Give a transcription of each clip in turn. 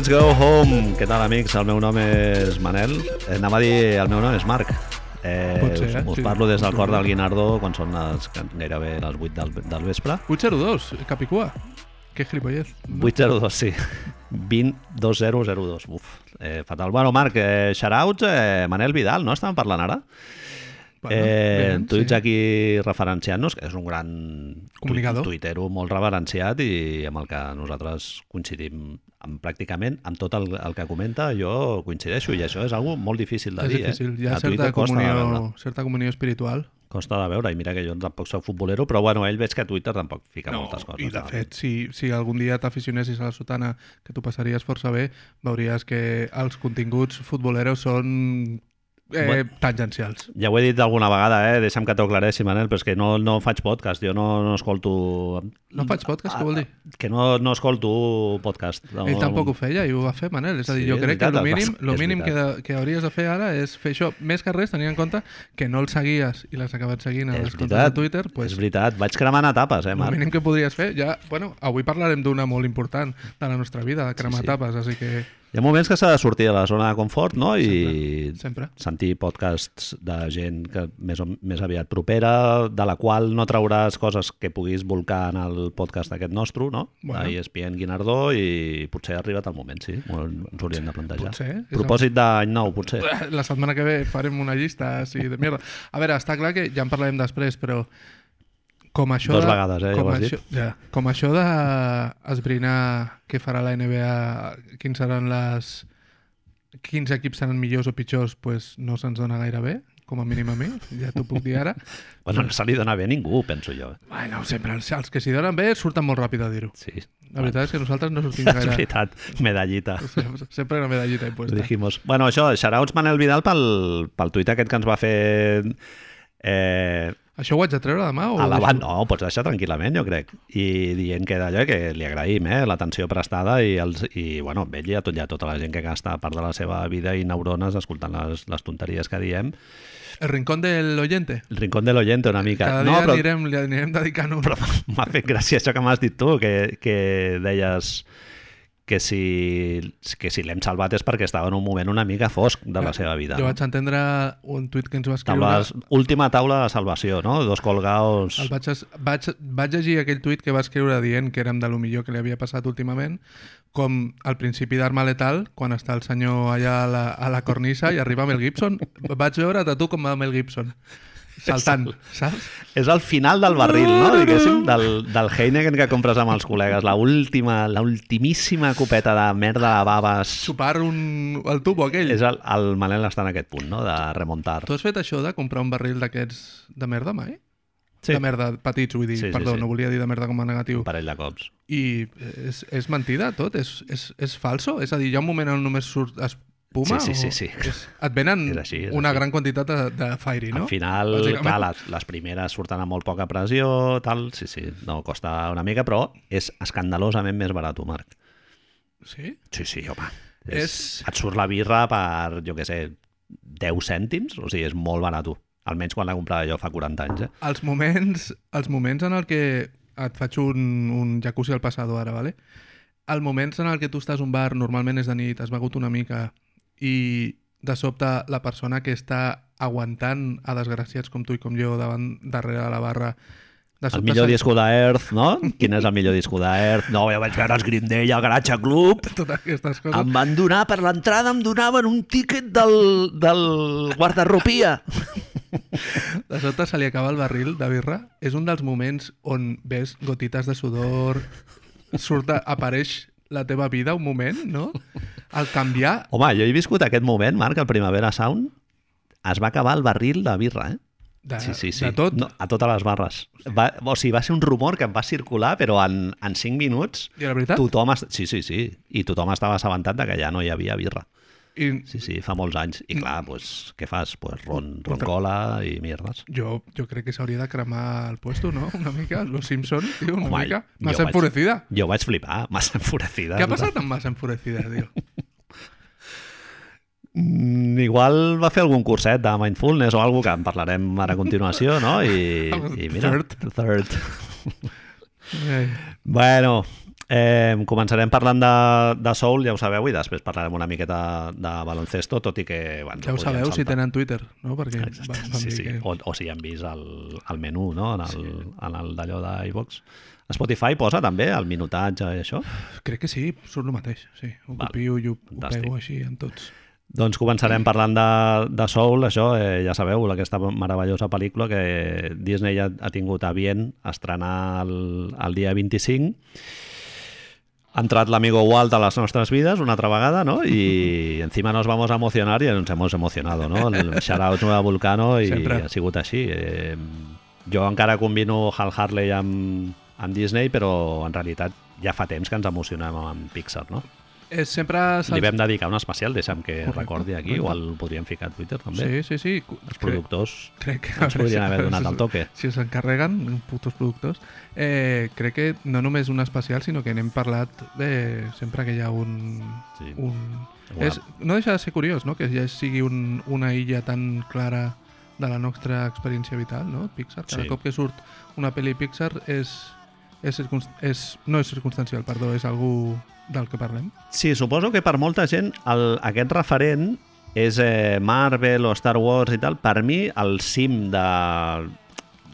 Let's go home. Què tal, amics? El meu nom és Manel. Eh, anava a dir, el meu nom és Marc. Eh, Pot ser, us, eh? us Sí. parlo des del cor del Guinardó quan són les, gairebé les 8 del, del vespre. 802, Capicua. Que gilipollez. 802, sí. 202002. Uf, eh, fatal. Bueno, Marc, eh, shoutouts, eh, Manel Vidal, no? Estàvem parlant ara? Bueno, eh, bé, tu ets sí. aquí referenciant-nos, que és un gran Comunicador. tu- tuitero molt reverenciat i amb el que nosaltres coincidim amb, pràcticament amb tot el, el que comenta jo coincideixo i això és algo molt difícil de És dir difícil, eh? hi ha A certa comunió, certa comunió espiritual. costa de veure i mira que jo tampoc soc futbolero però bueno, ell veig que a Twitter tampoc fica moltes coses I de no? fet, si, si algun dia t'aficionessis a la sotana, que tu passaries força bé, veuries que els continguts futboleros són eh, Bueno. tangencials. Ja ho he dit alguna vegada, eh? deixa'm que t'ho aclareixi, Manel, però és que no, no faig podcast, jo no, no escolto... No faig podcast, què vol dir? Que no, no escolto podcast. No, Ell tampoc ho feia i ho va fer, Manel. És a dir, Sí, jo és crec veritat, que el mínim, lo és mínim que, de, que hauries de fer ara és fer això. Més que res, tenint en compte que no el seguies i l'has acabat seguint a És les comptes de Twitter, és pues, veritat. Vaig cremant etapes, eh, el Marc? mínim que podries fer, ja, bueno, avui parlarem d'una molt important de la nostra vida, de cremar Sí, sí. tapes, així que Hi ha moments que s'ha de sortir de la zona de confort, no? I sempre. sentir podcasts de gent que més, o, més aviat propera, de la qual no trauràs coses que puguis volcar en el podcast aquest nostre, no? Bueno. ESPN Guinardó i potser ha arribat el moment, sí. Ens hauríem de plantejar. Potser, Propòsit d'any nou, potser. La setmana que ve farem una llista així de mierda. A veure, està clar que ja en parlarem després, però com això Dos de, vegades, eh, ja com, ho has això, ja, com això de esbrinar què farà la NBA, quins seran les quins equips seran millors o pitjors, pues no se'ns dona gaire bé, com a mínim a mi, ja t'ho puc dir ara. Bueno, no se li dona bé a ningú, penso jo. Bueno, sempre els, els que s'hi donen bé surten molt ràpid a dir-ho. Sí. La veritat és que nosaltres no sortim És gaire... veritat, medallita. Sempre una medallita impuesta. dijimos. Bueno, això, shoutouts Manel Vidal pel, pel tuit aquest que ens va fer eh, Això ho haig de treure demà? O ho alabant, deixo? no, ho pots deixar tranquil·lament, jo crec. I dient que d'allò que li agraïm, eh, l'atenció prestada i, els, i bueno, ell i a, tot, i a tota la gent que gasta part de la seva vida i neurones escoltant les, les tonteries que diem. El rincón del oyente. El rincón de l'oyente una mica. Cada no, dia però, anirem, li anirem dedicant un... però m'ha fet gràcia això que m'has dit tu, que, que deies que si, que si l'hem salvat és perquè estava en un moment una mica fosc de la seva vida. Jo no? vaig entendre un tuit que ens va escriure... Taules, última taula de salvació, no? Dos colgaos... El vaig, vaig, vaig llegir aquell tuit que va escriure dient que érem de lo millor que li havia passat últimament, com al principi d'Arma Letal, quan està el senyor allà a la, a la cornisa i arriba Mel Gibson. Vaig veure a tu com va Mel Gibson. Saltant, saps? És el final del barril, no? Diguéssim, del, del Heineken que compres amb els col·legues. La última, la ultimíssima copeta de merda de baves. Sopar un, el tubo aquell. És el, el Manel està en aquest punt, no? De remuntar. Tu has fet això de comprar un barril d'aquests de merda mai? Sí. De merda, petits, vull dir. Sí, sí, Perdó, sí. no volia dir de merda com a negatiu. Un parell de cops. I és, és mentida tot? És, és, és falso? És a dir, hi ha un moment on només surt espuma? Sí, sí, sí, sí. Et venen És així, és una així. gran quantitat de, de fairy, no? Al final, Bàsicament. clar, les, les primeres surten a molt poca pressió, tal, sí, sí, no costa una mica, però és escandalosament més barat, Marc. Sí? Sí, sí, home. És... És- Et surt la birra per, jo què sé, 10 cèntims? O sigui, és molt barat. Almenys quan la comprava jo fa 40 anys, eh? Els moments, els moments en el que et faig un, un jacuzzi al passado ara, vale? El moments en el que tu estàs a un bar, normalment és de nit, has begut una mica i de sobte la persona que està aguantant a desgraciats com tu i com jo davant, darrere de la barra de El millor se- disco d'Earth, no? Quin és el millor disco d'Earth? No, jo vaig veure els Green Day al Garatge Club. totes aquestes coses Em van donar, per l'entrada em donaven un tíquet del, del guardarropia. De sobte se li acaba el barril de birra. És un dels moments on ves gotites de sudor, surt, apareix la teva vida un moment, no? Al canviar... Home, jo he viscut aquest moment, Marc, al Primavera Sound. Es va acabar el barril de birra, eh? De, Sí, sí, sí. de tot. No, a totes les barres. Va, o sigui, va ser un rumor que em va circular, però en, en 5 minuts I la veritat? tothom... est- Sí, sí, sí. I tothom estava assabentat de que ja no hi havia birra. I Sí, sí, fa molts anys. I clar, pues, què fas? Pues ron, roncola i mierdes. jo, jo crec que s'hauria de cremar el puesto, no? Una mica, los Simpson, tio, una Home, mica. Massa vaig- enfurecida. Jo vaig flipar, massa enfurecida. Què ha passat amb massa enfurecida, tio? Mm, igual va fer algun curset de mindfulness o alguna que en parlarem ara a continuació, no? I, i mira, Third. third. Ai. Bueno, Eh, començarem parlant de, de Soul, ja ho sabeu, i després parlarem una miqueta de baloncesto, tot i que... Bueno, Ja ho sabeu si saltar. tenen Twitter, no? Perquè Exacte, sí, sí. que... O, o si han vist el, el menú, no? En el, en el d'allò d'iVox. Spotify posa també el minutatge i això? Crec que sí, surt el mateix, sí. Ho Val. copio i ho, ho pego així en tots. Doncs començarem parlant de, de Soul, això, eh, ja sabeu, aquesta meravellosa pel·lícula que Disney ha, ha tingut a bien estrenar el, el dia 25. Ha entrat l'amigo Walt a las nostres vides una altra vegada, ¿no? Y encima nos vamos a emocionar y nos hemos emocionado, ¿no? El shout-out a Vulcano i Sempre. ha sigut així. Eh, jo encara combino Hal Harley amb, amb Disney, però en realitat ja fa temps que ens emocionem amb Pixar, no? És sempre... Li vam dedicar un especial, deixa'm que Correcte, recordi aquí, correcte. igual el podríem ficar a Twitter també. Sí, sí, sí. Els productors Crec que... ens podrien haver donat el toque. Si s'encarreguen, putos productors. Eh, crec que no només un especial, sinó que n'hem parlat de, sempre que hi ha un... Sí. un... Una- És, no deixa de ser curiós, no?, que ja sigui un, una illa tan clara de la nostra experiència vital, no? Pixar. Cada Sí. cop que surt una pel·li Pixar és, és, és no és circumstancial, perdó, és algú del que parlem. Sí, suposo que per molta gent el, aquest referent és eh, Marvel o Star Wars i tal. Per mi, el cim de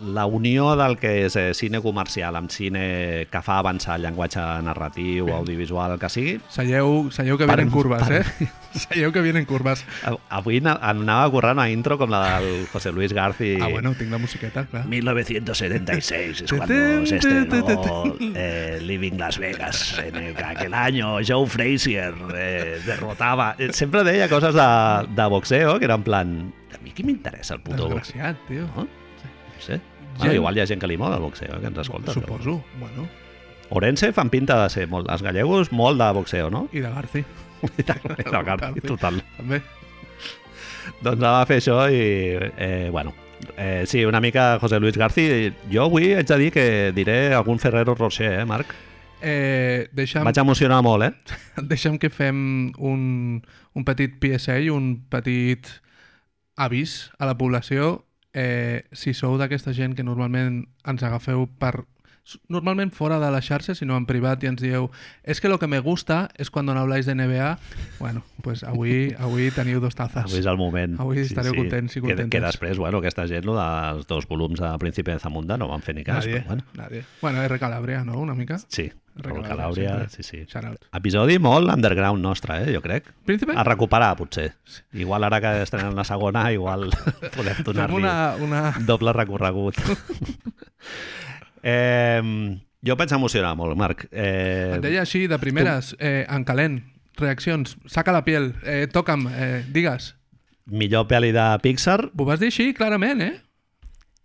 la unió del que és eh, cine comercial amb cine que fa avançar el llenguatge narratiu, audiovisual, el que sigui. Seieu, seieu que Per- vienen curves, per- eh? Seieu que vienen curves. A- Avui na- anava corrent una intro com la del José Luis Garci. Ah, bueno, tinc la musiqueta, clar. 1976 es cuando se estrenó eh, Living Las Vegas. En el que aquel año Joe Frazier eh, derrotava. Eh, Sempre deia coses de, de boxeo, que era en plan... A mi qui m'interessa el puto? Desgraciat, tio. No? Sé. Bueno, Gent- igual hi ha gent que li mola el boxeo, eh, que ens escolta. però- Suposo, bueno. Orense fan pinta de ser molt... Els gallegos, molt de boxeo, no? I de Garci, La Garci, total. també. Doncs va fer això i, eh, bueno, eh, sí, una mica José Luis Garci. Jo avui haig de dir que diré algun Ferrero Rocher, eh, Marc? Eh, deixa'm, Vaig emocionar molt, eh? deixa'm que fem un, un petit PSA i un petit avís a la població. Eh, si sou d'aquesta gent que normalment ens agafeu per normalment fora de la xarxa, sinó en privat i ens dieu és que lo que me gusta es cuando no habláis de NBA bueno, pues avui, avui teniu dos tazas Avui és el moment. Avui estareu contents i Que, que contentes. després, bueno, aquesta gent, lo dels dos volums de Príncipe de Zamunda no van fer ni cas, nadie, però bueno. nadie. bueno, R. Calabria, no? Una mica Sí, El Calàbria, sí, sí. Episodi molt underground nostre, eh, jo crec. Príncipe? A recuperar, potser. Igual ara que estrenen la segona, igual podem donar-li una, una... doble recorregut. eh, jo vaig emocionar molt, Marc. Eh, Et deia així, de primeres, eh, en calent, reaccions, saca la piel, eh, toca'm, eh, digues. millor pel·li de Pixar, Ho vas dir així, clarament, eh?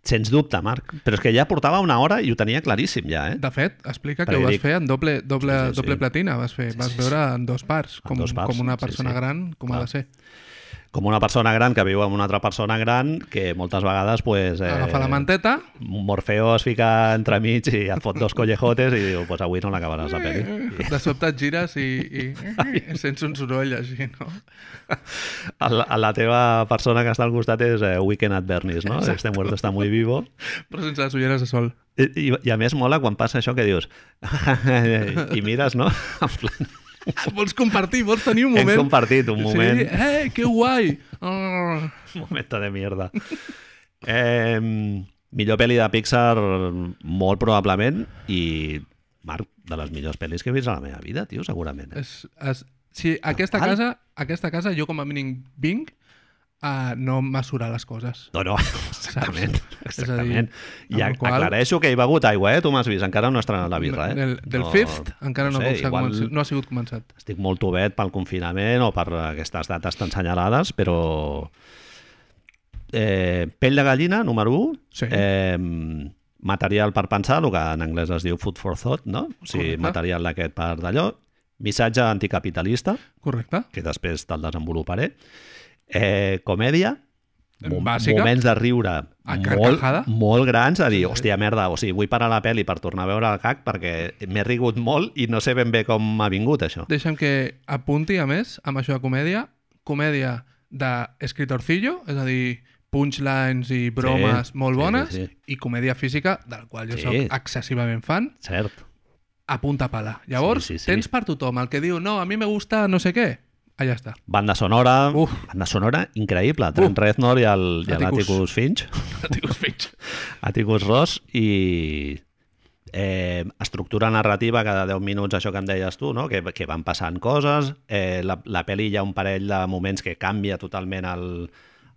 Sens dubte, Marc. Però és que ja portava una hora i ho tenia claríssim, ja, eh? De fet, explica que Perquè ho vas dic- fer en doble, doble, Sí, sí, sí. doble platina, vas, fer, vas sí, veure en dos parts, En com, dos parts, com una sí, persona sí. gran, com ha Clar. de ser. Com una persona gran que viu amb una altra persona gran que moltes vegades, pues, eh, Agafa la manteta, Morfeo es fica entremig i et fot dos collejotes i diu, pues avui no l'acabaràs la pel·li. de sobte et gires i, i, i sents un soroll així, no? A la, a la teva persona que està al costat és eh, Weekend at Bernie's, no? Este muerto está muy vivo. Però sense les ulleres de sol. I, i, I a més mola quan passa això que dius i mires, no? En plan, Vols compartir, vols tenir un hem moment... compartit un moment, Sí, eh, que guai! Oh. un moment de mierda. Eh, millor pel·li de Pixar, molt probablement, i Marc, de les millors pel·lis que he vist a la meva vida, tio, segurament. Eh? És, és, si aquesta Total. casa, aquesta casa, jo com a mínim vinc a no mesurar les coses. No, no, exactament. A dir, exactament. I qual- aclareixo que he begut aigua, eh? Tu m'has vist, encara no estrenat la birra, eh? Del, del no, fifth encara no, sé, s'ha igual començat, no ha sigut començat. estic molt obert pel confinament o per aquestes dates tan senyalades, però... Eh, pell de gallina, número 1. Sí. Eh, material per pensar, el que en anglès es diu food for thought, no? O sigui, Correcte. material d'aquest per d'allò. Missatge anticapitalista, Correcte? que després te'l desenvoluparé. Eh, comèdia, Bàsica. moments de riure molt, molt grans, a dir, hòstia, merda, o sigui, vull parar la pel·li per tornar a veure el CAC perquè m'he rigut molt i no sé ben bé com m'ha vingut això. Deixa'm que apunti, a més, amb això de comèdia, comèdia d'escritorcillo, és a dir, punchlines i bromes Sí, molt sí, bones, sí, sí. i comèdia física, del qual jo Sí. sóc excessivament fan, Cert. a punta pala. Llavors, Sí, sí, sí. tens per tothom el que diu, no, a mi me gusta no sé què. Allà està. Banda sonora, Uf. banda sonora increïble. Trent Reznor i. Atticus Finch, Atticus Finch. Atticus Ross, i eh, estructura narrativa cada 10 minuts, això que em deies tu, no? que, que van passant coses. Eh, la, la pel·li hi ha un parell de moments que canvia totalment el,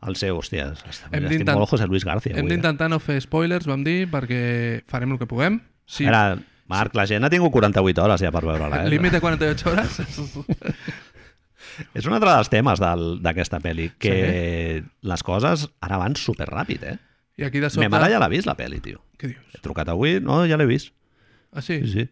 el seu... Hòstia, estic, molt José Luis García. Hem eh? d'intentar no fer spoilers, vam dir, perquè farem el que puguem. Sí, Ara, Marc, la gent ha tingut 48 hores ja per veure-la. Eh? límit de 48 hores. És un altre dels temes d'aquesta pel·li, que les coses ara van superràpid, eh? I aquí de Me sobte... mare ja l'ha vist, la pel·li, tio. Què dius? He trucat avui, no, ja l'he vist. Ah, sí? Sí, sí.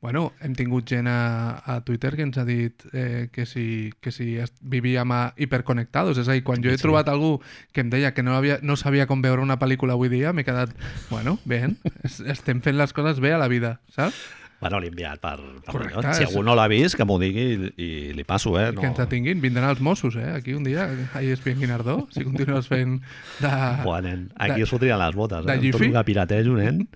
Bueno, hem tingut gent a, a Twitter que ens ha dit eh, que si, que si vivíem a hiperconnectados. És a dir, quan jo he Sí. trobat algú que em deia que no, havia, no sabia com veure una pel·lícula avui dia, m'he quedat, bueno, bé, es- estem fent les coses bé a la vida, saps? Bueno, l'he enviat per... per Correcte, allò. Si algú no l'ha vist, que m'ho digui i, i li passo, eh? No. Que ens atinguin, vindran els Mossos, eh? Aquí un dia, a ESPN Guinardó, si continues fent de... Buah, nen. Aquí de- fotrien les botes, de eh? Amb tot Jiffy? el que piratejo, nen.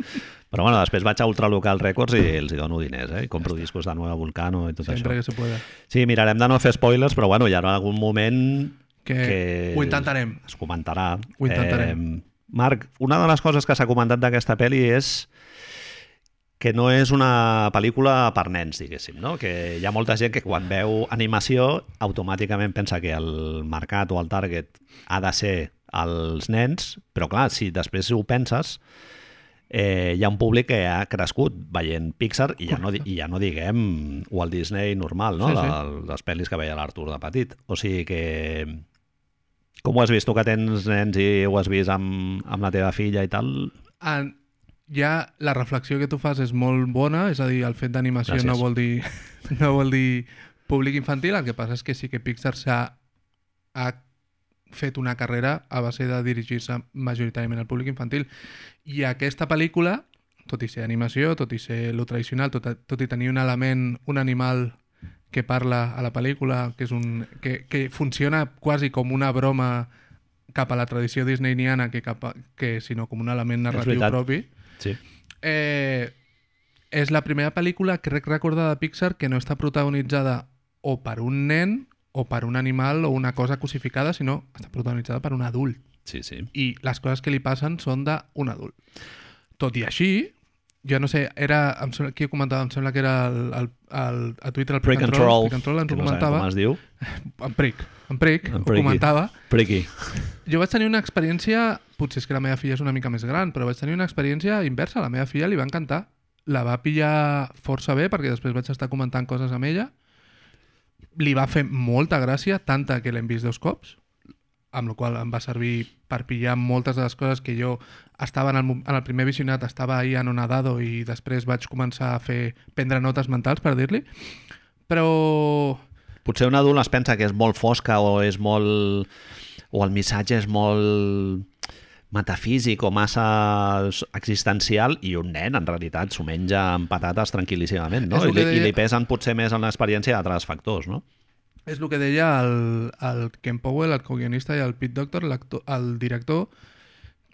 Però bueno, després vaig a Ultralocal Records i els hi dono diners, eh? I compro discos de Nueva Vulcano i tot Sempre això. que se pueda. Sí, mirarem de no fer spoilers, però bueno, hi haurà algun moment Que, que... ho intentarem. Es comentarà. Ho intentarem. Eh, Marc, una de les coses que s'ha comentat d'aquesta pel·li és que no és una pel·lícula per nens, diguéssim, no? Que hi ha molta gent que quan veu animació automàticament pensa que el mercat o el target ha de ser els nens, però clar, si després ho penses, eh, hi ha un públic que ha crescut veient Pixar i ja no, i ja no diguem Walt Disney normal, no? Sí, sí. De, les pel·lis que veia l'Artur de petit. O sigui que... Com ho has vist tu que tens nens i ho has vist amb, amb la teva filla i tal? En, ja la reflexió que tu fas és molt bona, és a dir, el fet d'animació no vol dir no vol dir públic infantil, el que passa és que sí que Pixar s'ha ha fet una carrera a base de dirigir-se majoritàriament al públic infantil. I aquesta pel·lícula, tot i ser animació, tot i ser lo tradicional, tot, tot i tenir un element, un animal que parla a la pel·lícula, que, és un, que, que funciona quasi com una broma cap a la tradició disneyniana que, cap a, que sinó com un element narratiu propi. Sí. Eh, és la primera pel·lícula, crec recordar, de Pixar que no està protagonitzada o per un nen o per un animal o una cosa cosificada, sinó està protagonitzada per un adult. Sí, sí. I les coses que li passen són d'un adult. Tot i així, jo no sé, era, em sembla, qui ho comentava? Em sembla que era el, el, el, a Twitter el Prick Control, Prick and Troll ens ho no comentava. com es diu. En Prick, en Prick, En ho Pricky. comentava. Pricky. Jo vaig tenir una experiència, potser és que la meva filla és una mica més gran, però vaig tenir una experiència inversa. A la meva filla li va encantar. La va pillar força bé, perquè després vaig estar comentant coses amb ella. Li va fer molta gràcia, tanta que l'hem vist dos cops, amb la qual em va servir per pillar moltes de les coses que jo estava en el, en el primer visionat, estava ahí anonadado i després vaig començar a fer prendre notes mentals, per dir-li. Però Potser un adult es pensa que és molt fosca o és molt... o el missatge és molt metafísic o massa existencial i un nen en realitat s'ho menja amb patates tranquil·líssimament no? I, li, i li pesen potser més en l'experiència d'altres factors no? És el que deia el, el Ken Powell, el co-guionista, i el Pete Doctor, el director,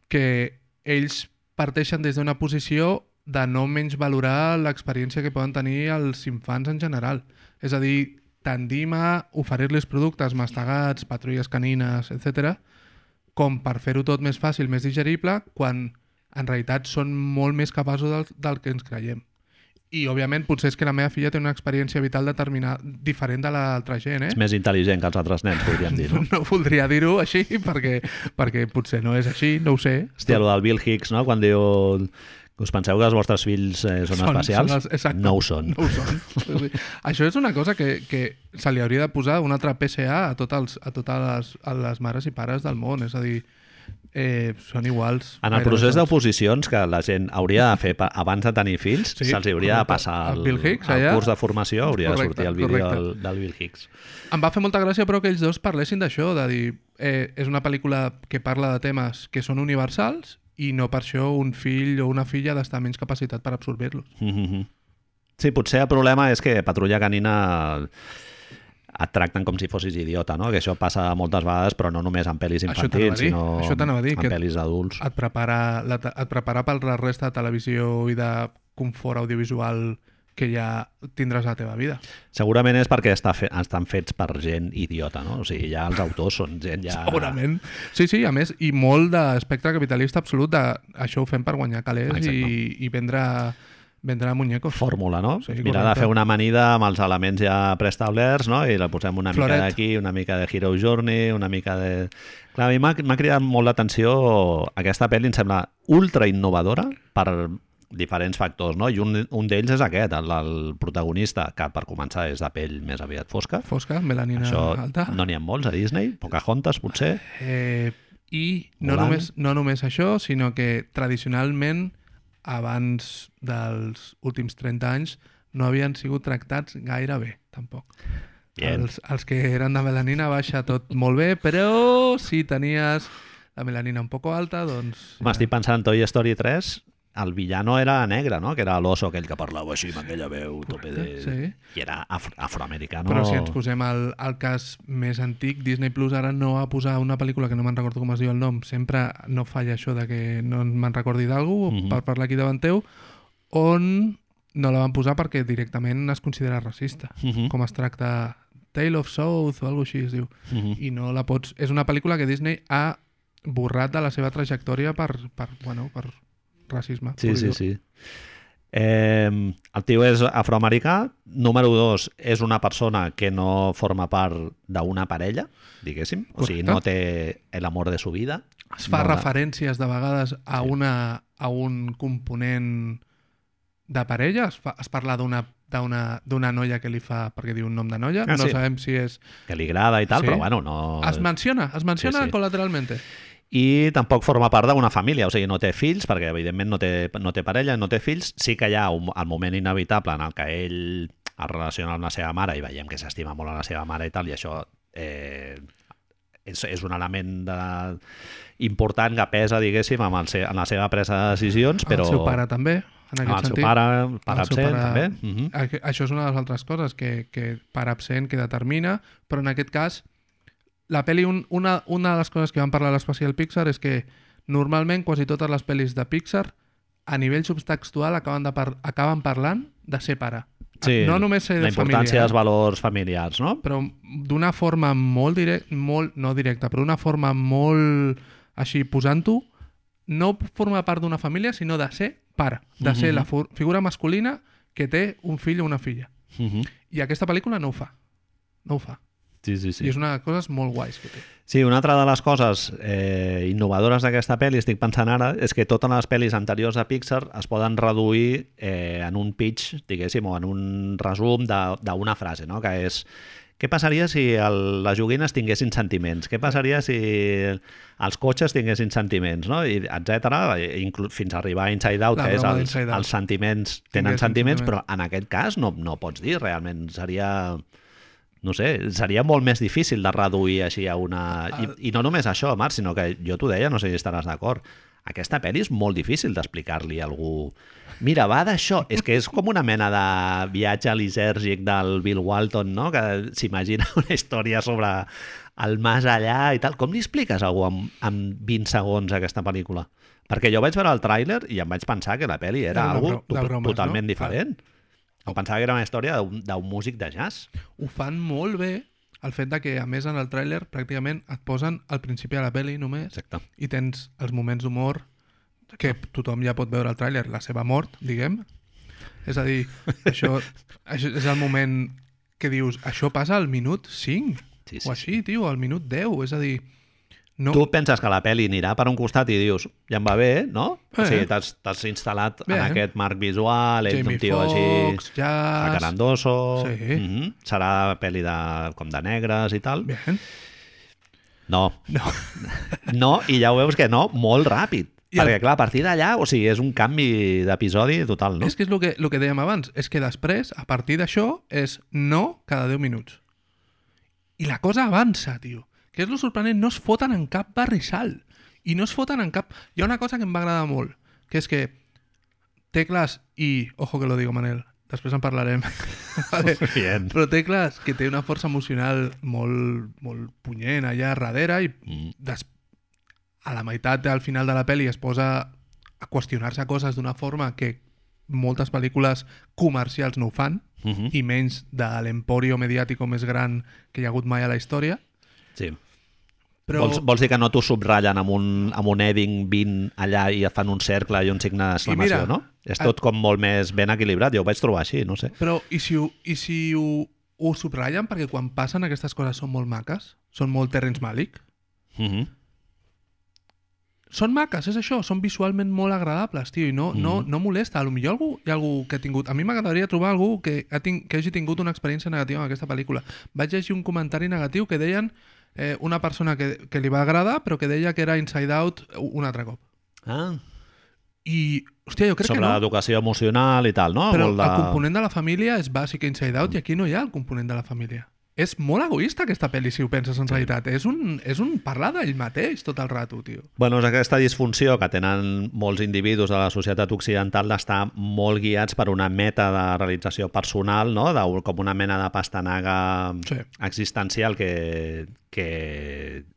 que ells parteixen des d'una posició de no menys valorar l'experiència que poden tenir els infants en general. És a dir, tendim a oferir-los productes mastegats, patrulles canines, etc, com per fer-ho tot més fàcil, més digerible, quan en realitat són molt més capaços del, del que ens creiem. I, òbviament, potser és que la meva filla té una experiència vital determinada, diferent de l'altra gent, eh? és més intel·ligent que els altres nens podríem dir no? No voldria dir-ho així, perquè, perquè potser no és així, no ho sé. Hòstia, el del Bill Hicks no? quan diu us penseu que els vostres fills eh, són, Són- especials? són els- exacte. no ho són No ho són. Sí. Això és una cosa que, que se li hauria de posar un altre PCA a, tot els, a totes les, a les mares i pares del món. És a dir, eh, són iguals. En el procés d'oposicions que la gent hauria de fer abans de tenir fills, Sí, se'ls hauria de correcte. passar El el, Bill Hicks, el allà. curs de formació, hauria de Correcte, sortir el vídeo correcte. del, del Bill Hicks. Em va fer molta gràcia, però, que ells dos parlessin d'això, de dir, eh, és una pel·lícula que parla de temes que són universals i no per això un fill o una filla ha d'estar menys capacitat per absorbir-los. Mhm. Sí, potser el problema és que Patrulla Canina et tracten com si fossis idiota, no? Que això passa moltes vegades, però no només en pel·lis Això infantils, dir, sinó això a dir, en que- pel·lis adults. et prepara, la, et prepara per la resta de televisió i de confort audiovisual que ja tindràs a la teva vida. Segurament és perquè està fe estan fets per gent idiota, no? O sigui, ja els autors són gent ja... Segurament. Sí, sí, a més, i molt d'espectre capitalista absolut de això ho fem per guanyar calés Exacte. i, i vendre, vendre muñecos. fórmula, no? Sí, Mira de fer una amanida amb els elements ja preestablerts, no? I la posem una Floret. mica d'aquí, una mica de Hero Journey, una mica de... Clar, a mi m'ha cridat molt l'atenció aquesta pel·li, em sembla ultra innovadora per diferents factors, no? I un, un d'ells és aquest, el, el protagonista, que per començar és de pell més aviat fosca. Fosca, melanina Això alta. no n'hi ha molts a Disney, Pocahontas potser. Eh, I no Mulan. només, no només això, sinó que tradicionalment, abans dels últims 30 anys, no havien sigut tractats gaire bé, tampoc. Bien. Els, els que eren de melanina baixa tot molt bé, però si tenies la melanina un poco alta, doncs... M'estic pensant en Toy Story 3, el villano era negre, no? Que era l'oso aquell que parlava així amb aquella veu tope de... Sí. I era af afroamericano. Però si ens posem al, al cas més antic, Disney Plus ara no va posar una pel·lícula que no me'n recordo com es diu el nom, sempre no falla això de que no me'n recordi d'algú, Mhm. per parlar aquí davant teu, on no la van posar perquè directament es considera racista, Mhm. com es tracta Tale of South o alguna així es diu. Mhm. I no la pots... És una pel·lícula que Disney ha borrat de la seva trajectòria per, per, bueno, per racisme. Sí, sí, sí. Eh, el tio és afroamericà. Número dos, és una persona que no forma part d'una parella, diguéssim. O sigui, Correcte. no té l'amor de su vida. Es fa No, referències de vegades a, Sí. una, a un component de parella, es, fa, es parla d'una d'una noia que li fa, perquè diu un nom de noia, Ah, no sí. sabem si és... que li agrada i tal, Sí. però bueno, no... Es menciona, es menciona Sí, sí. col·lateralmente. I tampoc forma part d'una família, o sigui, no té fills, perquè evidentment no té, no té parella, no té fills. Sí que hi ha un, el moment inevitable en el que ell es relaciona amb la seva mare i veiem que s'estima molt a la seva mare i tal, i això eh, és, és un element de, important que pesa, diguéssim, amb el en la seva presa de decisions, però... El seu pare també, en aquest el seu sentit. pare, pare El seu absent, pare- també. Uh -huh. Aqu- Això és una de les altres coses que, que pare absent que determina, però en aquest cas la pel·li, un, una, una de les coses que van parlar a l'especial Pixar és que normalment quasi totes les pel·lis de Pixar a nivell subtextual acaben, de par acaben parlant de ser pare. Sí, no només ser la importància família, dels valors familiars, no? però d'una forma molt directa, molt, no directa, però d'una forma molt així, posant-ho, no forma part d'una família, sinó de ser pare, de ser Mhm. la fu- figura masculina que té un fill o una filla. Uh -huh. I aquesta pel·lícula no ho fa. No ho fa. Sí, sí, Sí. I és una de les coses molt guais que té. Sí, una altra de les coses eh, innovadores d'aquesta pel·li, estic pensant ara, és que totes les pel·lis anteriors a Pixar es poden reduir eh, en un pitch, diguéssim, o en un resum d'una frase, no? que és què passaria si el, les joguines tinguessin sentiments? Què passaria si els cotxes tinguessin sentiments? No? I, etcètera, fins a arribar a Inside Out, La que és els, els sentiments tenen sentiments, sentiments. però en aquest cas no, no pots dir realment. Seria no sé, seria molt més difícil de reduir així a una... I, i no només això, Marc, sinó que jo t'ho deia, no sé si estaràs d'acord, aquesta pel·li és molt difícil d'explicar-li a algú mira, va d'això, és que és com una mena de viatge lisèrgic del Bill Walton, no? que s'imagina una història sobre el més allà i tal. Com li expliques a algú en, en 20 segons aquesta pel·lícula? Perquè jo vaig veure el tràiler i em vaig pensar que la pel·li era, Era algo to- totalment no? diferent. Em pensava que era una història d'un músic de jazz. Ho fan molt bé el fet de que, a més, en el tràiler pràcticament et posen al principi de la pel·li només Exacte. i tens els moments d'humor que tothom ja pot veure al tràiler, la seva mort, diguem. És a dir, això, això és el moment que dius, això passa al minut 5 Sí, sí, o així, tio, al minut 10. És a dir, no, Tu penses que la pel·li anirà per un costat i dius, ja em va bé, no? O Eh. sigui, t'has instal·lat Bé. en aquest marc visual, ets Jamie un tio Foxx, així jazz... acarandoso, Sí. mhm, serà pel·li de, com de negres i tal. Bé, No, no. no, i ja ho veus que no, molt ràpid. I el- Perquè, clar, a partir d'allà, o sigui, és un canvi d'episodi total, no? És que és el que, el que dèiem abans, és que després, a partir d'això, és no cada 10 minuts. I la cosa avança, tio. Que és lo sorprenent, no es foten en cap barrissal. I no es foten en cap... Hi ha una cosa que em va agradar molt, que és que Teclas i... Ojo que lo digo, Manel, després en parlarem. vale. Bien. Però Teclas, que té una força emocional molt, molt punyent allà darrere i Mm. des... a la meitat, al final de la pel·li, es posa a qüestionar-se coses d'una forma que moltes pel·lícules comercials no ho fan, Uh -huh. i menys de l'emporio mediàtico més gran que hi ha hagut mai a la història. Sí. Però Vols, vols dir que no t'ho subratllen amb un, amb un heading 20 allà i et fan un cercle i un signe d'exclamació, no? És a- tot com molt més ben equilibrat. Jo ho vaig trobar així, no sé. Però i si, ho, i si ho, ho subratllen perquè quan passen aquestes coses són molt maques? Són molt Terrence Malick? Uh -huh. Són maques, és això, són visualment molt agradables, tio, i no, no, no molesta. A lo millor algú, hi ha algú que ha tingut... A mi m'agradaria trobar algú que, ha ting, que hagi tingut una experiència negativa amb aquesta pel·lícula. Vaig llegir un comentari negatiu que deien eh, una persona que, que li va agradar, però que deia que era Inside Out un altre cop. Ah, I, hòstia, jo crec sobre que no. l'educació emocional i tal, no? Però Molt de... el component de la família és bàsic Inside Out i aquí no hi ha el component de la família. És molt egoista aquesta pel·li, si ho penses en realitat. És un, és un parlar d'ell mateix tot el rato, tio. Bueno, és aquesta disfunció que tenen molts individus de la societat occidental d'estar molt guiats per una meta de realització personal, no? de, com una mena de pastanaga Sí. existencial que, que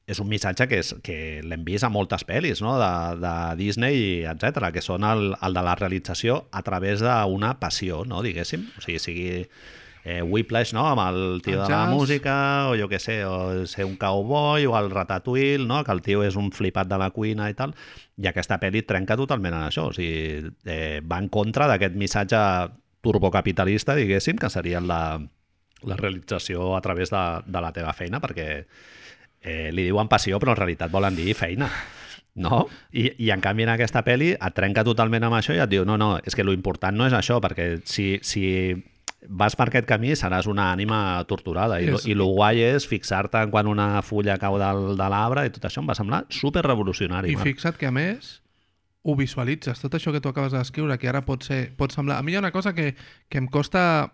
és un missatge que, és, que l'hem vist a moltes pel·lis no? de, de Disney, etc que són el, el de la realització a través d'una passió, no? diguéssim. O sigui, sigui eh, Whiplash, no? amb el tio El de la jazz. música, o jo què sé, o ser un cowboy, o el Ratatouille, no? que el tio és un flipat de la cuina i tal, i aquesta pel·li trenca totalment en això, o sigui, eh, va en contra d'aquest missatge turbocapitalista, diguéssim, que seria la, la realització a través de, de la teva feina, perquè eh, li diuen passió, però en realitat volen dir feina. No? I, I en canvi en aquesta pel·li et trenca totalment amb això i et diu no, no, és que lo important no és això, perquè si, si vas per aquest camí seràs una ànima torturada i, És- i lo guai és fixar-te en quan una fulla cau del, de l'arbre i tot això em va semblar super revolucionari. I fixa't que, a més, ho visualitzes. Tot això que tu acabes d'escriure, que ara pot, ser, pot semblar... A mi hi ha una cosa que, que em costa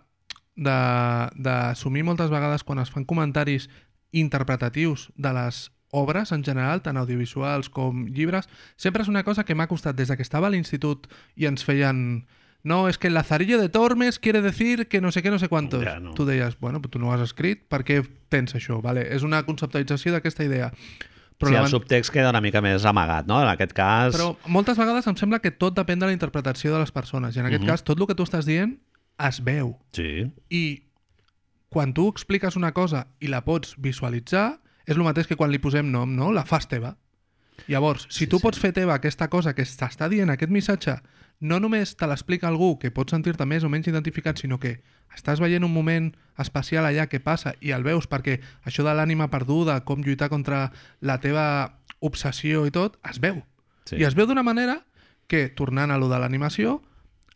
d'assumir moltes vegades quan es fan comentaris interpretatius de les obres en general, tant audiovisuals com llibres, sempre és una cosa que m'ha costat des de que estava a l'institut i ens feien no, és que el Lazarillo de Tormes quiere decir que no sé què, no sé quantos. Ja, no. Tu deies, bueno, però tu no ho has escrit, per què tens això? Vale, és una conceptualització d'aquesta idea. Però sí, el subtext queda una mica més amagat, no? En aquest cas... però moltes vegades em sembla que tot depèn de la interpretació de les persones. I en aquest Mhm. cas, tot el que tu estàs dient es veu. Sí, I quan tu expliques una cosa i la pots visualitzar, és el mateix que quan li posem nom, no? La fas teva. Llavors, si Sí, tu sí. pots fer teva aquesta cosa que t'està dient aquest missatge, no només te l'explica algú que pot sentir-te més o menys identificat, sinó que estàs veient un moment especial allà que passa i el veus perquè això de l'ànima perduda, com lluitar contra la teva obsessió i tot, es veu. Sí. I es veu d'una manera que, tornant a lo de l'animació,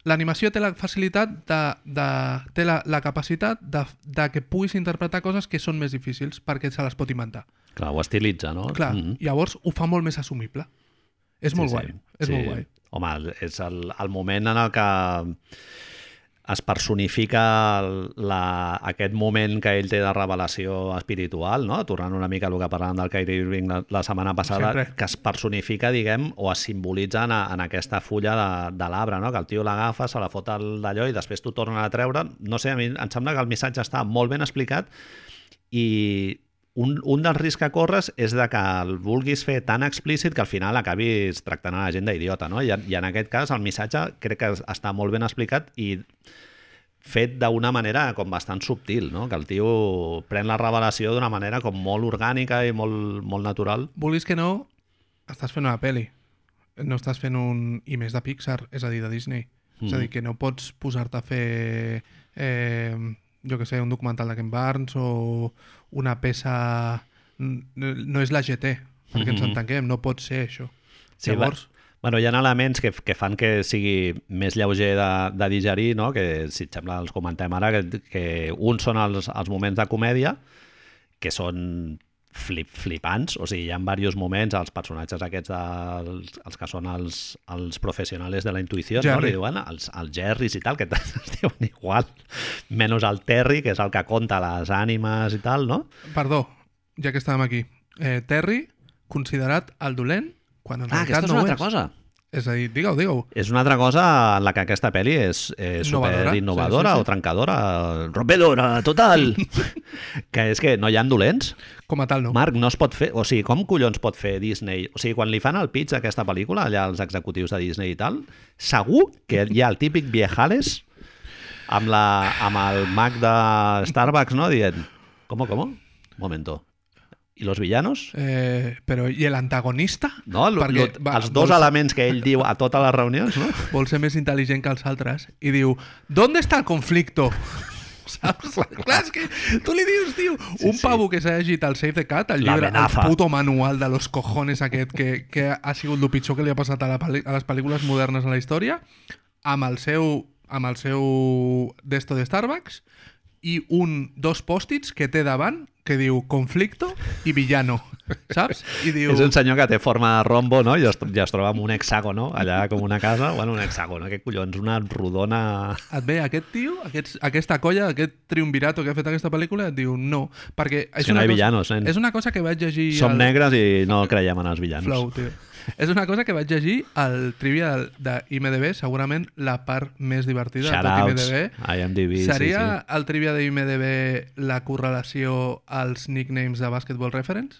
l'animació té la facilitat de, de, té la, la capacitat de, de que puguis interpretar coses que són més difícils perquè se les pot inventar. clar, ho estilitza, no? Clar, Mhm. llavors ho fa molt més assumible. És molt Sí, guai, sí. és Sí. molt guai. Home, és el, el moment en el que es personifica la, aquest moment que ell té de revelació espiritual, no? tornant una mica al que parlàvem del Kyrie Irving la, la setmana passada, Sempre. que es personifica, diguem, o es simbolitza en, en aquesta fulla de, de l'arbre, no? que el tio l'agafa, se la fot al d'allò i després t'ho tornen a treure. No sé, a mi em sembla que el missatge està molt ben explicat i un, un dels riscs que corres és de que el vulguis fer tan explícit que al final acabis tractant a la gent d'idiota, no? I, en- I en aquest cas el missatge crec que està molt ben explicat i fet d'una manera com bastant subtil, no? Que el tio pren la revelació d'una manera com molt orgànica i molt, molt natural. Vulguis que no, estàs fent una pel·li. No estàs fent un... I més de Pixar, és a dir, de Disney. Mm. És a dir, que no pots posar-te a fer... Eh, jo que sé, un documental de Ken Barnes o una peça... No és la GT, perquè ens Mhm. entenguem, no pot ser això. Sí, Llavors, Bueno, hi ha elements que, que fan que sigui més lleuger de, de digerir, no? que si et sembla els comentem ara, que, que uns són els, els moments de comèdia, que són flip, flipants, o sigui, hi ha diversos moments, els personatges aquests, dels, els que són els, els professionals de la intuïció, no? Jerry. li diuen els, els Jerrys i tal, que es diuen igual, menys el Terry, que és el que conta les ànimes i tal, no? perdó, ja que estàvem aquí. Eh, Terry, considerat el dolent, quan en Ah, realitat aquesta és no una ho altra cosa. És a dir, digue-ho, digue-ho. És una altra cosa en la que aquesta pel·li és eh, Innovadora, super innovadora sí, sí, sí. o trencadora, rompedora, total. que és que no hi han dolents. Com a tal, no. Marc, no es pot fer... O sigui, com collons pot fer Disney? O sigui, quan li fan el pitch a aquesta pel·lícula, allà els executius de Disney i tal, segur que hi ha el típic viejales amb, la, amb el Mac de Starbucks, no? Dient, ¿cómo, cómo? Un momento. I los villanos? Eh, però i l'antagonista? No? Lo, Perquè, lo, va, els dos vols- elements que ell diu a totes les reunions, no? Vol ser més intel·ligent que els altres i diu, ¿dónde está el conflicto? Saps? Clar, és que tu li dius, tio, un sí. pavo que s'ha llegit el Save the Cat, el llibre, el puto manual de los cojones aquest que, que ha sigut el pitjor que li ha passat a, la, a les pel·lícules modernes en la història, amb el seu amb el seu d'esto de Starbucks i un, dos pòstits que té davant que diu conflicto i villano, saps? I diu... És un senyor que té forma de rombo, no? I es, ja es troba amb un hexàgono, allà com una casa. Bueno, un hexàgono, què collons? Una rodona... et ve aquest tio, aquest, aquesta colla, aquest triumvirato que ha fet aquesta pel·lícula, et diu no, perquè és, no una hi ha cosa, villanos, nen. és una cosa que vaig llegir Som al negres i no creiem en els villanos. Flow, tio. És una cosa que vaig llegir al trivia de, de IMDB, segurament la part més divertida de tot IMDB. IMDb, sí, Seria sí. el trivia de IMDB la correlació als nicknames de Basketball Reference?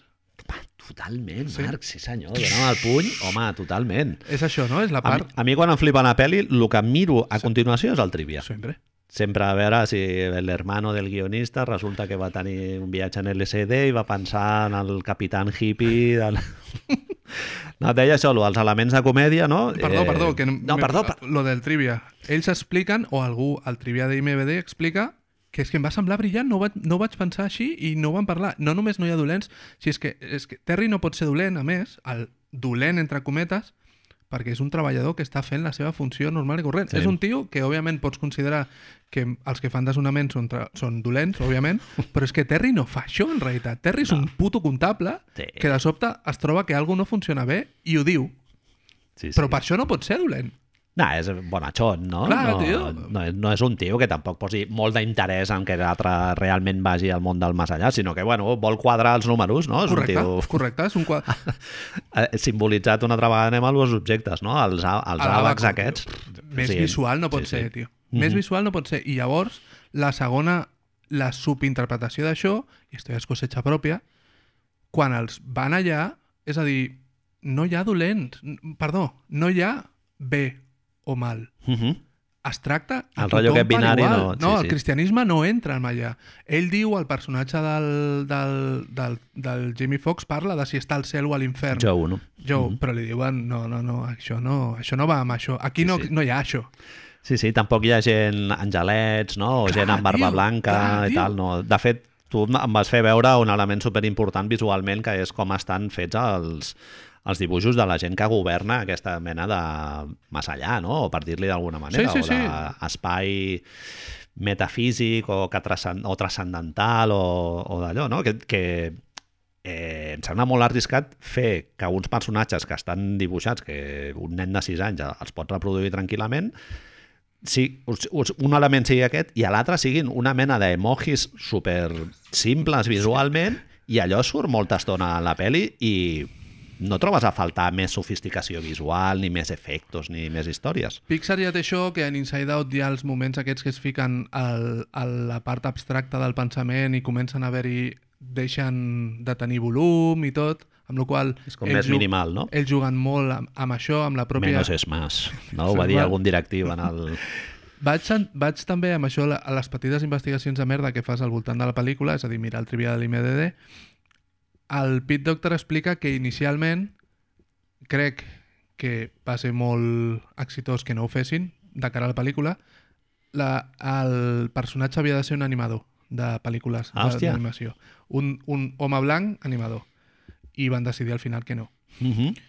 Totalment, Sí. Marc, sí senyor. Dona'm el puny, home, totalment. És això, no? És la A mi, part... a mi quan em flipa una pel·li, el que miro a continuació és el trivia. Sempre. Sempre a veure si l'hermano del guionista resulta que va tenir un viatge en LSD i va pensar en el capitán hippie... Del... No, deia això, els elements de comèdia, no? Perdó, Eh, perdó, que No, perdó, per... lo del trivia. Ells expliquen, o algú al trivia de IMDB explica que és que em va semblar brillant, no, vaig, no vaig pensar així i no ho van parlar. No només no hi ha dolents, si és que, és que Terry no pot ser dolent, a més, el dolent, entre cometes, perquè és un treballador que està fent la seva funció normal i corrent. Sí. És un tio que, òbviament, pots considerar que els que fan desnonaments són, són dolents, òbviament, però és que Terry no fa això, en realitat. Terry és un puto comptable Sí. que de sobte es troba que alguna no funciona bé i ho diu. Sí, sí. Però per això no pot ser dolent. No, és bonachón, no? Clar, no, tio. No, no és un tio que tampoc posi molt d'interès en que l'altre realment vagi al món del més allà, sinó que, bueno, vol quadrar els números, no? És Correcte, un tio... correcte. És un quadre... Eh, simbolitzat una altra vegada anem als objectes, no? Els, els àbacs aquests. Més Sí, visual no pot sí, ser, sí. tio. Més visual no pot ser. I llavors, la segona, la subinterpretació d'això, i esto ja és cosecha pròpia, quan els van allà, és a dir, no hi ha dolents, perdó, no hi ha bé o mal. Uh -huh. Es tracta a El tothom aquest binari igual. no- sí, no, el sí. cristianisme no entra en allà. Ell diu, el personatge del, del, del, del Jamie Foxx parla de si està al cel o a l'infern. Joe, no? Joe, però li diuen, no, no, no, això no, això no va amb això. Aquí Sí, no, sí. no hi ha això. Sí, sí, tampoc hi ha gent angelets, no? O Clar, gent amb barba tio, blanca clar, i tal, no? De fet, tu em vas fer veure un element superimportant visualment, que és com estan fets els, els dibuixos de la gent que governa aquesta mena de més allà, no? O per dir-li d'alguna manera, Sí, sí, o d'espai metafísic o, que transcend o transcendental o, o d'allò, no? Que, que eh, em sembla molt arriscat fer que uns personatges que estan dibuixats, que un nen de 6 anys els pot reproduir tranquil·lament, sí, un element sigui aquest i a l'altre siguin una mena d'emojis super simples visualment i allò surt molta estona a la peli i no trobes a faltar més sofisticació visual, ni més efectos, ni més històries. Pixar ja té això, que en Inside Out hi ha els moments aquests que es fiquen al, a la part abstracta del pensament i comencen a haver-hi deixen de tenir volum i tot, amb la qual És com més minimal, no? Ells juguen molt amb, amb això, amb la pròpia... Menos és más, no? Ho va dir algun directiu en el... Vaig, vaig també amb això a les petites investigacions de merda que fas al voltant de la pel·lícula, és a dir, mirar el trivia de l'IMDD, el Pete Doctor explica que inicialment crec que va ser molt exitós que no ho fessin de cara a la pel·lícula, la, el personatge havia de ser un animador de pel·lícules Ah, d'animació. Un, un home blanc animador. I van decidir al final que no. Uh -huh.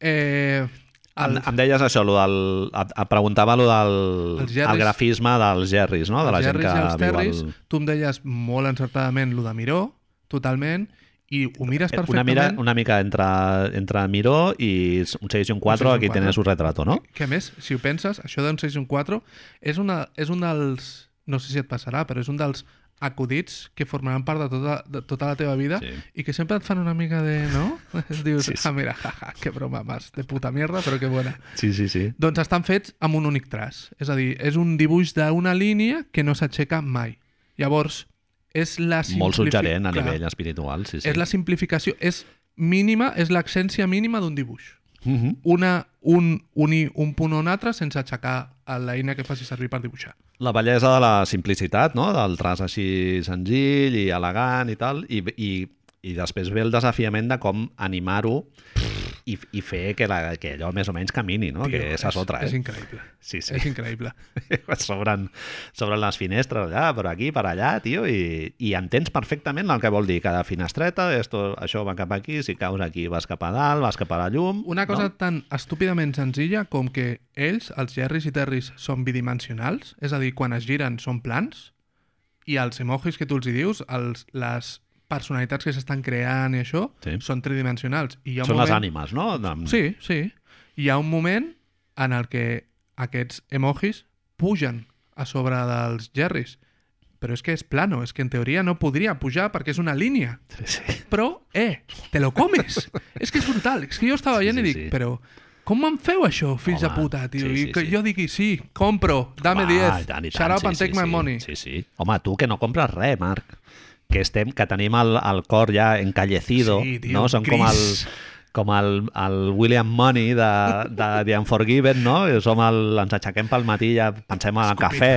Eh, Em, el, em deies això, lo del, et, et preguntava lo del Els gerris. el grafisme dels gerris, no? De la gent que els viu Terris, al... tu em deies molt encertadament lo de Miró, totalment, i ho mires Eh, Una, perfectament. mira, una mica entre, entre Miró i un 6 i un 4, Un 6 i un aquí 4. tienes un retrato, no? Que a més, si ho penses, això d'un 6 i un 4 és, una, és un dels... No sé si et passarà, però és un dels acudits que formaran part de tota, de tota la teva vida Sí. i que sempre et fan una mica de... no? Dius, Sí, sí. ah, mira, jaja, que broma más de puta mierda, però que bona. Sí, sí, sí. Doncs estan fets amb un únic traç. És a dir, és un dibuix d'una línia que no s'aixeca mai. Llavors, és la Molt suggerent a Clar, nivell espiritual, sí, sí. És la simplificació, és mínima, és l'essència mínima d'un dibuix. Mhm. Una, un, unir un punt o un altre sense aixecar l'eina que faci servir per dibuixar. La bellesa de la simplicitat, no? del traç així senzill i elegant i tal, i, i, i després ve el desafiament de com animar-ho i, i fer que, la, que allò més o menys camini, no? Tio, que esa és otra, És eh? increïble. Sí, sí. És increïble. sobren, sobren les finestres allà, per aquí, per allà, tio, i, i entens perfectament el que vol dir cada finestreta, esto, això va cap aquí, si caus aquí vas cap a dalt, vas cap a la llum... Una cosa No? tan estúpidament senzilla com que ells, els Jerrys i Terrys, són bidimensionals, és a dir, quan es giren són plans, i els emojis que tu els hi dius, els, les personalitats que s'estan creant i això, Sí. són tridimensionals. I hi ha un Són les moment... ànimes, no? De... Sí, sí. Hi ha un moment en el que aquests emojis pugen a sobre dels Jerrys. Però és que és plano, és que en teoria no podria pujar perquè és una línia. Sí, sí. Però, eh, te lo comes. és que és brutal. És que jo estava Sí, veient sí, i dic, sí. però com em feu això, fills de Home, puta, tio? sí, I sí, que sí. jo digui, sí, compro, dame Home, 10, i tant, i shut up sí, and take sí, my sí, money. Sí, sí. Home, tu que no compres res, Marc. Que, estem, que tenim el, el cor ja encallecido, Sí, tio, no? Som com el, com el, el William Money de, de The Unforgiven, no? I som el, ens aixequem pel matí i ja pensem en el cafè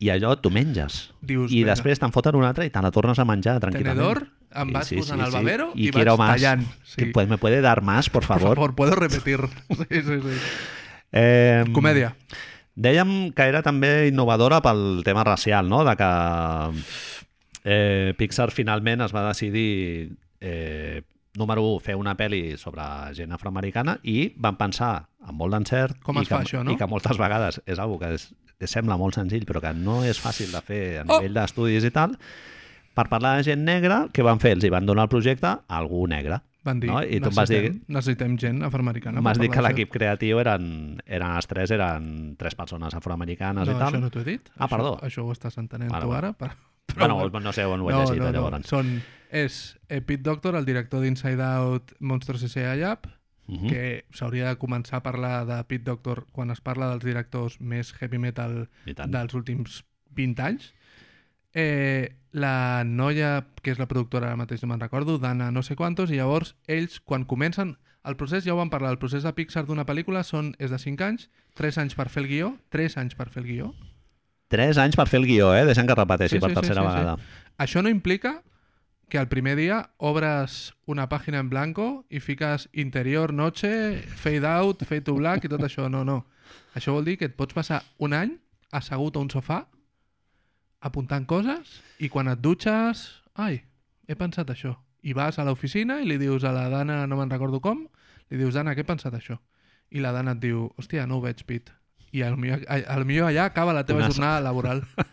i allò tu menges. Dius, I després te'n foten una altra i te la tornes a menjar tranquil·lament. Tenedor, em vas posant al babero i vaig quiero más. tallant. Que, Sí. pues, ¿Me puede dar más, por Por favor? favor, puedo repetir. Sí, sí, sí. Eh, Comèdia. Dèiem que era també innovadora pel tema racial, no? De que eh, Pixar finalment es va decidir eh, número 1, fer una pel·li sobre gent afroamericana i van pensar amb molt d'encert Com i, es que, fa això, no? i que moltes vegades és una que és, sembla molt senzill però que no és fàcil de fer a Oh! nivell d'estudis i tal per parlar de gent negra, què van fer? Els hi van donar el projecte a algú negre. Van dir, No? I tu vas dir- necessitem, gent afroamericana. M'has dit que l'equip creatiu eren, eren els tres, eren tres persones afroamericanes d'això. i No, tal. això no t'ho he dit. Ah, això, perdó. Això ho estàs entenent Vale, tu ara. Per... Bueno, no sé on ho he no, llegit, no, no. llavors. Són, és eh, Pete Doctor, el director d'Inside Out Monsters S.A. Lab, Uh -huh. que s'hauria de començar a parlar de Pete Doctor quan es parla dels directors més heavy metal dels últims 20 anys. Eh, la noia, que és la productora ara mateix no me'n recordo, Dana no sé quantos, i llavors ells, quan comencen el procés, ja ho vam parlar, el procés de Pixar d'una pel·lícula són, és de 5 anys, 3 anys per fer el guió, 3 anys per fer el guió. Tres anys per fer el guió, eh? Deixem que repeteixi per tercera vegada. Això no implica que el primer dia obres una pàgina en blanco i fiques interior, noche, fade out, fade to black i tot això. No, no. Això vol dir que et pots passar un any assegut a un sofà apuntant coses i quan et dutxes... Ai, he pensat això. I vas a l'oficina i li dius a la Dana, no me'n recordo com, li dius, Dana, què he pensat això? I la Dana et diu, hòstia, no ho veig, Pit. I al millor, al millor allà acaba la teva Una- jornada laboral.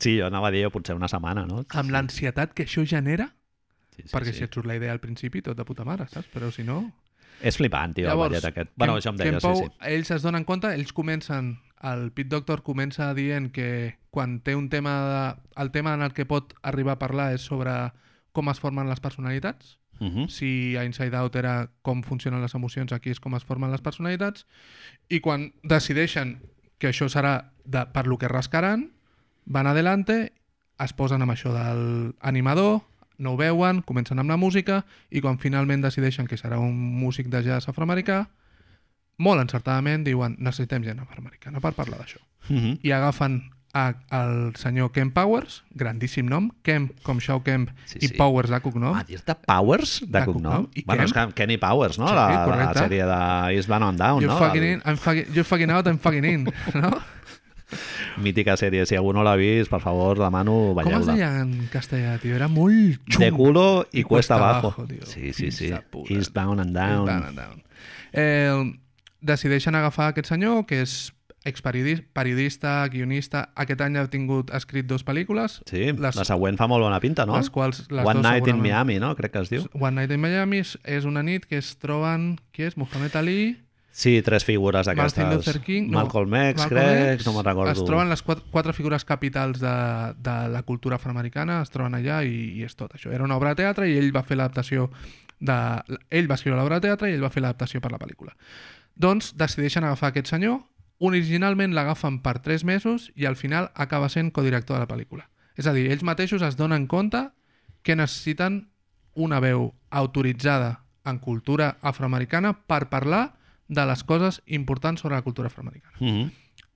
Sí, jo anava a dir potser una setmana, no? amb l'ansietat que això genera, Sí, sí, perquè sí. si et surt la idea al principi, tot de puta mare, saps? Però si no... És flipant, tio, el ballet aquest. Bueno, això em deia, sí, sí. ells es donen compte, ells comencen, el Pit Doctor comença dient que quan té un tema, de, el tema en el que pot arribar a parlar és sobre com es formen les personalitats. Uh -huh. Si a Inside Out era com funcionen les emocions, aquí és com es formen les personalitats. I quan decideixen que això serà de, per lo que rascaran, van adelante, es posen amb això del animador, no ho veuen, comencen amb la música i quan finalment decideixen que serà un músic de jazz afroamericà, molt encertadament diuen necessitem gent afroamericana per parlar d'això. Uh -huh. I agafen a, el senyor Ken Powers, grandíssim nom, Kemp com Shaw Kemp Sí, i sí. Powers de cognom. Ah, dir-te Powers de, De cognom? cognom. I Bueno, és Kemp? que Kenny Powers, no? Sí, la, la correcte. sèrie de Eastbound and Down, You're no? fucking El- in, I'm fucking, you're fucking out, I'm fucking in. No? Mítica sèrie. Si algú no l'ha vist, per favor, demano, Com es veieu-la. deia en castellà, tio? Era molt xungo. De culo y, I cuesta cuesta abajo. abajo. Sí, sí, sí. Eastbound and Down. Down and down. Eh, decideixen agafar aquest senyor, que és experiodista, periodista, guionista. Aquest any ha tingut ha escrit dos pel·lícules, Sí, Les- la següent fa molt bona pinta, no? les quals... Les One Night in Miami, no? Crec que es diu. One Night in Miami és- és una nit que es troben... Qui és? Muhammad Ali, Sí, tres figures d'aquestes. Martin Luther King... No, Malcolm X, Malcolm crec, X, no me'n recordo. Es troben les quatre, quatre figures capitals de, de la cultura afroamericana, es troben allà i, i és tot això. Era una obra de teatre i ell va fer l'adaptació de... Ell va escriure l'obra de teatre i ell va fer l'adaptació per la pel·lícula. Doncs decideixen agafar aquest senyor, originalment l'agafen per 3 mesos i al final acaba sent codirector de la pel·lícula. És a dir, ells mateixos es donen compte que necessiten una veu autoritzada en cultura afroamericana per parlar de les coses importants sobre la cultura afroamericana. Mm -hmm.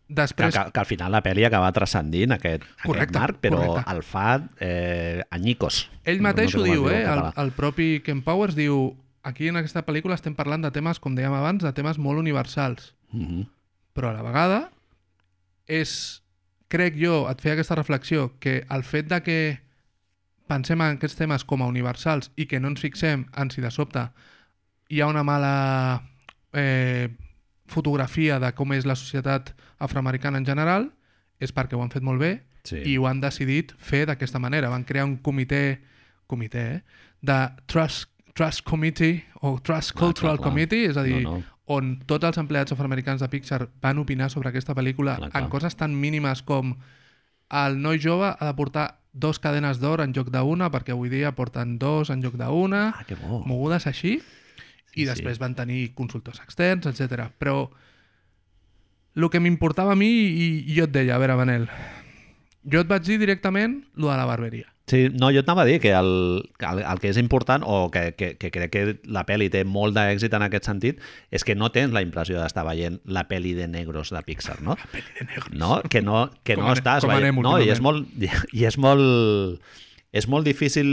Que, Després, que, que al final la pel·li acaba transcendint aquest, Correcte, aquest marc, però correcte. el fa eh, anyicos. ell mateix sé ho com es diu, eh? El, el propi Ken Powers diu aquí en aquesta pel·lícula estem parlant de temes, com dèiem abans, de temes molt universals, Mhm. Però a la vegada és, crec jo, et feia aquesta reflexió, que el fet de que pensem en aquests temes com a universals i que no ens fixem en si de sobte hi ha una mala eh, fotografia de com és la societat afroamericana en general és perquè ho han fet molt bé Sí. i ho han decidit fer d'aquesta manera. Van crear un comitè, comitè eh? de Trust, Trust Committee o Trust Clar, Cultural clar, clar. Committee, és a dir, No, no. On tots els empleats afroamericans de Pixar van opinar sobre aquesta pel·lícula Clar, clar. en coses tan mínimes com el noi jove ha de portar dos cadenes d'or en lloc d'una perquè avui dia porten dos en lloc d'una Ah, mogudes així Sí, i sí. després van tenir consultors externs, etc. Però el que m'importava a mi, i, i jo et deia, a veure, Manel, jo et vaig dir directament lo de la barberia. Sí, no, jo t'anava a dir que el, el, el que és important, o que, que, que crec que la pel·li té molt d'èxit en aquest sentit, és que no tens la impressió d'estar veient la pel·li de negros de Pixar, no? La Peli de negros. No, que no, que Com no ane- estàs com veient... anem No, i és molt, i és molt, és molt difícil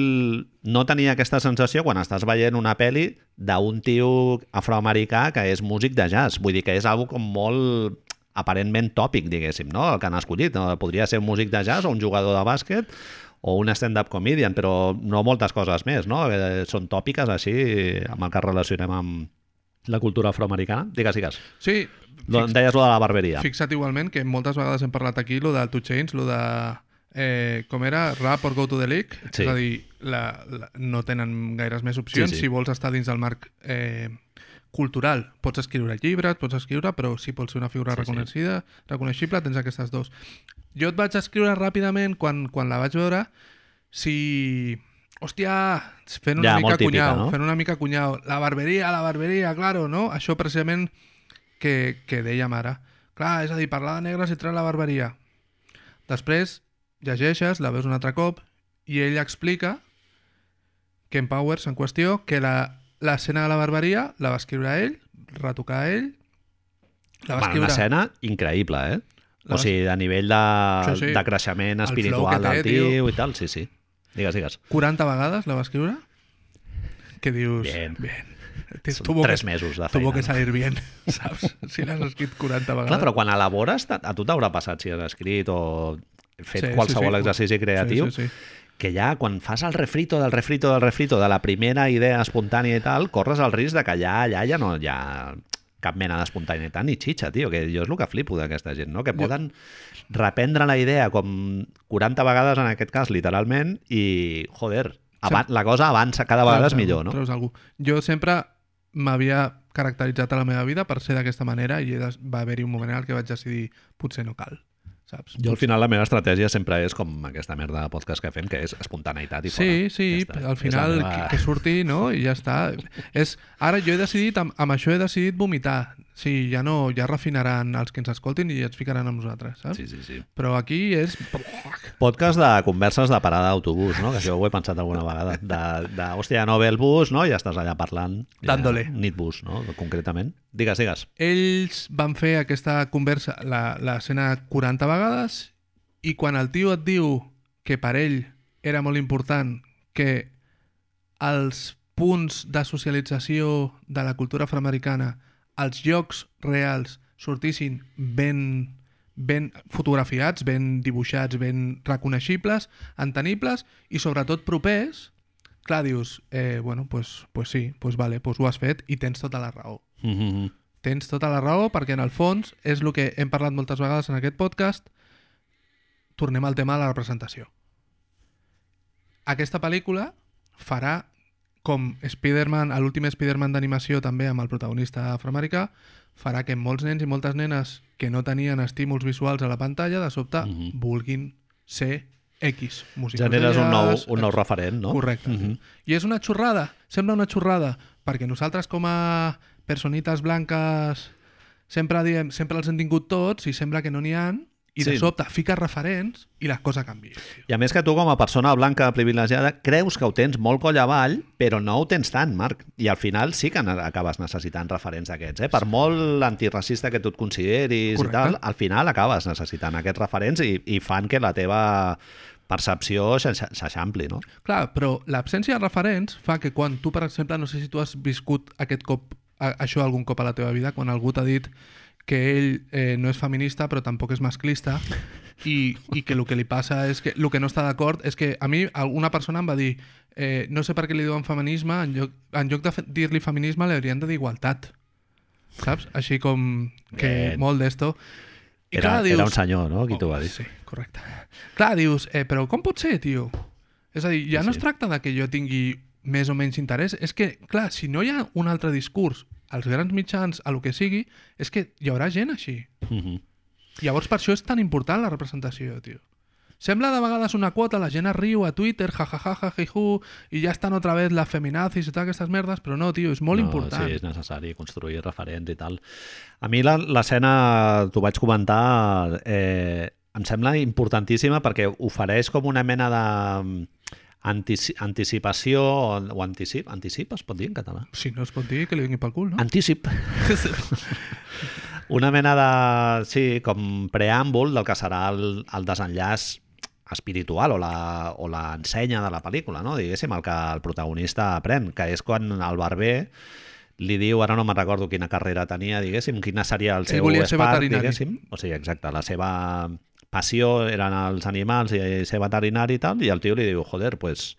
no tenir aquesta sensació quan estàs veient una pel·li d'un tio afroamericà que és músic de jazz. Vull dir que és algo com molt aparentment tòpic, diguéssim, no? El que han escollit. No? Podria ser un músic de jazz o un jugador de bàsquet o un stand-up comedian, però no moltes coses més, no? Que són tòpiques així amb el que relacionem amb la cultura afroamericana. Digues, digues. Sí, em deies lo de la barberia. fixa't igualment que moltes vegades hem parlat aquí lo del Two Chains, lo de... Eh, com era? Rap or go to the league? Sí. És a dir, la, la, no tenen gaires més opcions. Sí, sí. Si vols estar dins del marc eh, cultural, pots escriure llibres, pots escriure, però si vols ser una figura Sí, sí. reconeixida, reconeixible, tens aquestes dos. Jo et vaig escriure ràpidament, quan, quan la vaig veure, si... Hòstia, fent una Ja, mica típica, cunyau, no? fent una mica cunyau. La barberia, la barberia, claro, no? Això precisament que, que dèiem ara. Clar, és a dir, parlar de negres i treure la barberia. Després llegeixes, la veus un altre cop, i ell explica que en Powers, en qüestió, que la l'escena de la barberia la va escriure ell, retocar ell, la va Bueno, una escriure... escena increïble, eh? La O vas- sigui, a nivell de, Sí, sí. de creixement espiritual que té, del tio i tal, sí, sí. Digues, digues. 40 vegades la va escriure? Que dius... Bien. Bien. Són tuvo tres que, mesos de Tuvo feina. que no? salir bien, saps? Si l'has escrit 40 vegades. Clar, però quan elabores, a tu t'haurà passat si has escrit o fet Sí, sí, qualsevol sí. exercici creatiu, Sí, sí, sí. Que ja quan fas el refrito del refrito del refrito de la primera idea espontània i tal, corres el risc de que ja allà ja no ha cap mena d'espontaneïtat ni xitxa, tio, que jo és el que flipo d'aquesta gent, no? que poden reprendre la idea com 40 vegades en aquest cas, literalment, i, joder, avan la cosa avança cada vegada és millor, no? Treus algú. Jo sempre m'havia caracteritzat a la meva vida per ser d'aquesta manera i va haver-hi un moment en el que vaig decidir potser no cal, saps? Jo al final la meva estratègia sempre és com aquesta merda de podcast que fem, que és espontaneïtat i Sí, fora. sí, Ja està. al final meva- que, que surti, no? I ja està. És, ara jo he decidit, amb, amb això he decidit vomitar. Sí, ja no, ja refinaran els que ens escoltin i ens ficaran amb nosaltres, saps? Sí, sí, sí. Però aquí és... Podcast de converses de parada d'autobús, no? Que això ho he pensat alguna vegada. De, de hòstia, no ve el bus, no? I ja estàs allà parlant. Ja, Dándole. Nitbus, no? Concretament. Digues, digues. Ells van fer aquesta conversa, la- l'escena 40 vegades, i quan el tio et diu que per ell era molt important que els punts de socialització de la cultura afroamericana, els llocs reals, sortissin ben, ben fotografiats, ben dibuixats, ben reconeixibles, entenibles i sobretot propers, clar, dius, eh, bueno, pues, pues sí, pues vale, pues ho has fet i tens tota la raó. Mm -hmm. tens tota la raó perquè en el fons és el que hem parlat moltes vegades en aquest podcast. Tornem al tema de la representació. Aquesta pel·lícula farà com Spider-Man, l'últim Spider-Man d'animació també amb el protagonista afroamericà, farà que molts nens i moltes nenes que no tenien estímuls visuals a la pantalla, de sobte Mhm. vulguin ser X. músics Generes un nou, un nou referent, no? Correcte. Mhm. I és una xorrada, sembla una xorrada, perquè nosaltres com a personites blanques sempre diem, sempre els hem tingut tots i sembla que no n'hi han, i de Sí. sobte fiques referents i la cosa canvia. Tio. I a més que tu, com a persona blanca privilegiada, creus que ho tens molt coll avall, però no ho tens tant, Marc. I al final sí que acabes necessitant referents d'aquests. Eh? Per molt antiracista que tu et consideris Correcte. i tal, al final acabes necessitant aquests referents i, i fan que la teva percepció s'eix- s'eixampli, no? Clar, però l'absència de referents fa que quan tu, per exemple, no sé si tu has viscut aquest cop, això algun cop a la teva vida, quan algú t'ha dit que ell eh, no és feminista però tampoc és masclista i, i que el que li passa és que el que no està d'acord és que a mi una persona em va dir eh, no sé per què li diuen feminisme en lloc, en lloc de dir-li feminisme li haurien de dir igualtat saps? Així com que Bien. molt d'esto i Era, clar, dius, era un senyor, no?, qui t'ho va dir. Sí, correcte. Clar, dius, eh, però com pot ser, tio? És a dir, ja Sí, no es tracta de que jo tingui més o menys interès, és que, clar, si no hi ha un altre discurs als grans mitjans, a lo que sigui, és que hi haurà gent així. Mhm. Llavors, per això és tan important la representació, tio. Sembla de vegades una quota, la gent es riu a Twitter, jajajaja, jiju, i ja estan otra vez les feminazis i totes aquestes merdes, però no, tio, és molt no, important. Sí, és necessari construir referents i tal. A mi la- l'escena, t'ho vaig comentar, eh, em sembla importantíssima perquè ofereix com una mena de antici anticipació o, o anticip, anticip es pot dir en català? Si no es pot dir, que li vingui pel cul, no? Antícip. una mena de, sí, com preàmbul del que serà el, el desenllaç espiritual o la, o la ensenya de la pel·lícula, no? diguéssim, el que el protagonista aprèn, que és quan el barber li diu, ara no me'n recordo quina carrera tenia, diguéssim, quina seria el Ell seu ser spark, veterinari. diguéssim. O sigui, exacte, la seva passió eren els animals i ser veterinari i tal, i el tio li diu, joder, pues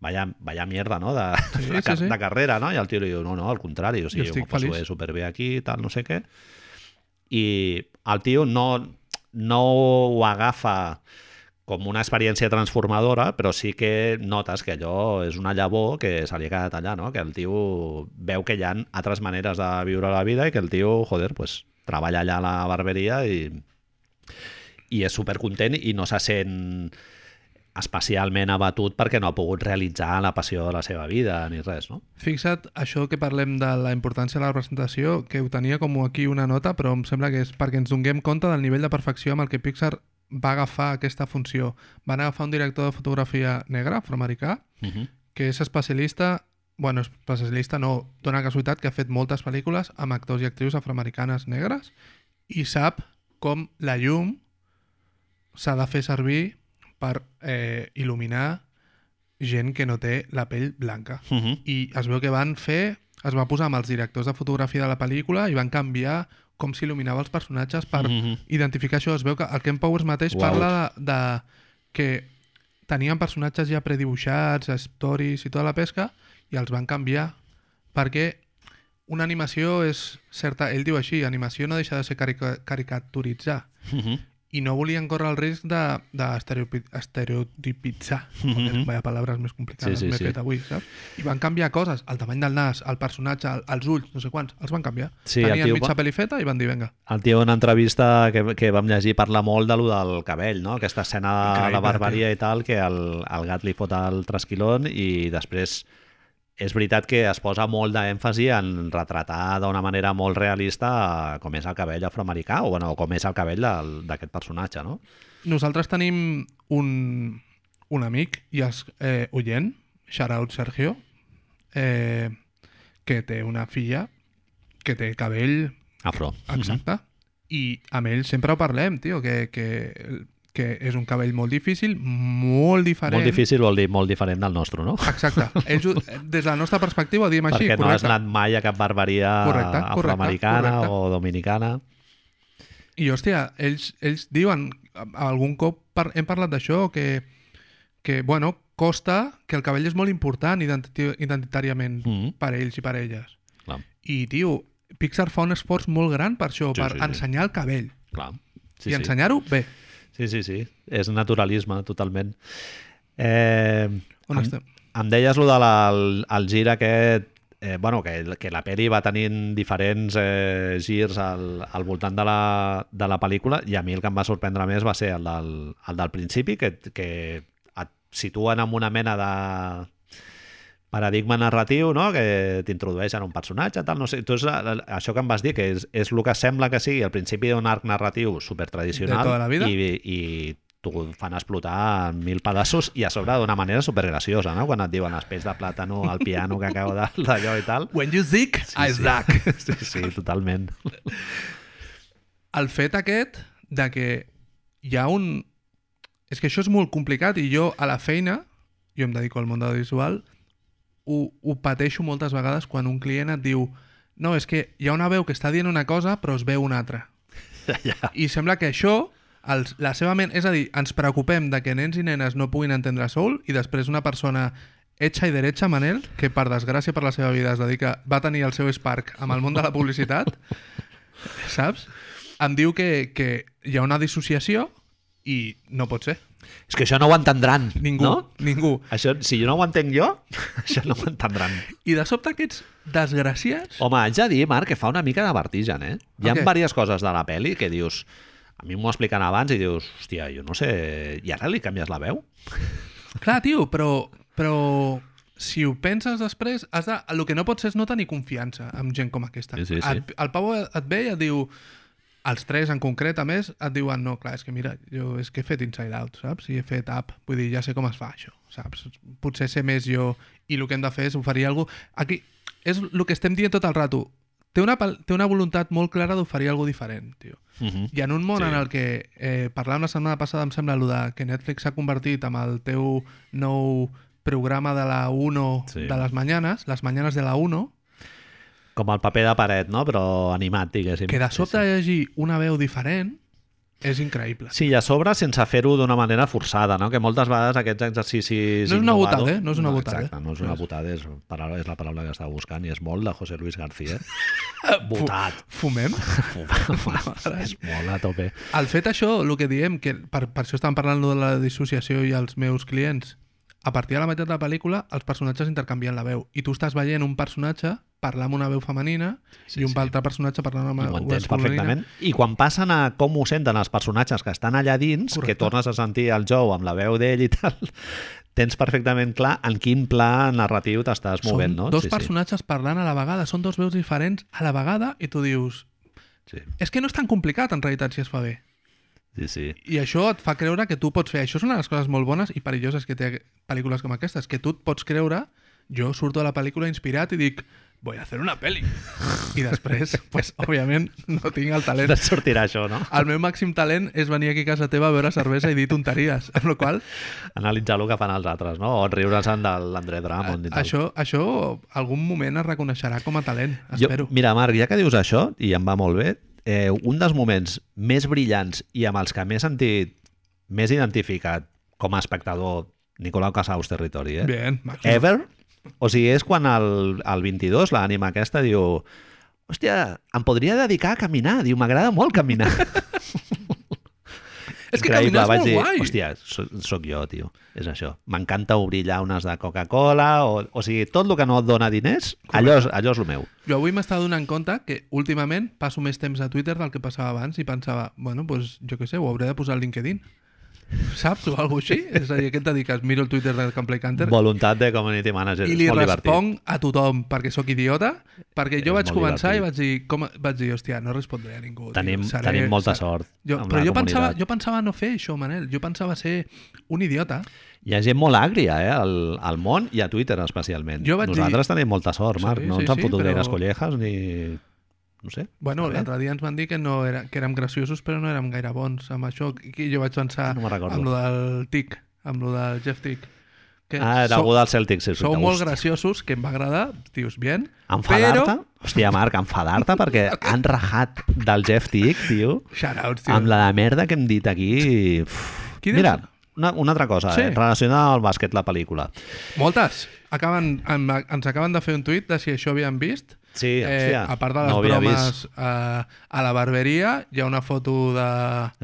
vaya, vaya mierda, no?, de, Sí, sí, sí. carrera, no? I el tio li diu, no, no, al contrari, o sigui, Jo m'ho passo bé superbé aquí i tal, no sé què. I el tio no, no ho agafa com una experiència transformadora, però sí que notes que allò és una llavor que se li ha quedat allà, no? que el tio veu que hi ha altres maneres de viure la vida i que el tio, joder, pues, treballa allà a la barberia i, i és supercontent i no se sent especialment abatut perquè no ha pogut realitzar la passió de la seva vida ni res, no? Fixa't, això que parlem de la importància de la representació, que ho tenia com aquí una nota, però em sembla que és perquè ens donem compte del nivell de perfecció amb el que Pixar va agafar aquesta funció. Van agafar un director de fotografia negre, afroamericà, Uh -huh. que és especialista, bueno, especialista no, dona casualitat que ha fet moltes pel·lícules amb actors i actrius afroamericanes negres i sap com la llum s'ha de fer servir per eh, il·luminar gent que no té la pell blanca Uh -huh. i es veu que van fer es va posar amb els directors de fotografia de la pel·lícula i van canviar com s'il·luminava els personatges per Mhm. identificar això. Es veu que el Ken Powers mateix Uau. parla de, de que tenien personatges ja predibuixats, stories i tota la pesca i els van canviar perquè una animació és certa, ell diu així, animació no deixa de ser carica caricaturitzar Uh -huh. I no volien córrer el risc de, de. Joder, Mhm. Vaya paraules més complicades Sí, sí, m'he sí. fet avui, saps? I van canviar coses, el tamany del nas, el personatge, el, els ulls, no sé quants, els van canviar. Sí, Tenien tio mitja va- pel·li feta i van dir, vinga. El tio en una entrevista que, que vam llegir parla molt de lo del cabell, no? Aquesta escena de la barbaria i tal, que el, el gat li fot el trasquilón i després és veritat que es posa molt d'èmfasi en retratar d'una manera molt realista com és el cabell afroamericà o bueno, com és el cabell d'aquest personatge, no? Nosaltres tenim un, un amic i és eh, oient, shout out Sergio, eh, que té una filla que té cabell Afro. exacte, i amb ell sempre ho parlem, tio, que, que, que és un cabell molt difícil, molt diferent. Molt difícil vol dir molt diferent del nostre, no? Exacte. Ells, des de la nostra perspectiva ho diem així, Perquè no has anat mai a cap barberia Correcte, afroamericana correcte. o dominicana. I, hòstia, ells, ells diuen, algun cop par hem parlat d'això, que, que, bueno, costa que el cabell és molt important identi identitàriament Mm. per ells i per elles. Clar, I, tio, Pixar fa un esforç molt gran per això, Sí, per sí, sí. ensenyar el cabell. clar. I ensenyar-ho bé. Sí, sí, sí. És naturalisme, totalment. Eh, On em- estem? em deies lo de la, el, gir aquest eh, bueno, que, que la pel·li va tenint diferents eh, girs al, al voltant de la, de la pel·lícula i a mi el que em va sorprendre més va ser el del, el del principi, que, que et situen en una mena de paradigma narratiu, no? que t'introdueixen un personatge, tal, no sé. Tu és, això que em vas dir, que és, és el que sembla que sigui el principi d'un arc narratiu supertradicional De tota la vida. i, i t'ho fan explotar en mil pedaços i a sobre d'una manera supergraciosa, no? Quan et diuen els peix de plàtano al piano que acabo de- d'allò i tal. When you zic, I sí. zac. Sí, sí, totalment. el fet aquest de que hi ha un... És que això és molt complicat i jo a la feina, jo em dedico al món de visual, ho, ho pateixo moltes vegades quan un client et diu no, és que hi ha una veu que està dient una cosa però es veu una altra. Ja. I sembla que això, els, la seva ment... És a dir, ens preocupem de que nens i nenes no puguin entendre soul i després una persona hecha i derecha, Manel, que per desgràcia per la seva vida es dedica, va tenir el seu Spark amb el món de la publicitat, saps? Em diu que, que hi ha una dissociació i no pot ser. És que això no ho entendran, Ningú, no? ningú. Això, si jo no ho entenc jo, això no ho entendran. I de sobte aquests desgraciats... Home, haig de dir, Marc, que fa una mica de vertigen, eh? Hi ha Ok. diverses coses de la pel·li que dius... A mi m'ho expliquen abans i dius, hòstia, jo no sé... I ara li canvies la veu? Clar, tio, però, però si ho penses després, has de, el que no pots és no tenir confiança amb gent com aquesta. Sí, sí, sí. Et, el Pau et ve i et diu, els tres en concret, a més, et diuen, no, clar, és que mira, jo és que he fet Inside Out, saps? I he fet App, vull dir, ja sé com es fa això, saps? Potser sé més jo i el que hem de fer és oferir alguna cosa... Aquí, és el que estem dient tot el rato. Té una, té una voluntat molt clara d'oferir alguna diferent, tio. Uh -huh. I en un món Sí. en el que eh, parlàvem la setmana passada, em sembla, de que Netflix s'ha convertit en el teu nou programa de la 1 Sí. sí. de les mañanes, les mañanes de la 1, Com el paper de paret, no? Però animat, diguéssim. que de sobte Sí, hi hagi una veu diferent, és increïble. sí. sí, i a sobre sense fer-ho d'una manera forçada, no? Que moltes vegades aquests exercicis... No és una innovadors- botada, eh? No és una botada. Exacte, no és una botada, és, paraula, és la paraula que estava buscant i és molt de José Luis García. Botat. Fumem? és molt a tope. El fet això, el que diem, que per, per això estàvem parlant de la dissociació i els meus clients, a partir de la meitat de la pel·lícula, els personatges intercanvien la veu. I tu estàs veient un personatge parlar amb una veu femenina Sí, i un sí. altre personatge parlant amb una veu perfectament. I quan passen a com ho senten els personatges que estan allà dins, Correcte. que tornes a sentir el Joe amb la veu d'ell i tal, tens perfectament clar en quin pla narratiu t'estàs movent, són no? dos sí, personatges parlant a la vegada, són dos veus diferents a la vegada i tu dius, Sí, és que no és tan complicat en realitat si es fa bé. Sí, sí. I això et fa creure que tu pots fer. Això és una de les coses molt bones i perilloses que té pel·lícules com aquestes, que tu et pots creure, jo surto de la pel·lícula inspirat i dic, voy a hacer una peli. I després, pues, òbviament, no tinc el talent. Et sortirà això, no? El meu màxim talent és venir aquí a casa teva a beure cervesa i dir tonteries, amb la qual Analitzar el que fan els altres, no? O riure's-en de l'André Drummond tal. això, això algun moment es reconeixerà com a talent, Jo, espero. mira, Marc, ja que dius això, i em va molt bé, eh, un dels moments més brillants i amb els que m'he sentit més identificat com a espectador Nicolau Casaus Territori, eh? Bien. Ever? O sigui, és quan el, el 22, l'ànima aquesta, diu hòstia, em podria dedicar a caminar. Diu, m'agrada molt caminar. És que caminar és molt dir, guai. hòstia, soc, soc jo, tio. És això. M'encanta obrir llaunes de Coca-Cola, o, o sigui, tot el que no et dona diners, allò és, allò és el meu. Jo avui m'estava donant compte que últimament passo més temps a Twitter del que passava abans i pensava, bueno, pues, jo què sé, ho hauré de posar al LinkedIn. Saps? O alguna així. És a dir, què et dediques? Miro el Twitter de Camplay Canter Voluntat de community manager. i li és molt divertit. responc a tothom perquè sóc idiota, perquè jo És vaig començar i divertit. vaig dir, com, vaig dir, hòstia, no respondré a ningú. Tenim, tio. Seré- tenim molta ser- sort Jo, però jo pensava, comunitat. jo pensava no fer això, Manel. Jo pensava ser un idiota. Hi ha gent molt àgria, eh? Al, al món i a Twitter especialment. Jo vaig dir- Nosaltres tenim molta sort, Sí, Marc. no sí, ens han sí, fotut però- gaires collejas ni... No sé. Bueno, l'altre dia ens van dir que, no era, que érem graciosos però no érem gaire bons amb això. I jo vaig pensar No amb lo del Tic, amb lo del Jeff Tick. Que Ah, era sou- algú del Celtic. Sí, Sou molt graciosos, que em va agradar, dius, bien. Enfadar-te? Però... Hòstia, Marc, enfadar-te perquè han rajat del Jeff Tick, tio, Shoutouts, tio. amb la de merda que hem dit aquí. Uf. Qui Mira, dius? una, una altra cosa, Sí. eh? relacionada al bàsquet, la pel·lícula. Moltes. Acaben, em, ens acaben de fer un tuit de si això havíem vist. Sí, Eh, hòstia, a part de les no bromes eh, a la barberia, hi ha una foto de...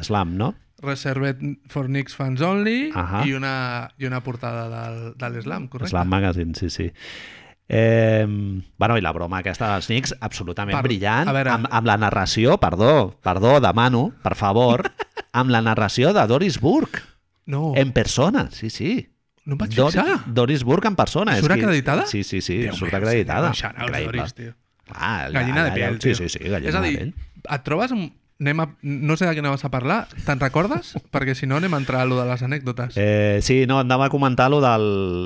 Slam, no? Reserved for Knicks Fans Only Ahà. i, una, i una portada del, de l'Islam, correcte? Slam Magazine, sí, sí. Eh, bueno, i la broma aquesta dels Knicks, absolutament Per- brillant, a veure- amb, amb la narració, perdó, perdó, demano, per favor, amb la narració de Doris Burke, No, en persona, sí, sí. No em vaig Dor- fixar. Doris Burke en persona. Surt és que- acreditada? Sí, sí, sí, Déu surt meu, acreditada. Increïble. Doris, tio. Ah, Gallina de allà- piel, sí, tio. Sí, sí, gallina És a de dir, et trobes amb... Anem a... No sé de què anaves a parlar, te'n recordes? Perquè si no anem a entrar a lo de les anècdotes. Eh, sí, no, anava a comentar lo de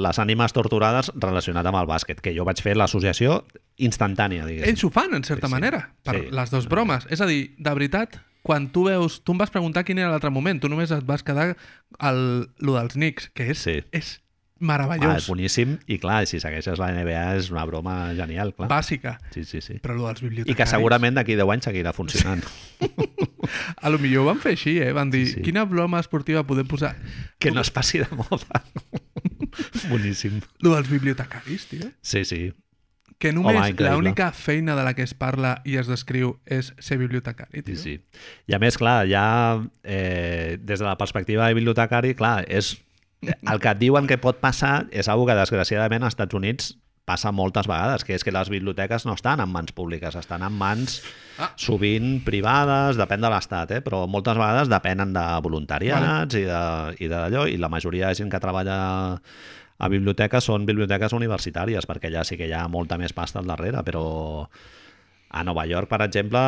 les ànimes torturades relacionat amb el bàsquet, que jo vaig fer l'associació instantània, diguéssim. Ells ho fan, en certa Sí, sí. manera, per Sí. les dues bromes. És a dir, de veritat, quan tu veus... Tu em vas preguntar quin era l'altre moment, tu només et vas quedar el, lo dels Knicks, que és, Sí. és Ah, és meravellós, boníssim, i clar, si segueixes la NBA és una broma genial, clar. bàsica. Sí, sí, sí. Però lo dels I bibliotecaris... que segurament d'aquí 10 anys seguirà funcionant. A lo millor ho van fer així, eh? Van dir, Sí, sí. quina broma esportiva podem posar? que no es passi de moda. Boníssim. Lo dels bibliotecaris, tio. Sí, sí. Que només l'única feina de la que es parla i es descriu és ser bibliotecari, Sí, tio. sí. I a més, clar, ja eh, des de la perspectiva de bibliotecari, clar, és, el que et diuen que pot passar és una que desgraciadament als Estats Units passa moltes vegades, que és que les biblioteques no estan en mans públiques, estan en mans Ah. sovint privades, depèn de l'estat, eh? però moltes vegades depenen de voluntariats i de- i d'allò, i, la majoria de gent que treballa a biblioteques són biblioteques universitàries, perquè allà sí que hi ha molta més pasta al darrere, però a Nova York, per exemple,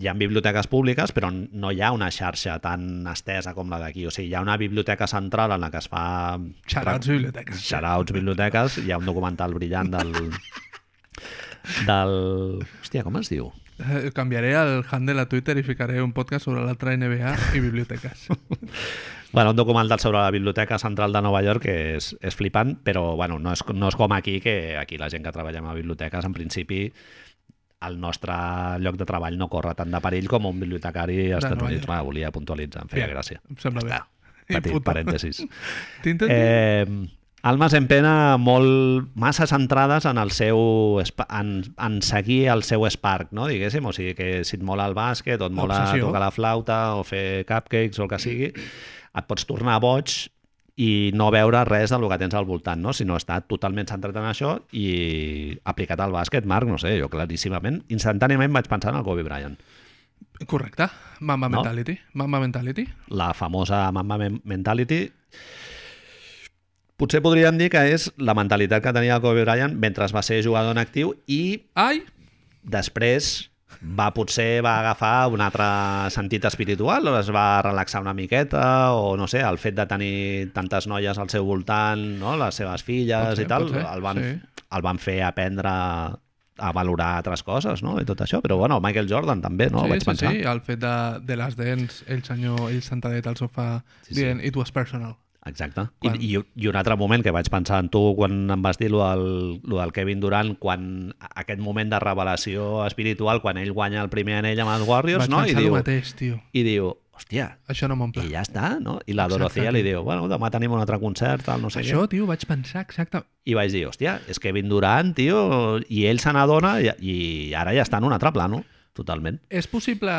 hi ha biblioteques públiques, però no hi ha una xarxa tan estesa com la d'aquí. O sigui, hi ha una biblioteca central en la que es fa... Shoutouts biblioteques. Shoutouts biblioteques. Hi ha un documental brillant del... del... Hòstia, com es diu? Eh, Canviaré el handle a Twitter i ficaré un podcast sobre l'altra NBA i biblioteques. Bueno, un documental sobre la Biblioteca Central de Nova York que és, és flipant, però bueno, no, és, no és com aquí, que aquí la gent que treballem a biblioteques, en principi, el nostre lloc de treball no corre tant de perill com un bibliotecari als Estats Units. Va, volia puntualitzar, em feia Bien, gràcia. Em sembla bé. I Petit puto. parèntesis. Eh, almes en pena molt massa centrades en el seu en, en seguir el seu spark, no? diguéssim, o sigui que si et mola el bàsquet o et mola Obsessió. tocar la flauta o fer cupcakes o el que sigui, et pots tornar boig i no veure res del que tens al voltant, no? sinó estar totalment centrat en això i aplicat al bàsquet, Marc, no sé, jo claríssimament, instantàniament vaig pensar en el Kobe Bryant. Correcte. Mamba No? Mentality. Mamba Mentality. la famosa Mamba Men- Mentality. Potser podríem dir que és la mentalitat que tenia el Kobe Bryant mentre va ser jugador en actiu i Ai! després va potser va agafar un altre sentit espiritual o es va relaxar una miqueta o no sé, el fet de tenir tantes noies al seu voltant, no? les seves filles ser, i tal, ser, el van, sí. el van fer aprendre a valorar altres coses, no? I tot això. Però bueno, Michael Jordan també, no? sí, Vaig sí, pensar. sí, el fet de, de les dents, el senyor, ell sentadet al sofà, Sí, sí. dient, it was personal. Exacte. Quan- I, i, I un altre moment que vaig pensar en tu quan em vas dir lo del, lo del Kevin Durant, quan aquest moment de revelació espiritual, quan ell guanya el primer anell amb els Warriors, Vaig no? I diu, mateix, tio. I diu, hòstia, Això no m'omple. i ja està, no? I la Exacte, Dorothea tio. li diu, bueno, demà tenim un altre concert, tal, no sé Això, què. tio, vaig pensar exacte... I vaig dir, hòstia, és Kevin Durant, tio, i ell se n'adona i, i ara ja està en un altre plano, totalment. És possible,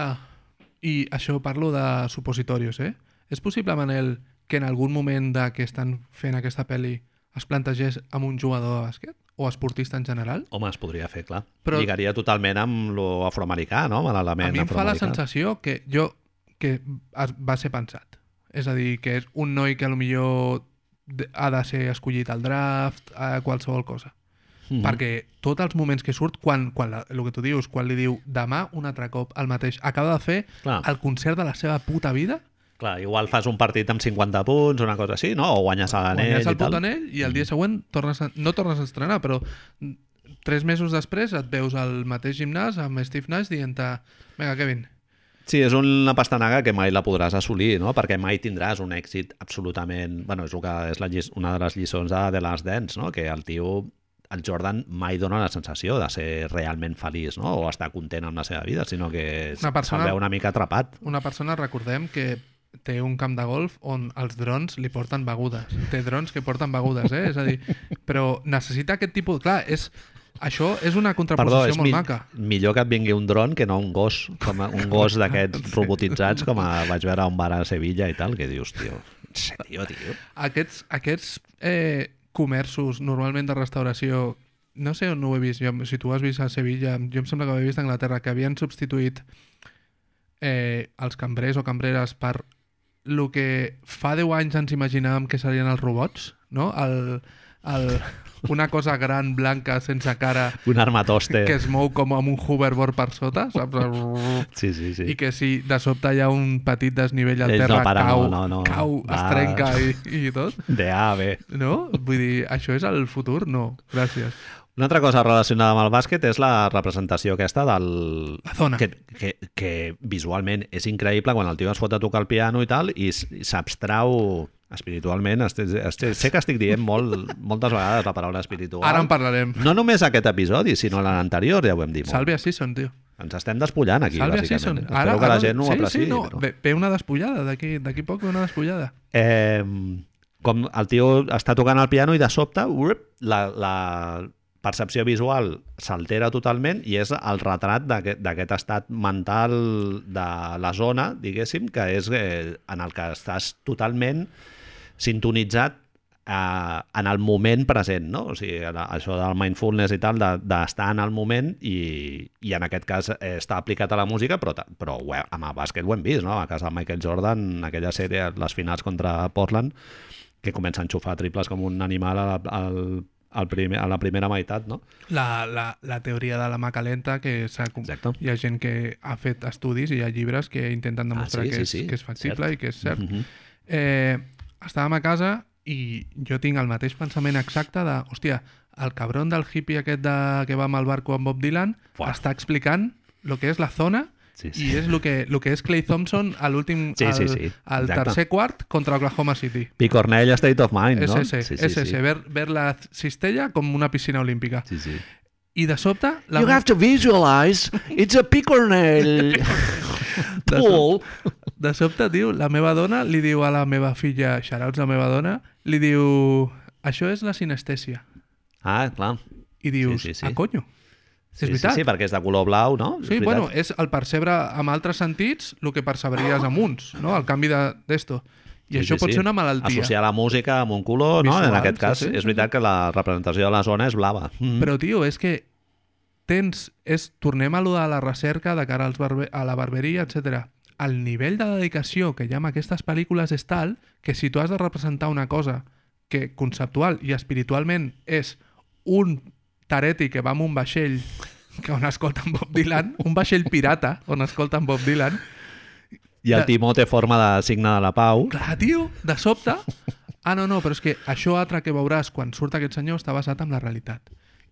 i això parlo de supositorios, eh? És possible, Manel, que en algun moment de que estan fent aquesta pel·li es plantegés amb un jugador de bàsquet? O esportista en general? Home, es podria fer, clar. Però-. Lligaria totalment amb lo afroamericà, no? Amb A l'element mi em fa la afroamericà. sensació que jo que va ser pensat. És a dir, que és un noi que millor ha de ser escollit al draft, a qualsevol cosa. Mhm. Perquè tots els moments que surt, quan, quan la, el que tu dius, quan li diu demà un altre cop el mateix, acaba de fer Clar. el concert de la seva puta vida, Clar, igual fas un partit amb 50 punts, una cosa així, no? O guanyes a l'anell guanyes i el tal. puto anell i el dia següent tornes a, no tornes a estrenar, però tres mesos després et veus al mateix gimnàs amb Steve Nash dient-te vinga, Kevin, Sí, és una pastanaga que mai la podràs assolir, no? Perquè mai tindràs un èxit absolutament... bueno, és, el que és la, llis- una de les lliçons de, de les Dance, no? Que el tio, el Jordan, mai dona la sensació de ser realment feliç, no? O estar content amb la seva vida, sinó que Una persona- se'l veu una mica atrapat. una persona, recordem que té un camp de golf on els drons li porten begudes. Té drons que porten begudes, eh? És a dir, però necessita aquest tipus... Clar, és... Això és una Perdó, contraposició és molt mi maca. millor que et vingui un dron que no un gos, com a, un gos d'aquests robotitzats com a, vaig veure a un bar a Sevilla i tal, que dius, tio, en sèrio, tio? Aquests, aquests eh, comerços normalment de restauració no sé on ho he vist, jo, si tu has vist a Sevilla, jo em sembla que ho he vist a Anglaterra, que havien substituït eh, els cambrers o cambreres per el que fa 10 anys ens imaginàvem que serien els robots, no? El, el, una cosa gran, blanca, sense cara, Un armatoste. que es mou com amb un hoverboard per sota, saps? Sí, sí, sí. I que si de sobte hi ha un petit desnivell al Ells no terra, paren, cau, no, no, no. cau es Va. trenca i, i tot. De A a B. No? Vull dir, això és el futur? No, gràcies. Una altra cosa relacionada amb el bàsquet és la representació aquesta del... La zona. Que, que, que visualment és increïble quan el tio es fot a tocar el piano i tal i s'abstrau espiritualment. Estic, estic, sé que estic dient molt, moltes vegades la paraula espiritual. Ara en parlarem. No només aquest episodi, sinó l'anterior, ja ho hem dit molt. Salve a Season, tio. Ens estem despullant aquí, Salve bàsicament. Espero que la gent ho sí, apreciï. Sí, no, però... ve, ve una despullada, d'aquí poc ve una despullada. Eh, com el tio està tocant el piano i de sobte urup, la, la percepció visual s'altera totalment i és el retrat d'aquest estat mental de la zona, diguéssim, que és eh, en el que estàs totalment sintonitzat eh, en el moment present, no? O sigui, això del mindfulness i tal, de- d'estar en el moment i, i en aquest cas eh, està aplicat a la música, però, però ho amb el bàsquet ho hem vist, no? A casa de Michael Jordan, aquella sèrie, les finals contra Portland, que comença a enxufar triples com un animal a la, al, al primer, a la primera meitat, no? La, la, la teoria de la mà calenta, que s'ha hi ha gent que ha fet estudis i hi ha llibres que intenten demostrar Ah, sí, que, sí, és, sí, que és factible cert. i que és cert. Mhm. Eh, estàvem a casa i jo tinc el mateix pensament exacte de, hòstia, el cabron del hippie aquest de, que va amb el barco amb Bob Dylan Fuà. està explicant el que és la zona Sí, i és el que, el que és Clay Thompson a l'últim Sí, al, sí, sí, al tercer quart contra Oklahoma City. Pi Cornell State of Mind, no? SS, sí, sí, SS, sí. Ver, ver la cistella com una piscina olímpica. Sí, sí. I de sobte... La You have to visualize it's a picornell pool. De sobte, tio, la meva dona li diu a la meva filla, xarauts la meva dona, li diu, això és la sinestèsia. Ah, clar. I dius, sí, sí. ah, conyo. Sí, veritat. Sí, sí, perquè és de color blau, no? Sí, És bueno, és el percebre amb altres sentits el que percebries amb uns, no? El canvi de- d'esto. I Sí, això sí, pot sí. ser una malaltia. Associar la música amb un color, no? Visual, en aquest cas, sí, sí, és sí, veritat que la representació de la zona és blava. Mm. Però, tio, és que tens... És, tornem a lo de la recerca de cara als barbe, a la barberia, etc. El nivell de dedicació que hi ha en aquestes pel·lícules és tal que si tu has de representar una cosa que conceptual i espiritualment és un tareti que va amb un vaixell que on escolten Bob Dylan, un vaixell pirata on escolten Bob Dylan, I el de- timó té forma de signe de la pau. clar, tio, de sobte... Ah, no, no, però és que això altre que veuràs quan surt aquest senyor està basat en la realitat.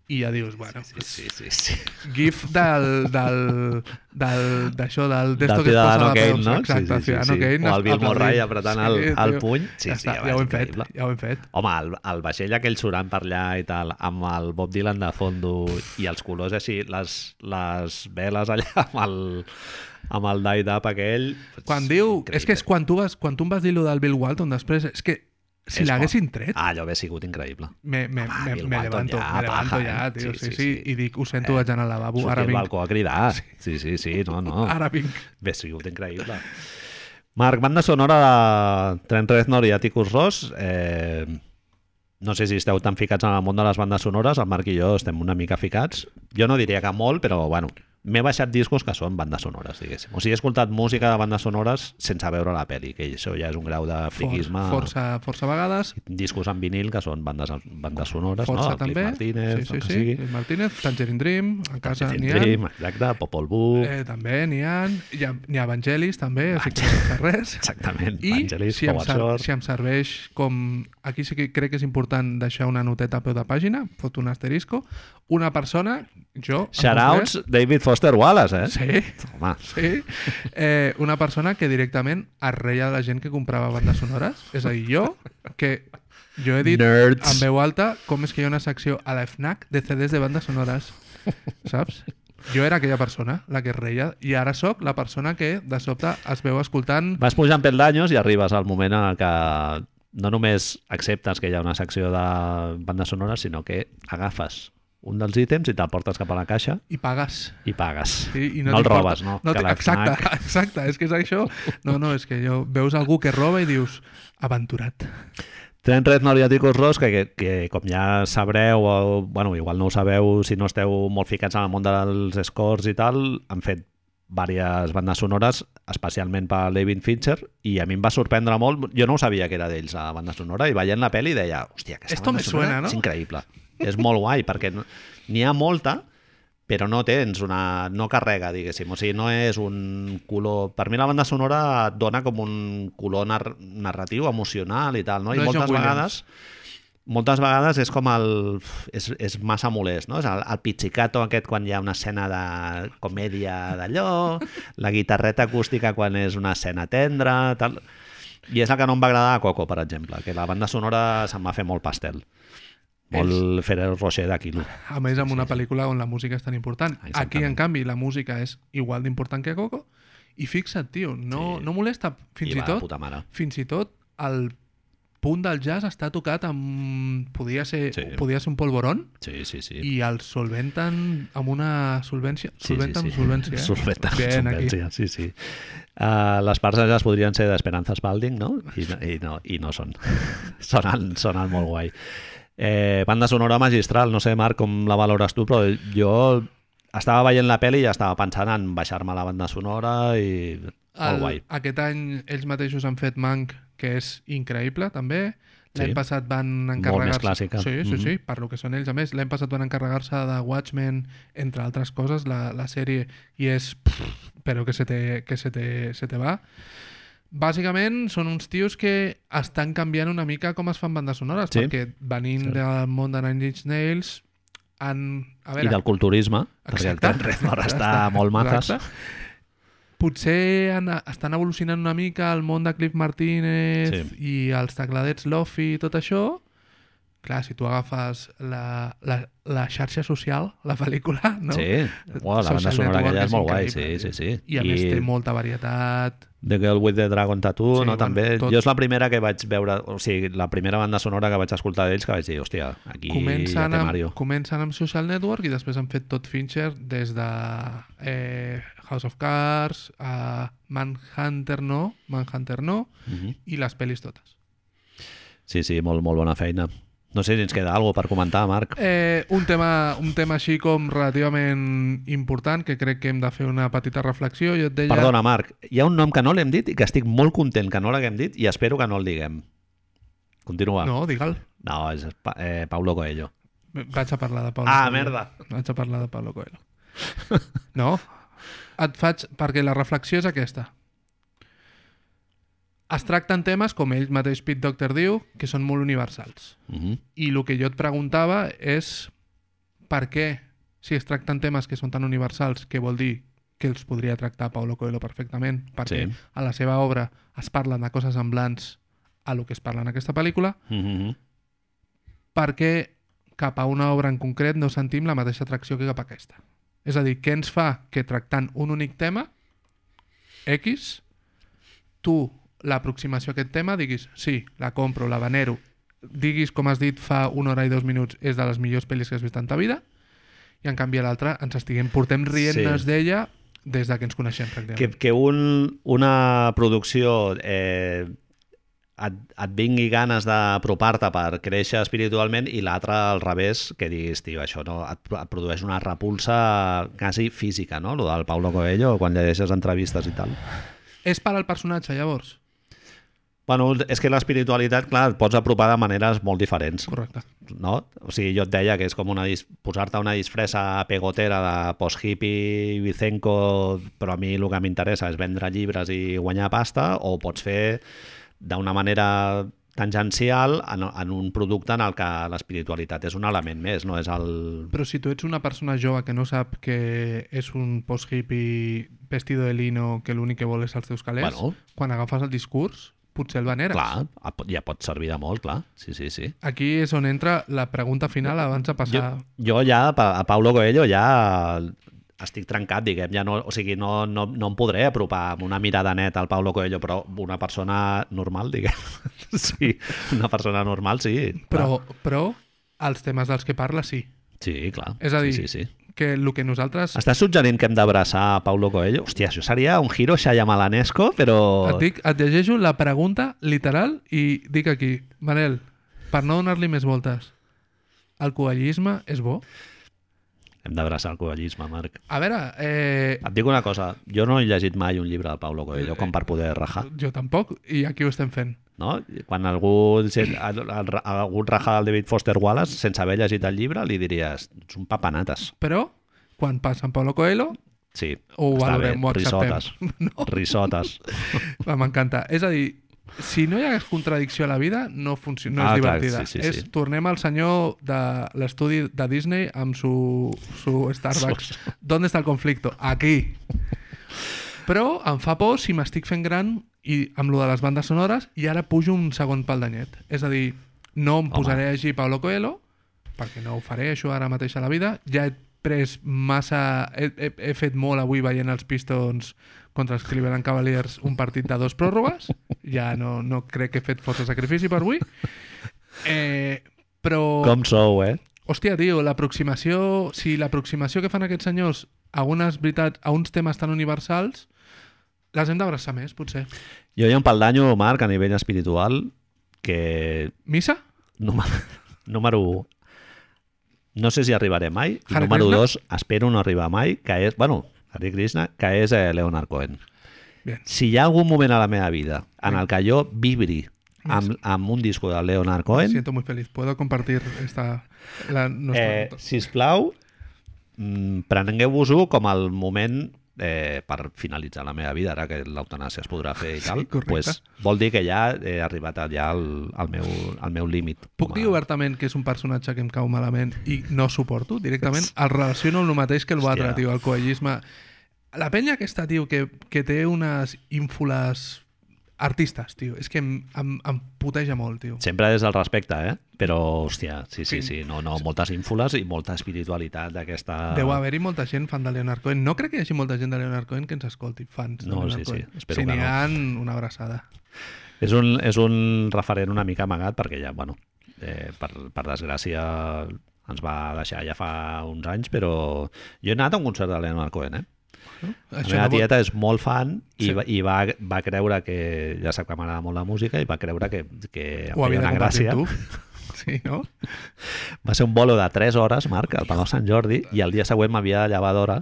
I ja dius, bueno, Sí, sí, sí. sí. gif del del del d'això del d'esto Del que es posa Ciudadano la Kane, no? exacte, Sí, sí, sí, sí. Kane O el Bill. Murray apretant el- el tio. puny. Sí, ja sí, està, ja ja ho hem fet, increïble. ja ho hem fet. Home, el, el vaixell aquell surant per allà i tal, amb el Bob Dylan de fondo i els colors així, les, les veles allà amb el, amb el die-up aquell... Quan diu, és que és increïble. quan tu vas quan tu em vas dir lo del Bill Walton després, és que si l'haguessin tret, Ah, allò hauria sigut increïble. me, me, Home, me, me levanto, ja, me levanto paja, ja, eh? tio, Sí, sí, sí, sí, i dic, ho sento, vaig anar al lavabo, Sortir ara al vinc, balcó a cridar. Sí, sí, sí, no, no. ara vinc. Bé, sigut increïble. Marc, banda sonora de Trent Reznor i Atticus Ross. Eh, no sé si esteu tan ficats en el món de les bandes sonores, el Marc i jo estem una mica ficats. Jo no diria que molt, però bueno, m'he baixat discos que són bandes sonores, diguéssim. O sigui, he escoltat música de bandes sonores sense veure la pel·li, que això ja és un grau de For, friquisme. força, força vegades, Discos en vinil que són bandes, bandes sonores, força no? El Cliff també. Martínez, sí, sí, sí. sigui. Cliff Martínez, Tangerine Dream, a casa n'hi ha. Dream, exacte, Popol Vuh, Eh, també n'hi ha. Hi ha, n'hi ha Evangelis, també, així que no res. exactament, I Vangelis, si em, ser, si em serveix com... Aquí sí que crec que és important deixar una noteta a peu de pàgina, fot un asterisco. Una persona, jo... en Shoutouts David Foster Wallace, eh? Sí, Home, sí. Eh, una persona que directament es reia de la gent que comprava bandes sonores. És a dir, jo, que jo he dit Nerds. en veu alta com és que hi ha una secció a la FNAC de CDs de bandes sonores. Saps? Jo era aquella persona, la que es reia, i ara sóc la persona que de sobte es veu escoltant vas pujant peldaños i arribes al moment en que no només acceptes que hi ha una secció de bandes sonores, sinó que agafes un dels ítems i te'l portes cap a la caixa I pagues. i pagues. Sí, i no, no, el robes, no? no que exacte, exacte, és que és això. No, no, és que jo veus algú que roba i dius, aventurat. Trent Reznor i Atticus Ross, que, que, que com ja sabreu, o, bueno, igual no ho sabeu si no esteu molt ficats en el món dels scores i tal, han fet diverses bandes sonores, especialment per David Fincher, i a mi em va sorprendre molt. Jo no sabia que era d'ells, la banda sonora, i veient la pel·li deia, hòstia, aquesta Esto banda sonora suena, ¿no? és increïble. És molt guai, perquè n'hi ha molta, però no tens una... no carrega, diguéssim. O sigui, no és un color... Per mi la banda sonora et dona com un color nar narratiu, emocional i tal, no? I No John moltes Williams. vegades moltes vegades és com el... és, és massa molest, no? És el, el pizzicato aquest quan hi ha una escena de comèdia d'allò, la guitarreta acústica quan és una escena tendra, tal... I és el que no em va agradar a Coco, per exemple, que la banda sonora se'm va fer molt pastel. Molt Ferrero Rocher de quilo. A més, amb una pel·lícula on la música és tan important. Exactament. Aquí, en canvi, la música és igual d'important que Coco. I fixa't, tio, no, Sí. no molesta fins I i, tot fins i tot el punt del jazz està tocat amb... Podia ser, Sí. podia ser un polvorón Sí, sí, sí. i el solventen amb una solvència. Sí, Solventa sí, amb sí. solvència, eh? Amb Bien, aquí. solvència, sí, sí. Uh, les parts de jazz podrien ser d'Esperanza Spalding, no? I, no- i, no, i no són. sonen, sonen molt guai. Eh, banda sonora magistral, no sé, Marc, com la valores tu, però jo estava veient la pel·li i ja estava pensant en baixar-me la banda sonora i... El, guai. aquest any ells mateixos han fet Mank, que és increïble, també. L'any Sí. passat van Molt més encarregar-se... clàssica. Sí, sí, Mhm. sí, per lo que són ells. A més, l'any passat van encarregar-se de Watchmen, entre altres coses, la, la sèrie, i és... Pff, però que se te, que se te, se te va. Bàsicament són uns tios que estan canviant una mica com es fan bandes sonores, Sí. perquè venint Sí. del món de Nine Inch Nails han... A veure, I del culturisme, perquè el Exacte. Reznor està molt. Exacte. Potser han, estan evolucionant una mica el món de Cliff Martínez Sí. i els tecladets Lofi i tot això. Clar, si tu agafes la, la, la xarxa social, la pel·lícula, no? Sí, Uau, la banda sonora aquella és molt guai, sí, sí, sí. I a més té molta varietat. The Girl with the Dragon Tattoo, Sí, no? bueno, També. tot. Jo és la primera que vaig veure, o sigui, la primera banda sonora que vaig escoltar d'ells que vaig dir, hòstia, aquí Comencen, ja té amb, Mario. comencen amb Social Network i després han fet tot Fincher des de eh, House of Cards a Manhunter no, Manhunter no, Mhm. i les pel·lis totes. Sí, sí, molt, molt bona feina. No sé si ens queda alguna per comentar, Marc. Eh, un, tema, un tema així com relativament important que crec que hem de fer una petita reflexió. Jo et deia... Perdona, Marc, hi ha un nom que no l'hem dit i que estic molt content que no l'haguem dit i espero que no el diguem. Continua. No, digue'l. no és pa eh, Paulo Coelho. Vaig a parlar de Pablo Ah, Coelho. merda. Vaig a parlar de Pablo Coelho. No? Et faig... Perquè la reflexió és aquesta. Es tracten temes, com ell mateix Pete Doctor diu, que són molt universals. Mhm. I el que jo et preguntava és per què, si es tracten temes que són tan universals, que vol dir que els podria tractar Paulo Coelho perfectament, perquè Sí. a la seva obra es parlen de coses semblants a lo que es parla en aquesta pel·lícula, Mhm. per què cap a una obra en concret no sentim la mateixa atracció que cap a aquesta. És a dir, què ens fa que tractant un únic tema, X, tu l'aproximació a aquest tema diguis, sí, la compro, la venero, diguis, com has dit fa una hora i dos minuts, és de les millors pel·lis que has vist en ta vida, i en canvi a l'altra ens estiguem, portem rient-nos Sí. d'ella des de que ens coneixem. Que, que un, una producció eh, et, et vingui ganes d'apropar-te per créixer espiritualment i l'altra al revés, que diguis, tio, això no, et, et produeix una repulsa quasi física, no? Lo del Paulo Coelho, quan llegeixes entrevistes i tal. És per al personatge, llavors? Bueno, és que l'espiritualitat, clar, et pots apropar de maneres molt diferents, Correcte. no? O sigui, jo et deia que és com una dis... posar-te una disfressa pegotera de post-hippie, Vicenco, però a mi el que m'interessa és vendre llibres i guanyar pasta, o pots fer d'una manera tangencial en, en un producte en el que l'espiritualitat és un element més, no és el... Però si tu ets una persona jove que no sap que és un post-hippie vestido de lino que l'únic que vol és els teus calés, Bueno. quan agafes el discurs, potser el veneres. Clar, ja pot servir de molt, clar. Sí, sí, sí. Aquí és on entra la pregunta final abans de Jo, passar... jo ja, pa- a Paulo Coelho, ja estic trencat, diguem, ja no, o sigui, no, no, no em podré apropar amb una mirada neta al Paulo Coelho, però una persona normal, diguem. Sí, una persona normal, sí. clar. Però, però els temes dels que parla, sí. Sí, clar. És a dir, Sí, sí, sí. Que el que nosaltres... Estàs suggerint que hem d'abraçar a Paulo Coelho? Hòstia, això seria un giro xayamalanesco, però... Et, dic, et llegeixo la pregunta literal i dic aquí, Manel, per no donar-li més voltes, el coellisme és bo? Hem d'abraçar el coellisme, Marc. A veure, eh, Et dic una cosa, jo no he llegit mai un llibre de Paulo Eh, Coelho com per poder rajar, jo tampoc, i aquí ho estem fent. No? Quan algú, algú raja el David Foster Wallace sense haver llegit el llibre, li diries, ets un papanates. Però, quan passa en Paulo Coelho, Sí, ho està bé, valorem, ho acceptem. risotes, No, risotes. m'encanta. És a dir, si no hi hagués contradicció a la vida, no, funciona, no Ah, és clar, divertida. sí, sí, és, sí. Tornem al senyor de l'estudi de Disney amb su, su Starbucks. ¿Dónde está el conflicto? Aquí. Però em fa por si m'estic fent gran i amb lo de les bandes sonores i ara pujo un segon pal d'anyet. És a dir, no em Home. posaré a llegir Paulo Coelho, perquè no ho faré això ara mateix a la vida. Ja he pres massa... He, he, he fet molt avui veient els Pistons contra els Cleveland Cavaliers un partit de dos pròrrogues. Ja no, no crec que he fet força sacrifici per avui. Eh, però... Com sou, eh? Hòstia, tio, l'aproximació... Si l'aproximació que fan aquests senyors a unes veritats, a uns temes tan universals, les hem d'abraçar més, potser. Jo hi ha un pal d'anyo, Marc, a nivell espiritual, que Missa? número, número 1 no sé si arribaré mai i Hare número Krishna? 2 espero no arribar mai que és, bueno, Hare Krishna que és eh, Leonard Cohen Bien. si hi ha algun moment a la meva vida en el que jo vibri amb, amb un disco de Leonard Me Cohen siento muy feliz. Puedo compartir esta... La, nuestra eh, sisplau mm, prengueu-vos-ho com el moment eh, per finalitzar la meva vida, ara que l'eutanàsia es podrà fer i Sí, tal, correcte. pues, vol dir que ja he arribat ja al, al meu, al meu límit. Puc dir obertament que és un personatge que em cau malament i no suporto directament? El relaciono amb el mateix que el Hòstia. Batra, tio, el coellisme. La penya aquesta, tio, que, que té unes ínfules artistes, tio. És que em, em, em puteja molt, tio. Sempre des del respecte, eh? Però, hòstia, sí, sí, Sí. sí, no, no, moltes ínfules i molta espiritualitat d'aquesta... Deu haver-hi molta gent fan de Leonard Cohen. No crec que hi hagi molta gent de Leonard Cohen que ens escolti, fans de No, Leonard sí, sí, Cohen. espero si n'hi no. ha, una abraçada. És un, és un referent una mica amagat perquè ja, bueno, eh, per, per desgràcia ens va deixar ja fa uns anys, però jo he anat a un concert de Leonard Cohen, eh? No? La Això meva no vol... tieta és molt fan i, Sí. va, i va, va creure que, ja sap que m'agrada molt la música, i va creure que, que Ho havia una gràcia. tu. Sí, no? Va ser un bolo de 3 hores, Marc, al Palau Sant Jordi, i el dia següent m'havia de llevar d'hora.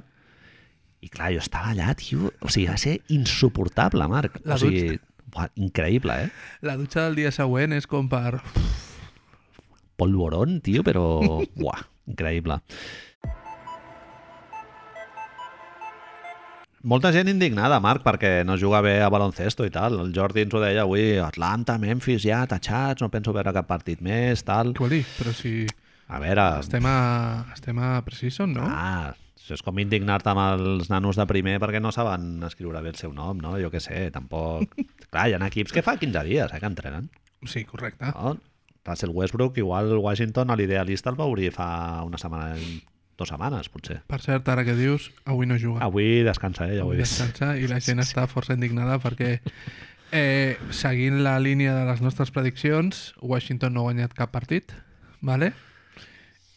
I clar, jo estava allà, tio, o sigui, va ser insuportable, Marc. La o sigui, buah, increïble, eh? La dutxa del dia següent és com per... Polvorón, tio, però... Buah, increïble. Molta gent indignada, Marc, perquè no juga bé a baloncesto i tal. El Jordi ens ho deia avui, Atlanta, Memphis, ja, tatxats, no penso veure cap partit més, tal. Què vol dir? Però si A veure... estem a, estem a Precision, no? Ah, és com indignar-te amb els nanos de primer perquè no saben escriure bé el seu nom, no? Jo què sé, tampoc... Clar, hi ha equips que fa 15 dies eh, que entrenen. Sí, correcte. No? Russell Westbrook, igual Washington, a l'idealista el va obrir fa una setmana, dues setmanes, potser. Per cert, ara que dius, avui no juga. Avui descansa, eh? Ja ho avui he vist. descansa i la gent està força indignada perquè eh, seguint la línia de les nostres prediccions, Washington no ha guanyat cap partit, vale?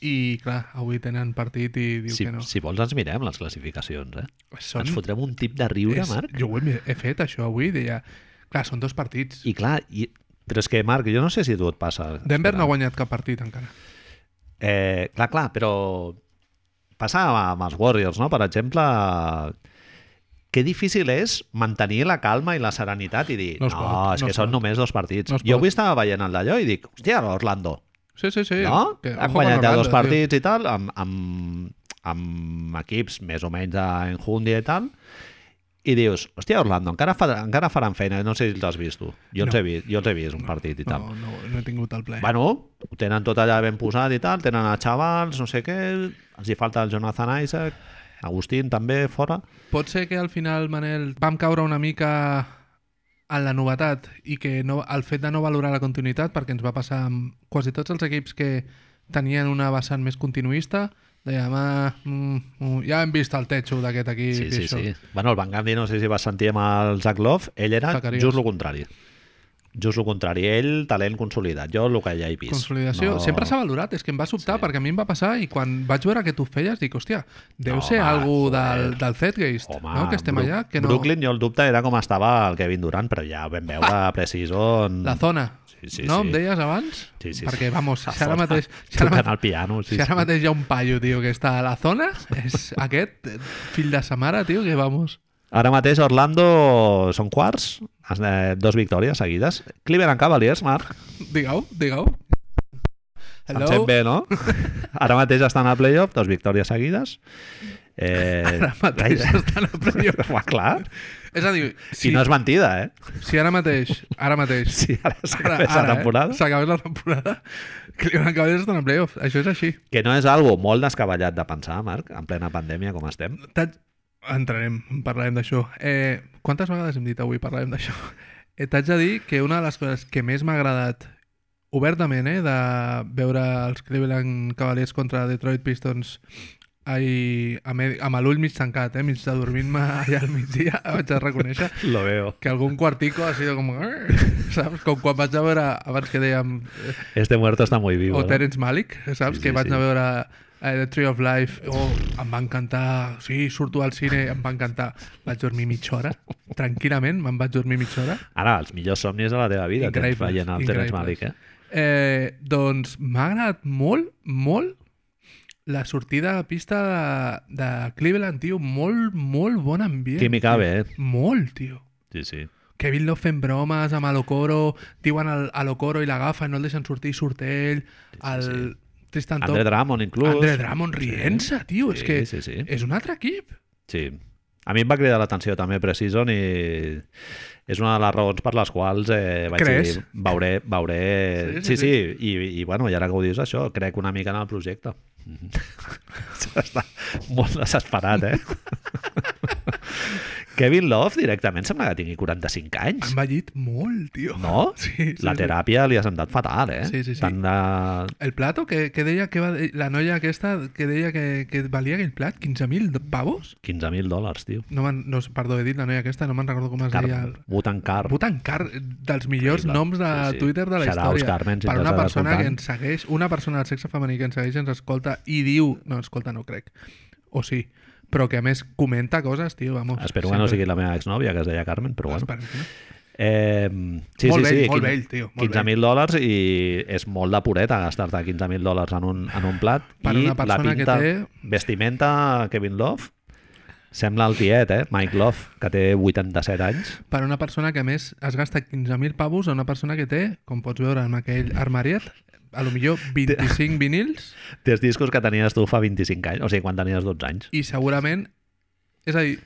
i clar, avui tenen partit i diu Si, que no. si vols ens mirem les classificacions, eh? Són, Ens fotrem un tip de riure, és, Marc. jo ho he, he fet això avui, deia... Clar, són dos partits. I clar, i... però és que, Marc, jo no sé si a tu et passa. Denver no ha guanyat cap partit encara. Eh, clar, clar, però passa amb els Warriors, no? Per exemple, que difícil és mantenir la calma i la serenitat i dir, No no, es pot, és no que són pot. només dos partits. No jo avui estava veient el d'allò i dic, hòstia, l'Orlando, Sí, sí, sí. no? Que, Han guanyat ja Orlando, dos tio. partits i tal, amb, amb, amb equips més o menys d'enjundia i tal, i dius, hòstia, Orlando, encara, fa, encara faran feina, no sé si els has vist tu. Jo, els No. he vist, jo els he vist un partit i tal. No, no, no he tingut el ple. Bueno, ho tenen tot allà ben posat i tal, tenen a xavals, no sé què, els hi falta el Jonathan Isaac, Agustín també fora. Pot ser que al final, Manel, vam caure una mica en la novetat i que no, el fet de no valorar la continuïtat, perquè ens va passar amb quasi tots els equips que tenien una vessant més continuista, dèiem, ah, mm, mm, ja hem vist el techo d'aquest equip Sí, sí, això. sí. Bueno, el Van Gandhi, no sé si vas sentir amb el Zach Love, ell era Zacarias. just el contrari. just el contrari. Ell, talent consolidat. Jo el que ja he vist. Consolidació. No... Sempre s'ha valorat, és que em va sobtar, Sí. perquè a mi em va passar i quan vaig veure que tu feies, dic, hòstia, deu No, ser home, algú joder. del, del Zetgeist, Home, no? que estem Bru- allà. Que no... Brooklyn, jo el dubte era com estava el Kevin Durant, però ja ho vam veure Precision... La zona. Sí, no? sí. Em deies abans? Sí, sí, Perquè, vamos, si ara mateix... Si ara, Tocant ma- el piano, sí, si ara mateix hi ha un paio, tio, que està a la zona, és aquest fill de sa mare, tio, que vamos... Ara mateix Orlando són quarts, eh, dos victòries seguides. Cleveland Cavaliers, Marc, Digueu, digueu. em sent bé, no? Ara mateix estan a playoff, dos victòries seguides. Eh, Ara mateix estan a playoff. Va, clar. És a dir, Si si, no és mentida, eh? si ara mateix, ara mateix, Si ara s'acabés la temporada. Eh? S'acabés la temporada, Cleveland Cavaliers estan en playoff. Això és així. Que no és algo molt descabellat de pensar, Marc, en plena pandèmia com estem. Entrarem, parlarem d'això. Eh, quantes vegades hem dit avui parlarem d'això? Eh, T'haig de dir que una de les coses que més m'ha agradat obertament, eh, de veure els Cleveland Cavaliers contra Detroit Pistons ai, amb, amb l'ull mig tancat, eh, mig de dormint-me allà al migdia, vaig a reconèixer Lo veo. que algun quartico ha sido com... Saps? Com quan vaig a veure, abans que dèiem, eh, Este muerto está muy vivo. o ¿no? Terence Malick, saps? Sí, que sí, vaig sí. a veure eh, The Tree of Life, oh, em va encantar, sí, surto al cine, em va encantar. Vaig dormir mitja hora, tranquil·lament, me'n vaig dormir mitja hora. Ara, els millors somnis de la teva vida tens veient el Terence. Malick, eh? Eh, doncs m'ha agradat molt, molt la sortida a pista de, de Cleveland, tio. Molt, molt bon ambient. Química tio. bé, eh? Molt, tio. Sí, sí. Kevin Love fent bromes amb Alocoro, diuen al, a l'Ocoro i l'agafa, no el deixen sortir i surt ell. El sí. Tristan Andre. Drummond, inclús. Andre Drummond rient-se, tio. És Sí, que sí, sí. és un altre equip. Sí. A mi em va cridar l'atenció també Precision i és una de les raons per les quals eh, vaig Creus? dir, veuré, veuré... Sí, Sí, sí, sí, sí. I, i bueno, i ara que ho dius això, crec una mica en el projecte. Està molt desesperat, eh? Kevin Love directament sembla que tingui 45 Ha anys. envellit molt, tio. No? Sí, sí, La sí. teràpia li ha sentat fatal, eh? Sí, sí, sí. Tant de... El plato que, que deia que va, la noia aquesta que deia que, que valia aquell plat 15.000 pavos 15.000 dòlars, tio. no, man, no perdó, he dit la noia aquesta no me'n recordo com es Car deia el... Butan Car. Butancar, dels millors Increïble. noms de Sí, sí. Twitter de la Shoutouts, història Carmen, si per una persona que ens segueix una persona del sexe femení que ens segueix ens escolta i diu, no, escolta no crec o sí, però que a més comenta coses, tio, vamos Espero que no sigui la meva exnòvia, que es deia Carmen, però bueno. Esperem no. Eh, sí, Molt sí, vell, sí, molt quin- vell, tio, molt 15.000 dòlars i és molt de pureta gastar-te 15.000 dòlars en un, en un plat Per i una la persona que pinta, té- vestimenta Kevin Love sembla el tiet, eh? Mike Love, que té 87 anys. per una persona que més has gastat 15.000 pavos a una persona que té, com pots veure en aquell armariet, a lo millor 25 vinils Té els discos que tenies tu fa 25 anys, o sigui, quan tenies 12 anys. i segurament... És a dir,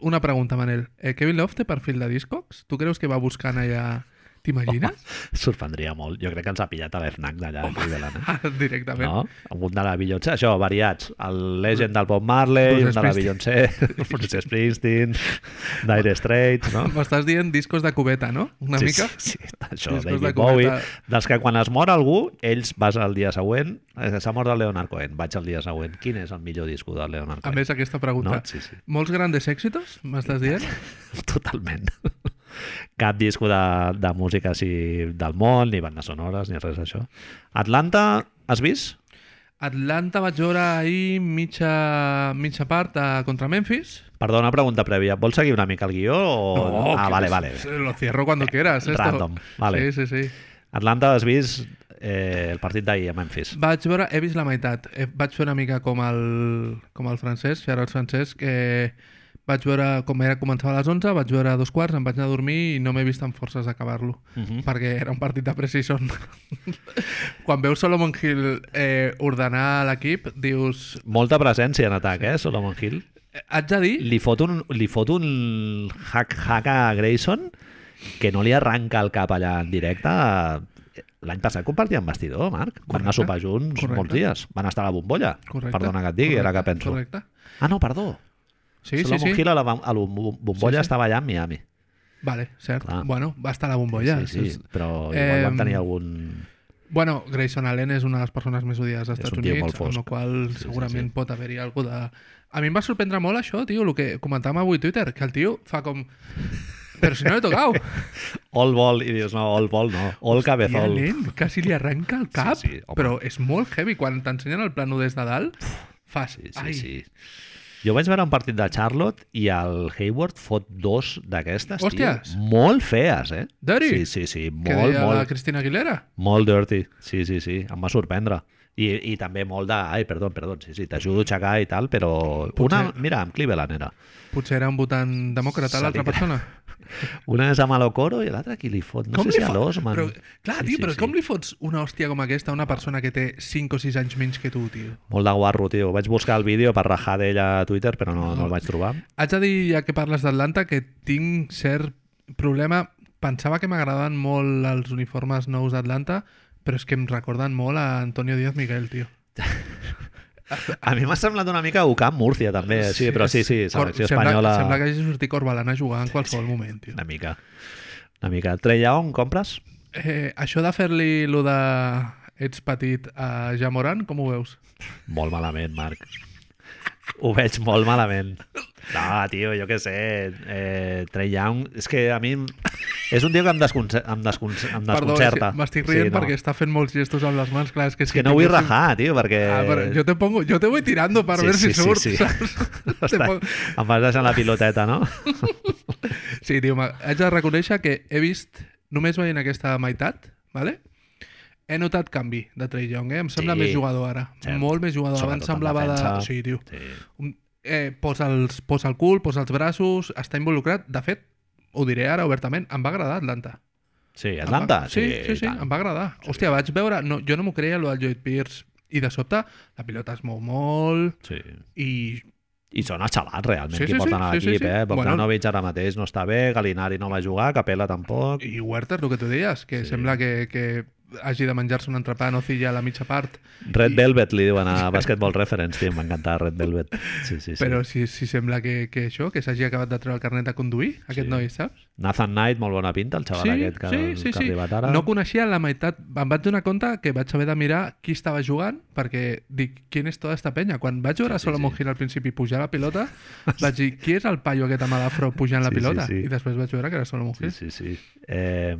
una pregunta, Manel. Eh, Kevin Love té perfil de Discogs? Tu creus que va buscant allà... T'imagines? Sorprendria molt. Jo crec que ens ha pillat a l'FNAC d'allà de eh? Directament. No? Un de la Beyoncé, això, variats. El Legend del Bob Marley, Bruce un de la Beyoncé, Bruce Springsteen, Dire Straits, no? M'estàs dient discos de cubeta, no? Una sí, mica? Sí, sí, això, Discos de David Bowie. cubeta. Dels que quan es mor algú, ells vas al dia següent, eh, s'ha mort el Leonard Cohen, vaig al dia següent. Quin és el millor disco del Leonard A Cohen? més, aquesta pregunta. No? Sí, sí. Molts grandes èxitos, m'estàs dient? Totalment. Cap disco de, de música així del món, ni bandes sonores, ni res d'això. Atlanta, has vist? Atlanta vaig veure ahir mitja, mitja part a, contra Memphis. Perdona, pregunta prèvia. Vols seguir una mica el guió? O... ah, que vale, vale. Lo cierro cuando quieras. Esto. Random, vale. Sí, sí, sí. Atlanta, has vist eh, el partit d'ahir a Memphis? Vaig veure, he vist la meitat. Eh, Vaig fer una mica com el, com el francès, Gerard francès, que vaig veure, com era començava a les 11, vaig veure a dos quarts, em vaig anar a dormir i no m'he vist amb forces d'acabar-lo, Uh -huh. perquè era un partit de precision. Quan veus Solomon Hill eh, ordenar l'equip, dius... Molta presència en atac, eh, Solomon Hill. eh, Haig de dir... Li fot un, li fot un hack, hack a Grayson que no li arranca el cap allà en directe. L'any passat compartien vestidor, Marc. Van Correcte, anar a sopar junts correcte. molts dies. Van estar a la bombolla. Correcte, Perdona que et digui, ara que correcte, penso. Correcte. Ah, no, perdó. Sí, sí, Solomon sí. Hill a la, a la bom- bombolla Sí, sí. estava allà a Miami. Vale, cert. Clar. Bueno, va estar a la bombolla. sí, sí, És- però igual Em, van tenir algun... Bueno, Grayson Allen és una de les persones més odiades als Estats un Units, amb la qual Sí, sí, segurament sí. pot haver-hi alguna de... A mi em va sorprendre molt això, tio, el que comentàvem avui a Twitter, que el tio fa com... Però si no l'he tocat. all ball, i dius, no, all ball no, all Ja, cabezol. nen, quasi li arrenca el cap, Sí, sí, home. però és molt heavy. Quan t'ensenyen el plano des de dalt, fas... Sí, sí, ai, sí. Jo vaig veure un partit de Charlotte i el Hayward fot dos d'aquestes, tio. Molt fees, eh? Dirty? Sí, sí, sí. Molt, deia la molt, Cristina Aguilera? molt dirty. Sí, sí, sí. Em va sorprendre. I, i també molt de... Ai, perdó, perdó, sí, sí, t'ajudo a aixecar i tal, però... Potser- Una, mira, amb Cleveland era. Potser era un votant demòcrata, l'altra que- persona. Una és amb l'Ocoro i l'altra qui li fot? No sé si a fot- l'Osman. Però, clar, Sí, tio, sí, però sí. com li fots una hòstia com aquesta a una persona que té 5 o 6 anys menys que tu, tio? Molt de guarro, tio. Vaig buscar el vídeo per rajar d'ella a Twitter, però no, no el vaig trobar. Haig de dir, ja que parles d'Atlanta, que tinc cert problema. Pensava que m'agradaven molt els uniformes nous d'Atlanta, però és que em recorden molt a Antonio Díaz Miguel, tio. A mi m'ha semblat una mica UCAM Múrcia, també. Sí, però sí, sí, selecció sembla, espanyola... Sembla que hagi sortit Corbalan a jugar en qualsevol moment, tio. Una mica. Una mica. Trey Young, compres? Eh, això de fer-li lo de ets petit a Jamoran, com ho veus? Molt malament, Marc. Ho veig molt malament. No, tio, jo què sé. Eh, Trey Young... És que a mi... És un tio que em, desconce... em, desconce... em Perdó, desconcerta. que m'estic rient no. perquè està fent molts gestos amb les mans, clar, és que, És que no vull rajar, tio, perquè... Ah, pero yo te pongo, yo te voy tirando para ver si surt, sí. saps? Està... pongo- Em vas deixant la piloteta, no? Sí, tio, haig de reconèixer que he vist, només veient aquesta meitat, ¿vale? he notat canvi de Trey Young, eh? Em sembla Sí, més jugador ara. cert. Molt més jugador. Abans Sobretot en semblava de... Sí, tio. Sí. Un- Eh, posa, els, posa el cul, posa els braços, està involucrat. De fet, ho diré ara obertament, em va agradar Atlanta. Sí, Atlanta? va... Sí, sí, sí, tant. em va agradar. Hòstia, vaig veure... No, jo no m'ho creia, lo del Lloyd Pierce. I de sobte, la pilota es mou molt Sí. i... I són els xavals, realment, Sí, qui sí, sí, porten a sí, sí, l'equip, sí. eh? Bueno. Bogdanovic ara mateix no està bé, Galinari no va jugar, Capella tampoc... I Huertas, el que tu deies, que Sí. sembla que, que hagi de menjar-se un entrepà a Nocilla a la mitja part. Red I- Velvet li diuen a Basketball Reference, tio, m'encanta Red Velvet. Sí, sí, sí. Però si, si sembla que, que això, que s'hagi acabat de treure el carnet de conduir, aquest Sí. noi, saps? Nathan Knight, molt bona pinta, el xaval Sí, aquest que, sí, sí, que sí. ha arribat ara. No coneixia la meitat. Em vaig donar compte que vaig haver de mirar qui estava jugant perquè dic, qui és tota esta penya? Quan vaig veure Sí, sí, Solomon sí. Hill al principi pujar la pilota, vaig dir, qui és el paio aquest amb l'afro pujant la Sí, sí, pilota? sí. I després vaig veure que era Solomon Sí, Hill. sí, sí. Eh,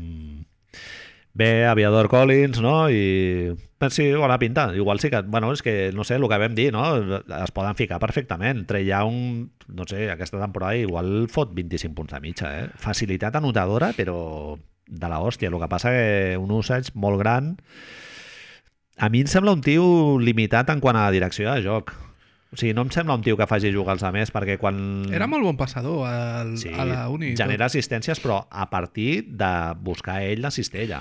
bé, Aviador Collins, no? I... Sí, bona pinta. Igual sí que... Bueno, és que, no sé, el que vam dir, no? Es poden ficar perfectament. Trey Young, no sé, aquesta temporada igual fot 25 punts de mitja, eh? Facilitat anotadora, però de la hòstia. El que passa que un usage molt gran... A mi em sembla un tio limitat en quant a direcció de joc. O sigui, no em sembla un tio que faci jugar els altres, perquè quan... Era molt bon passador al, Sí, a la uni. i tot. genera assistències, però a partir de buscar ell la cistella,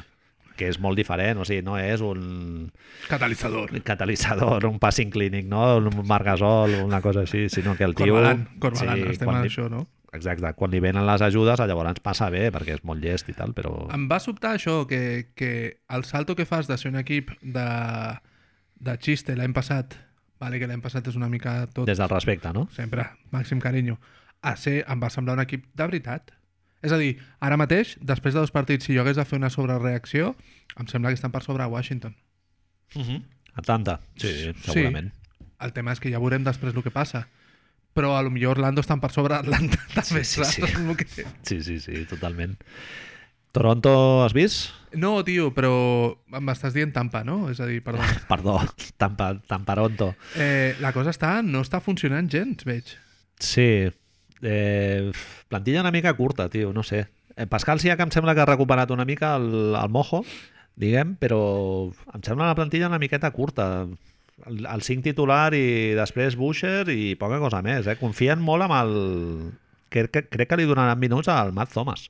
que és molt diferent, o sigui, no és un Catalitzador. catalitzador, un passing clínic, no? un margasol, una cosa així, sinó que el tio... Corbalan, Corbalan, Sí, estem quan li- això, no? Exacte, quan li venen les ajudes, llavors passa bé, perquè és molt llest i tal, però... Em va sobtar això, que, que el salto que fas de ser un equip de, de xiste l'any passat, vale, que l'any passat és una mica tot, Des del respecte, no? sempre, màxim carinyo, a ser, em va semblar un equip de veritat. És a dir, ara mateix, després de dos partits, si jo hagués de fer una sobrereacció, em sembla que estan per sobre a Washington. Uh -huh. Atlanta, sí, segurament. El tema és que ja veurem després el que passa. Però a lo millor Orlando estan per sobre Atlanta també, Sí, sí, sí. Que... Sí, sí, sí, totalment. Toronto, has vist? No, tio, però m'estàs dient Tampa, no? És a dir, perdó. Perdó, Tampa, Tamparonto. Eh, la cosa està, no està funcionant gens, veig. Sí, eh, plantilla una mica curta, tio, no sé. Eh, Pascal Siak em sembla que ha recuperat una mica el, el mojo, diguem, però em sembla una plantilla una miqueta curta. El, el 5 titular i després Boucher i poca cosa més. Eh? Confien molt amb el... Crec crec que li donaran minuts al Matt Thomas.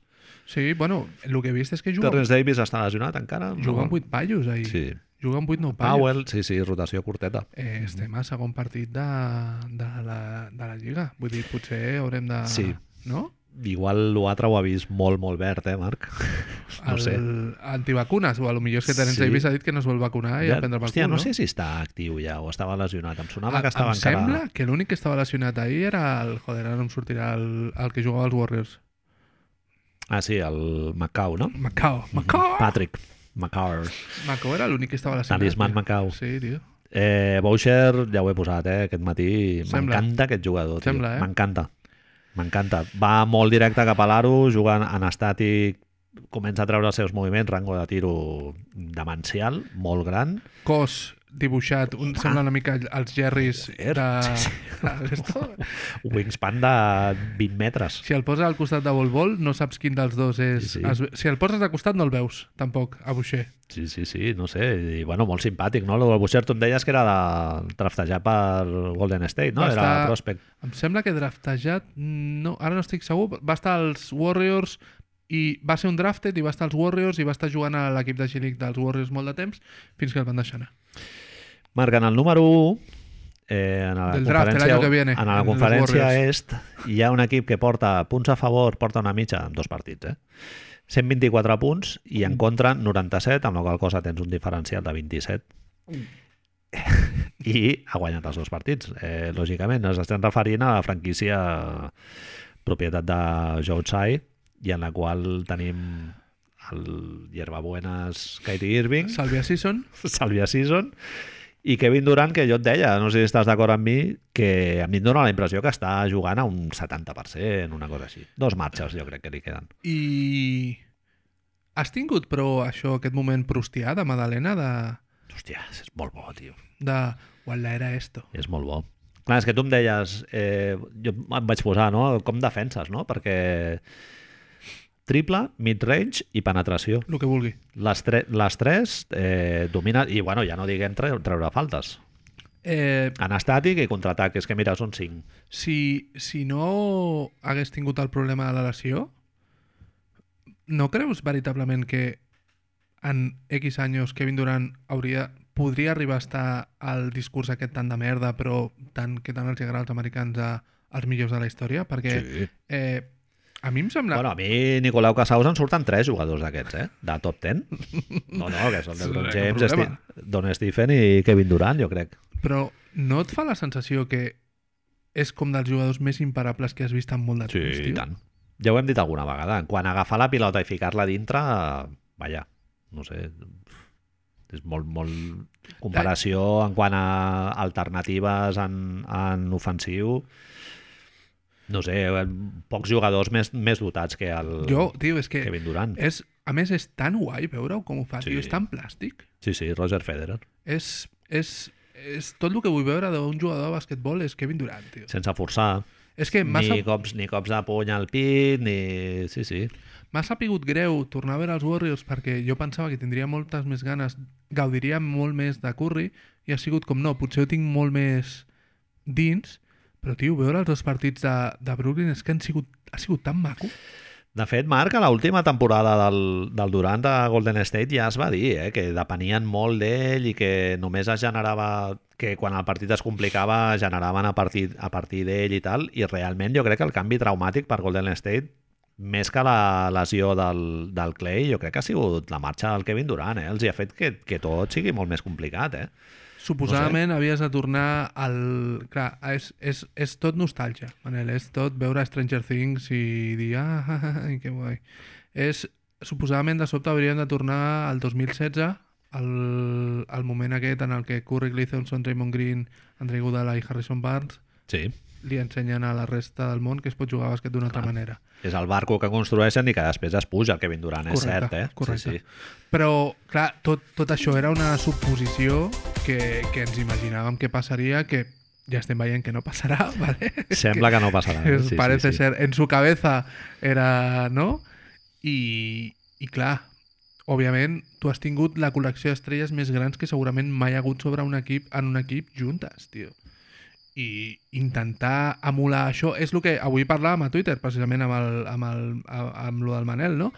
Sí, bueno, el que he vist és que juga, Terrence Davis està lesionat encara. juga amb 8 pallos ahir. Sí. Juga amb 8 no pallos. Powell, sí, sí, rotació curteta. Eh, estem a segon partit de, de, la, de la Lliga. Vull dir, potser haurem de... Sí. No? Igual l'altre ho ha vist molt, molt verd, eh, Marc? No el, sé. Antivacunes, o a lo millor és que Terence Sí. Davis ha dit que no es vol vacunar i Ja, a prendre per hòstia, no no? sé si està actiu ja o estava lesionat. Em sonava Ah, que estava em encara... sembla que l'únic que estava lesionat ahir era el... Joder, ara no em sortirà el, el que jugava als Warriors. Ah, sí, el Macau, no? Macau. Macau! Patrick Macau. Macau era l'únic que estava lesionat. Talisman tio. Macau. Sí, tio. Eh, Boucher, ja ho he posat, eh, aquest matí. M'encanta aquest jugador, tio. Sembla, eh? M'encanta. M'encanta. Va molt directe cap a l'aro, jugant en estàtic comença a treure els seus moviments, rango de tiro demencial, molt gran. Cos dibuixat, un, sembla una mica els Jerrys de... Sí, Esto, Wingspan de 20 metres. si el poses al costat de Vol Vol, no saps quin dels dos és... Sí, sí. Es... Si el poses de costat no el veus, tampoc, a Boucher. Sí, sí, sí, no sé. I, bueno, molt simpàtic, no? El Boucher, tu em deies que era de draftejat per Golden State, no? Va Era estar- prospect. Em sembla que draftejat, no, ara no estic segur, va estar als Warriors i va ser un drafted i va estar als Warriors i va estar jugant a l'equip de G-League dels Warriors molt de temps fins que el van deixar anar. Marcant el número 1, eh, en la Del draft, el conferència, año que viene, en la conferència est hi ha un equip que porta punts a favor, porta una mitja en dos partits, eh? 124 punts i en contra 97, amb la qual cosa tens un diferencial de 27 i ha guanyat els dos partits. Eh, lògicament, ens estem referint a la franquícia propietat de Joe Tsai i en la qual tenim el hierbabuenas Kyrie Irving, Salvia Season, Salvia Season i Kevin Durant, que jo et deia, no sé si estàs d'acord amb mi, que a mi em dóna la impressió que està jugant a un 70%, una cosa així. Dos marxes jo crec que li queden. i has tingut, però, això, aquest moment prustià de Madalena de, Hòstia, és molt bo, tio. de Walla era esto. És molt bo. Clar, és que tu em deies, eh, jo em vaig posar, no?, com defenses, no?, perquè triple, mid-range i penetració. El que vulgui. Les, tre les tres eh, domina... I, bueno, ja no diguem tre treure faltes. Eh, En estàtic i contraatac, és que mira, són cinc. si, si no hagués tingut el problema de la lesió, no creus veritablement que en X anys Kevin Durant hauria, podria arribar a estar al discurs aquest tant de merda, però tant que tant els agrada als americans a, als millors de la història? Perquè Sí. eh, a mi em sembla... Bueno, a mi, Nicolau Casaus, en surten tres jugadors d'aquests, eh? De top 10. No, no, que són LeBron James, problema. Sti Don Stephen i Kevin Durant, jo crec. Però no et fa la sensació que és com dels jugadors més imparables que has vist en molt de temps, i tio? tant. Ja ho hem dit alguna vegada. Quan agafar la pilota i ficar-la dintre, vaja, no sé, és molt, molt comparació en quant a alternatives en, en ofensiu no sé, pocs jugadors més, més dotats que el Jo, tio, és que Kevin Durant. és, a més és tan guai veure-ho com ho fa, Sí. tio, és tan plàstic. Sí, sí, Roger Federer. És, és, és tot el que vull veure d'un jugador de basquetbol és Kevin Durant, tio. Sense forçar. És que m'ha Ni cops, ni cops de puny al pit, ni... Sí, sí. m'ha sapigut greu tornar a veure els Warriors perquè jo pensava que tindria moltes més ganes, gaudiria molt més de Curry i ha sigut com no, potser ho tinc molt més dins, però tio, veure els dos partits de, de Brooklyn és que han sigut, ha sigut tan maco. De fet, Marc, a l'última temporada del, del Durant de Golden State ja es va dir eh, que depenien molt d'ell i que només es generava que quan el partit es complicava generaven a partir, a partir d'ell i tal i realment jo crec que el canvi traumàtic per Golden State més que la lesió del, del Clay, jo crec que ha sigut la marxa del Kevin Durant, eh? Els hi ha fet que, que tot sigui molt més complicat, eh? Suposadament no sé. havies de tornar al... Clar, és, és, és tot nostàlgia, Manel, és tot veure Stranger Things i dir, ah, ah, ah, ah, que guai. És, suposadament de sobte hauríem de tornar al 2016, al, al moment aquest en el que Curry Gleason, Draymond Green, Andre Iguodala i Harrison Barnes Sí. Li ensenyen a la resta del món que es pot jugar a bàsquet d'una altra manera. És el barco que construeixen i que després es puja el Kevin Durant, és cert, eh? correcte. Sí, sí. Però, clar, tot, tot això era una suposició que, que ens imaginàvem que passaria, que ja estem veient que no passarà, ¿vale? Sembla que no passarà. Es Sí, parece sí, sí. ser, en su cabeza era, no? I, i clar, òbviament, tu has tingut la col·lecció d'estrelles més grans que segurament mai ha hagut sobre un equip en un equip juntes, tio. I intentar emular això és el que avui parlàvem a Twitter, precisament amb, el, amb, el, amb lo del Manel, no?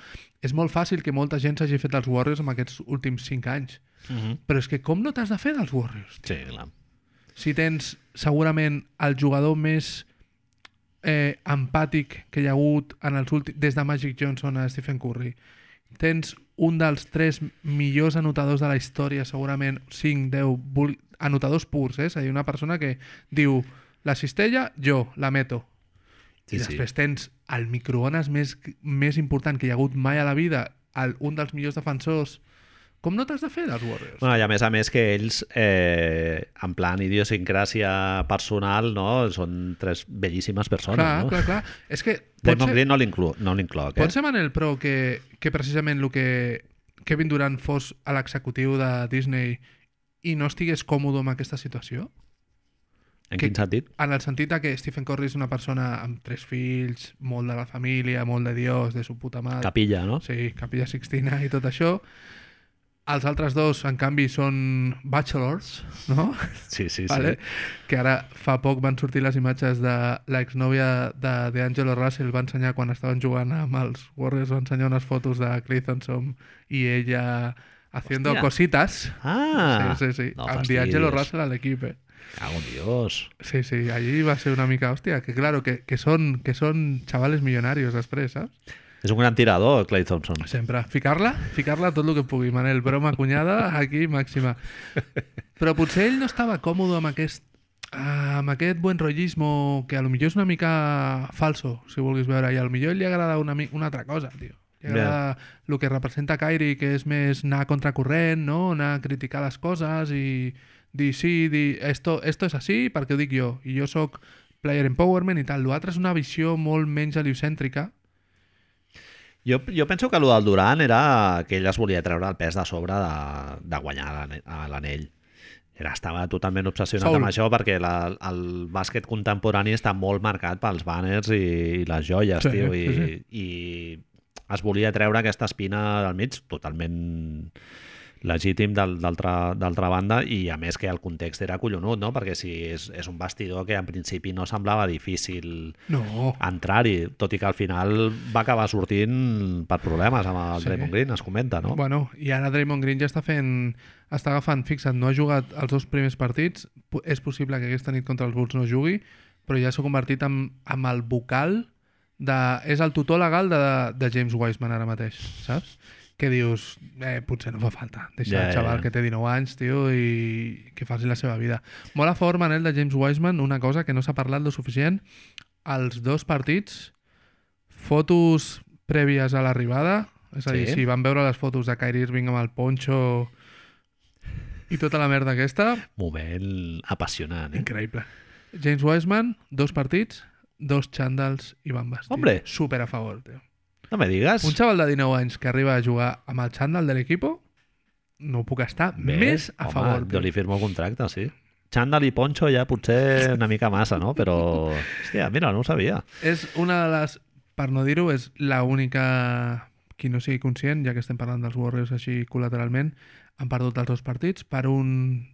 És molt fàcil que molta gent s'hagi fet els Warriors en aquests últims 5 anys. Mhm. Però és que com no t'has de fer dels Warriors? Sí, clar. si tens segurament el jugador més eh, empàtic que hi ha hagut en els últims, des de Magic Johnson a Stephen Curry, tens un dels tres millors anotadors de la història, segurament 5, 10, vul- anotadors purs, eh? és a dir, una persona que diu la cistella, jo la meto. Sí, I sí. després tens el microones més, més important que hi ha hagut mai a la vida, el, un dels millors defensors Com no t'has de fer dels Warriors? Bueno, i a més a més que ells, eh, en plan idiosincràsia personal, no? són tres bellíssimes persones. clar, no? clar, clar. És que Draymond ser, Green no l'inclo- no eh? pot ser Manel, però que, que precisament el que Kevin Durant fos a l'executiu de Disney i no estigués còmode amb aquesta situació? En que- quin sentit? En el sentit de que Stephen Curry és una persona amb tres fills, molt de la família, molt de Dios, de su puta mare. Capilla, no? Sí, Capilla Sixtina i tot això. Els altres dos, en canvi, són bachelors, no? Sí, sí, sí. vale? Que ara fa poc van sortir les imatges de l'exnòvia de D'Angelo Russell, va ensenyar quan estaven jugant amb els Warriors, va ensenyar unes fotos de Clay Thompson i ella haciendo Hòstia. cositas. Ah! sí, sí, sí. No amb. D'Angelo Russell a l'equip, eh? Cago en Dios. Sí, sí, allí va ser una mica, hòstia, que claro, que, que, són, que són xavales milionarios després, saps? És un gran tirador, Clay Thompson. Sempre. Ficar-la, ficar-la tot el que pugui, Manel. Broma cunyada, aquí màxima. Però potser ell no estava còmode amb aquest amb aquest buen rollismo que a lo millor és una mica falso, si vulguis veure, i a lo millor li agrada una, una altra cosa, tio. Li agrada el que representa Kyrie, que és més anar contracorrent, no? anar a criticar les coses i dir sí, dir esto, esto és així perquè ho dic jo, i jo sóc player empowerment i tal. L'altre és una visió molt menys heliocèntrica, Jo, jo penso que el del Durant era que ell es volia treure el pes de sobre de, de guanyar l'anell. Era, estava totalment obsessionat Saul. amb això perquè la, el bàsquet contemporani està molt marcat pels banners i, i les joies, Sí, tio, i, sí, i es volia treure aquesta espina del mig totalment legítim d'altra banda i a més que el context era collonut, no? perquè si és, és un vestidor que en principi no semblava difícil no, entrar-hi, tot i que al final va acabar sortint per problemes amb el Sí. Draymond Green, es comenta, no? Bueno, i ara Draymond Green ja està fent... Està agafant, fixa't, no ha jugat els dos primers partits. És possible que aquesta nit contra els Bulls no jugui, però ja s'ha convertit en, en el vocal de... És el tutor legal de, de James Wiseman ara mateix, saps? Que dius, eh, potser no fa falta. Deixa Ja, el xaval ja. que té 19 anys, tio, i que faci la seva vida. Molt a favor, Manel, de James Wiseman, una cosa que no s'ha parlat lo suficient. Els dos partits, fotos prèvies a l'arribada, és a dir, Sí. si van veure les fotos de Kyrie Irving amb el poncho i tota la merda aquesta, Moment apassionant, eh? increïble. James Wiseman, dos partits, dos xandals i bambes. tio. Hombre. Super a favor, tio. No me digues. Un xaval de 19 anys que arriba a jugar amb el xandall de l'equipo, no puc estar Bé, més a home, favor. Jo li firmo contracte, sí. Xandall i poncho ja potser una mica massa, no? Però, hòstia, mira, no ho sabia. És una de les, per no dir-ho, és la única qui no sigui conscient, ja que estem parlant dels Warriors així col·lateralment, han perdut els dos partits per un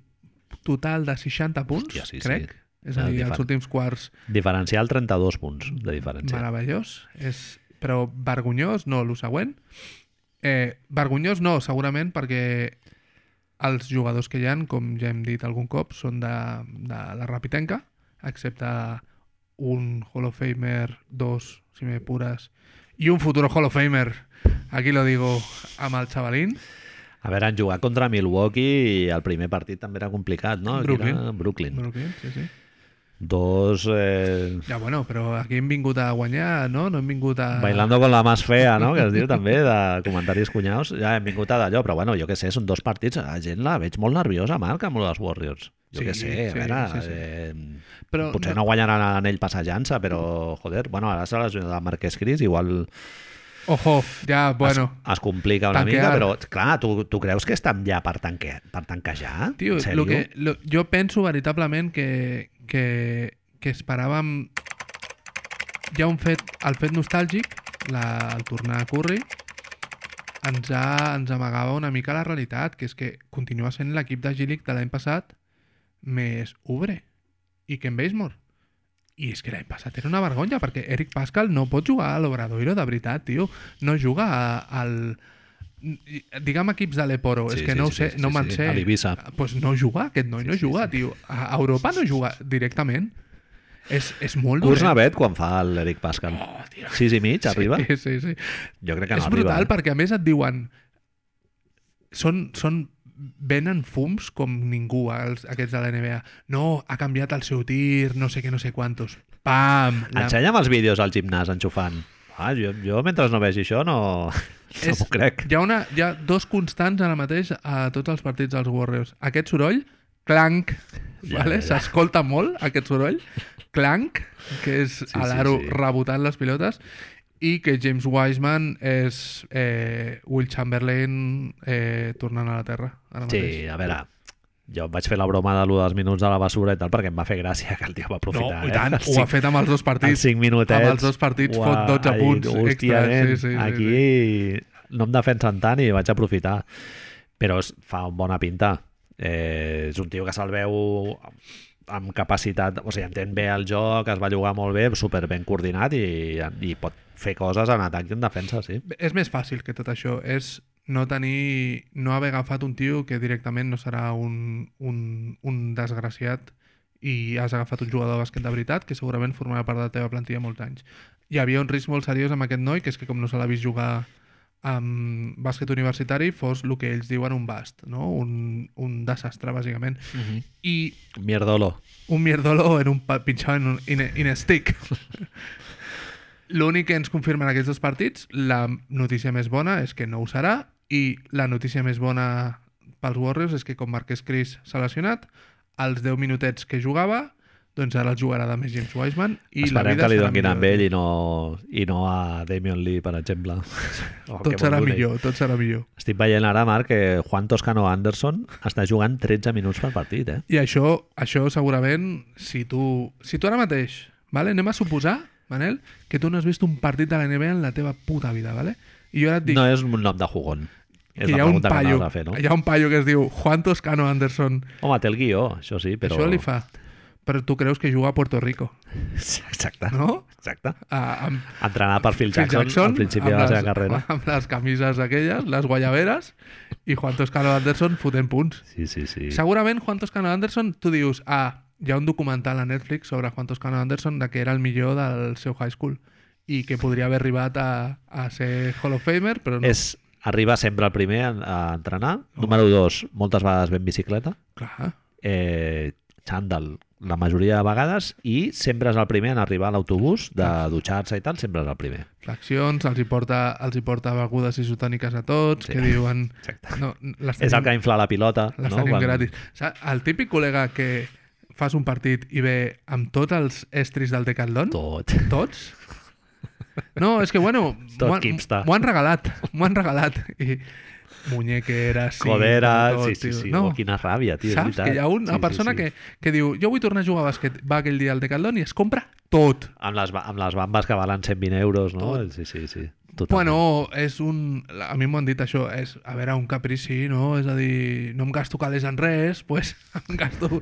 total de 60 punts, Hòstia, sí, sí. És a dir, els últims quarts Diferencial 32 punts de diferència. meravellós, és, però vergonyós, no, el següent. Eh, vergonyós no, segurament, perquè els jugadors que hi han, com ja hem dit algun cop, són de, de la Rapitenca, excepte un Hall of Famer, dos, si me pures, i un futuro Hall of Famer, aquí lo digo, amb el xavalín. A veure, han jugat contra Milwaukee i el primer partit també era complicat, no? Aquí Brooklyn. Era Brooklyn. Brooklyn, sí, sí. Dos... Eh, Ja, bueno, però aquí hem vingut a guanyar, no? No hem vingut a... Bailando con la más fea, no? Que es diu també, de comentaris cunyaus. Ja hem vingut a d'allò, però bueno, jo que sé, són dos partits. La gent la veig molt nerviosa, Marc, amb els Warriors. Jo Sí, que sé, a sí, veure... sí, sí. Eh, Però potser no guanyaran l'anell passejant-se, però, joder, bueno, ara s'ha lesionat el Marquès Cris, igual Ojo, ja, bueno... es, es complica una tanquear. mica, però, clar, tu, tu creus que estan ja per, tanque, per tanquejar? Tio, lo que, lo, jo penso veritablement que, que, que esperàvem ja un fet, el fet nostàlgic, la, el tornar a Curry, ens, ha, ens amagava una mica la realitat, que és que continua sent l'equip de G-League de l'any passat més Ubre i Ken Basemore. I és que l'any passat era una vergonya, perquè Eric Pascal no pot jugar a l'Obradoiro de veritat, tio. No juga a- al... Digue'm equips de l'Eporo, Sí, és que sí, no sí, sé, sí, no sí, me'n sí. sé. A l'Eivissa. Pues no juga, aquest noi no Sí, sí, juga, sí. tio. A Europa no juga directament. És, és molt Curs dolent. Navet quan fa l'Eric Pascal. Oh, tio. Sis i mig, arriba? Sí, sí, sí. Jo crec que és no brutal arriba. eh? perquè a més et diuen són, són venen fums com ningú els, aquests de la NBA no, ha canviat el seu tir no sé què, no sé quantos pam! La... Ensenya'm els vídeos al gimnàs enxufant. Ah, jo, jo mentre no vegi això no, no m'ho crec. Hi ha, una, hi ha dos constants ara mateix a tots els partits dels Warriors. Aquest soroll, clanc, Ja, vale? ja, ja. s'escolta molt aquest soroll, clanc, que és Sí, a sí, l'aro sí. rebotant les pilotes, i que James Wiseman és eh, Will Chamberlain eh, tornant a la Terra. Ara mateix. Sí, a veure, jo vaig fer la broma de lo dels minuts de la basura i tal perquè em va fer gràcia que el tio va No, aprofitar. i tant, eh? ho ha fet amb els dos partits. 5 minutets. Amb els dos partits ho fot ha- 12 ha dit, punts Hòstia, extra, sí, sí, sí, aquí no em defensen tant i vaig aprofitar. Però es- fa bona pinta. Eh, és un tio que se'l veu amb capacitat, o sigui, entén bé el joc, es va jugar molt bé, super ben coordinat i, i pot fer coses en atac i en defensa, sí. És més fàcil que tot això. És no tenir... No haver agafat un tio que directament no serà un, un, un desgraciat i has agafat un jugador de bàsquet de veritat que segurament formarà part de la teva plantilla molts anys. Hi havia un risc molt seriós amb aquest noi, que és que com no se l'ha vist jugar amb bàsquet universitari, fos el que ells diuen un bast, no? un, un desastre, bàsicament. I Mierdolo. un mierdolo en un pinchado en un in in stick. L'únic que ens confirmen aquests dos partits, la notícia més bona és que no ho serà i la notícia més bona pels Warriors és que com Marquès Cris s'ha lesionat, els 10 minutets que jugava, doncs ara els jugarà de més James Wiseman i la Esperem vida que li millor. amb ell i no, i no a Damian Lee, per exemple. Oh, Tot serà millor, tot serà millor. Estic veient ara, Marc, que Juan Toscano Anderson està jugant 13 minuts per partit, eh? I això, això segurament, si tu, si tu ara mateix, vale? anem a suposar, Manel, que tu no has vist un partit de la NBA en la teva puta vida, vale? I jo ara et dic No és un nom de jugón. És que la pregunta que paio, m'has de fer, no? hi ha un paio que es diu Juan Toscano Anderson. Home, té el guió, això sí, però... Això li fa. Però tu creus que juga a Puerto Rico, Exacte. no? Exacte. A, amb Entrenat per Phil Phil Jackson, al principi de la seva carrera. Amb les camises aquelles, les guayaberes, i Juan Toscano Anderson fotent punts. Sí, sí, sí. Segurament Juan Toscano Anderson, tu dius, ah, hi ha un documental a Netflix sobre Juan Toscano Anderson de que era el millor del seu high school i que podria haver arribat a, a ser Hall of Famer, però no. És, arriba sempre el primer a, entrenar. Número dos, moltes vegades ben bicicleta. Clar. Eh, xandall, la majoria de vegades, i sempre és el primer en arribar a l'autobús de dutxar-se i tal, sempre és el primer. Flexions, els hi porta, els hi porta begudes isotòniques a tots, Sí. que diuen... Exacte. No, les És el que infla la pilota. Les no? tenim Quan- gratis. Saps? El típic col·lega que fas un partit i ve amb tots els estris del Decathlon, Tot. tots, no, és que, bueno, m'ho han- han regalat, m'ho han regalat. I muñequeres, sí, Codera, tot, sí, sí, sí. No, Oh, quina ràbia, tio. saps? Que hi ha una Sí, sí, persona sí. Que, que diu jo vull tornar a jugar a bàsquet, va aquell dia al Decathlon i es compra tot. Amb les, amb les bambes que valen 120 euros, no? Tot. Sí, sí, sí. Totalment. Bueno, és un... A mi m'ho han dit això, és, a veure, un caprici, no? És a dir, no em gasto calés en res, pues em gasto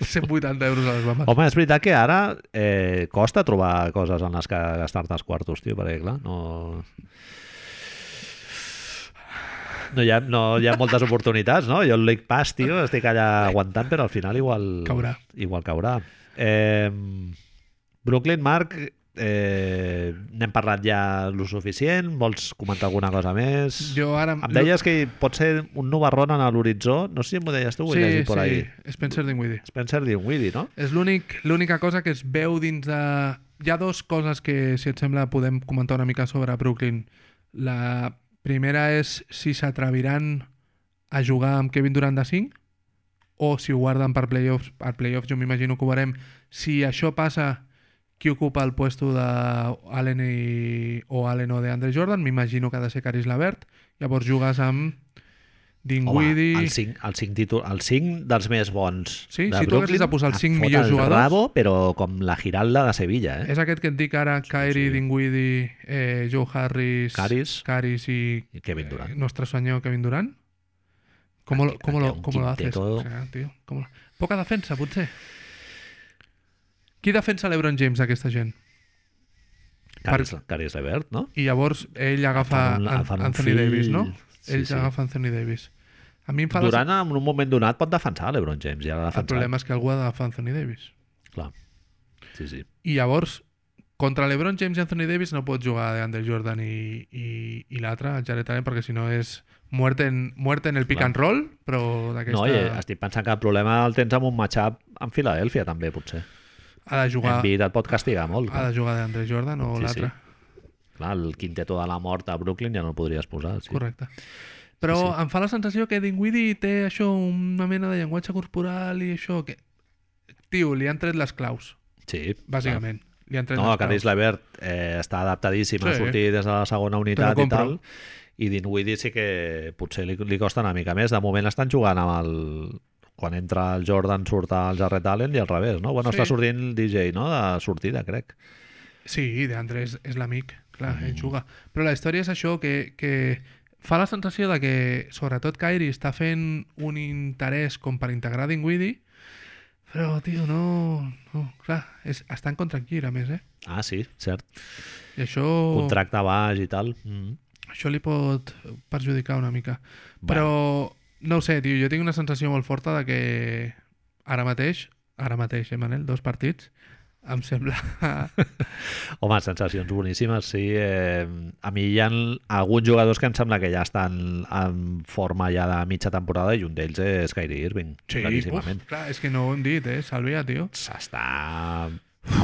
180 euros a les bambes. Home, és veritat que ara eh, costa trobar coses en les que gastar-te els quartos, tio, perquè clar, no... No hi, ha, no hi ha moltes oportunitats, no? Jo el League Pass, tio, estic allà aguantant, però al final igual... Caurà. Igual caurà. Eh, Brooklyn, Marc, eh, n'hem parlat ja lo suficient? Vols comentar alguna cosa més? Jo ara... Em deies que pot ser un nubarrón en l'horitzó. No sé si m'ho deies tu, ho he sí, llegit por sí, ahí. Spencer Dinwiddie. Spencer Dinwiddie, no? És l'únic- l'única cosa que es veu dins de... Hi ha dues coses que, si et sembla, podem comentar una mica sobre Brooklyn. La primera és si s'atreviran a jugar amb Kevin Durant de 5 o si ho guarden per playoffs. Per playoffs jo m'imagino que ho veurem. Si això passa, qui ocupa el puesto de Allen i, o Allen o de Andre Jordan? M'imagino que ha de ser Caris Lavert. Llavors jugues amb Dinwiddie... Home, el 5, el 5, títol, el 5 dels més bons Sí, de si tu haguessis Brooklyn, de posar els et cinc fot millors el jugadors- Rabo, però com la Giralda de Sevilla, eh? És aquest que et dic ara, Kyrie, sí. Dinwiddie, eh, Joe Harris, Caris. Caris i I Kevin Durant. eh, nuestro senyor Kevin Durant. ¿Cómo lo, Aquí- cómo aquí lo, cómo lo haces? O sea, tío, ¿cómo lo- Poca defensa, potser. Qui defensa l'Ebron James, aquesta gent? Caris, Caris Levert, no? I llavors ell agafa Fan An- Anthony fill. Davis, no? Sí, ell sí. agafa Anthony Davis. A mi em fa... Durant, en un moment donat, pot defensar l'Ebron James. Ja El problema és que algú ha d'agafar Anthony Davis. Clar. Sí, sí. I llavors, contra l'Ebron James i Anthony Davis no pot jugar DeAndre Jordan i, i, i l'altre, el Jared Allen, perquè si no és muerte en, muerte en el pick Clar. and roll, però d'aquesta... No, i estic pensant que el problema el tens amb un matchup amb Filadèlfia, també, potser. Ha de jugar, Embiid et pot castigar molt. ha de jugar DeAndre Jordan o Sí, l'altre. sí. Clar, el quinteto de la mort a Brooklyn ja no el podries posar. Sí. Correcte. Però Sí, sí, em fa la sensació que Dinwiddie té això, una mena de llenguatge corporal i això que... Tio, li han tret les claus, Sí, bàsicament. Li han tret No, Caris. Levert eh, està adaptadíssim a Sí. sortir des de la segona unitat i tal, i Dinwiddie sí que potser li, li costa una mica més. De moment estan jugant amb el... Quan entra el Jordan surt el Jarrett Allen i al revés, no? Bueno, Sí. està sortint el DJ, no?, de sortida, crec. Sí, DeAndre és, és l'amic, clar, Mm. ell juga. Però la història és això, que, que fa la sensació de que, sobretot, Kyrie està fent un interès com per integrar Dinwiddie, però, tio, no... no clar, és, està en contract year, a més, eh? Ah, sí, cert. I això, Contracte baix i tal. Mm. això li pot perjudicar una mica. Però, no ho sé, tio, jo tinc una sensació molt forta de que ara mateix, ara mateix, eh, Manel, dos partits, em sembla... Home, sensacions boníssimes, sí. Eh, a mi hi ha alguns jugadors que em sembla que ja estan en forma ja de mitja temporada i un d'ells és Kyrie Irving, uf, claríssimament. clar, és que no ho hem dit, eh? Salvia, tio. S'està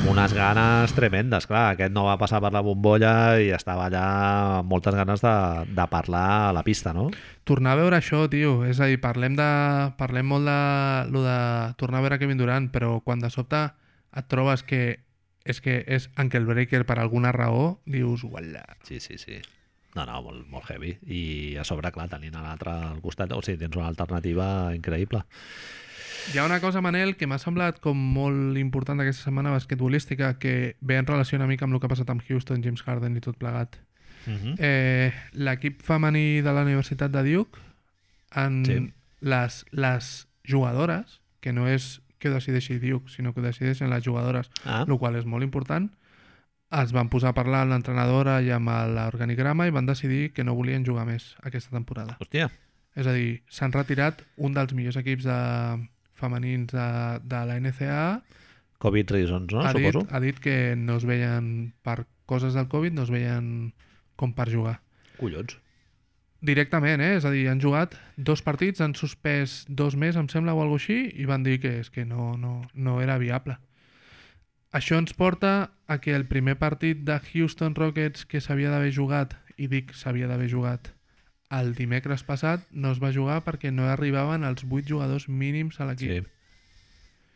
amb unes ganes tremendes, clar. Aquest no va passar per la bombolla i estava allà amb moltes ganes de, de parlar a la pista, no? Tornar a veure això, tio, és a dir, parlem, de, parlem molt de, lo de tornar a veure Kevin Durant, però quan de sobte et trobes que és que és Breaker per alguna raó, dius, uala. Sí, sí, sí. No, no, molt, molt heavy. I a sobre, clar, tenint l'altre al costat, o sigui, tens una alternativa increïble. Hi ha una cosa, Manel, que m'ha semblat com molt important d'aquesta setmana basquetbolística que ve en relació una mica amb el que ha passat amb Houston, James Harden i tot plegat. Uh -huh. Eh, L'equip femení de la Universitat de Duke, en Sí. les, les jugadores, que no és que ho decideixi Duke, sinó que ho decideixen les jugadores, Ah, el qual és molt important, es van posar a parlar amb l'entrenadora i amb l'organigrama i van decidir que no volien jugar més aquesta temporada. hòstia. És a dir, s'han retirat un dels millors equips de femenins de, de la NCAA Covid reasons, no? ha, dit, Suposo. ha dit que no es veien per coses del Covid, no es veien com per jugar. Collons. Directament, eh? És a dir, han jugat dos partits, han suspès dos més, em sembla, o alguna així, i van dir que és que no, no, no era viable. Això ens porta a que el primer partit de Houston Rockets que s'havia d'haver jugat, i dic s'havia d'haver jugat, el dimecres passat no es va jugar perquè no arribaven els 8 jugadors mínims a Sí. l'equip.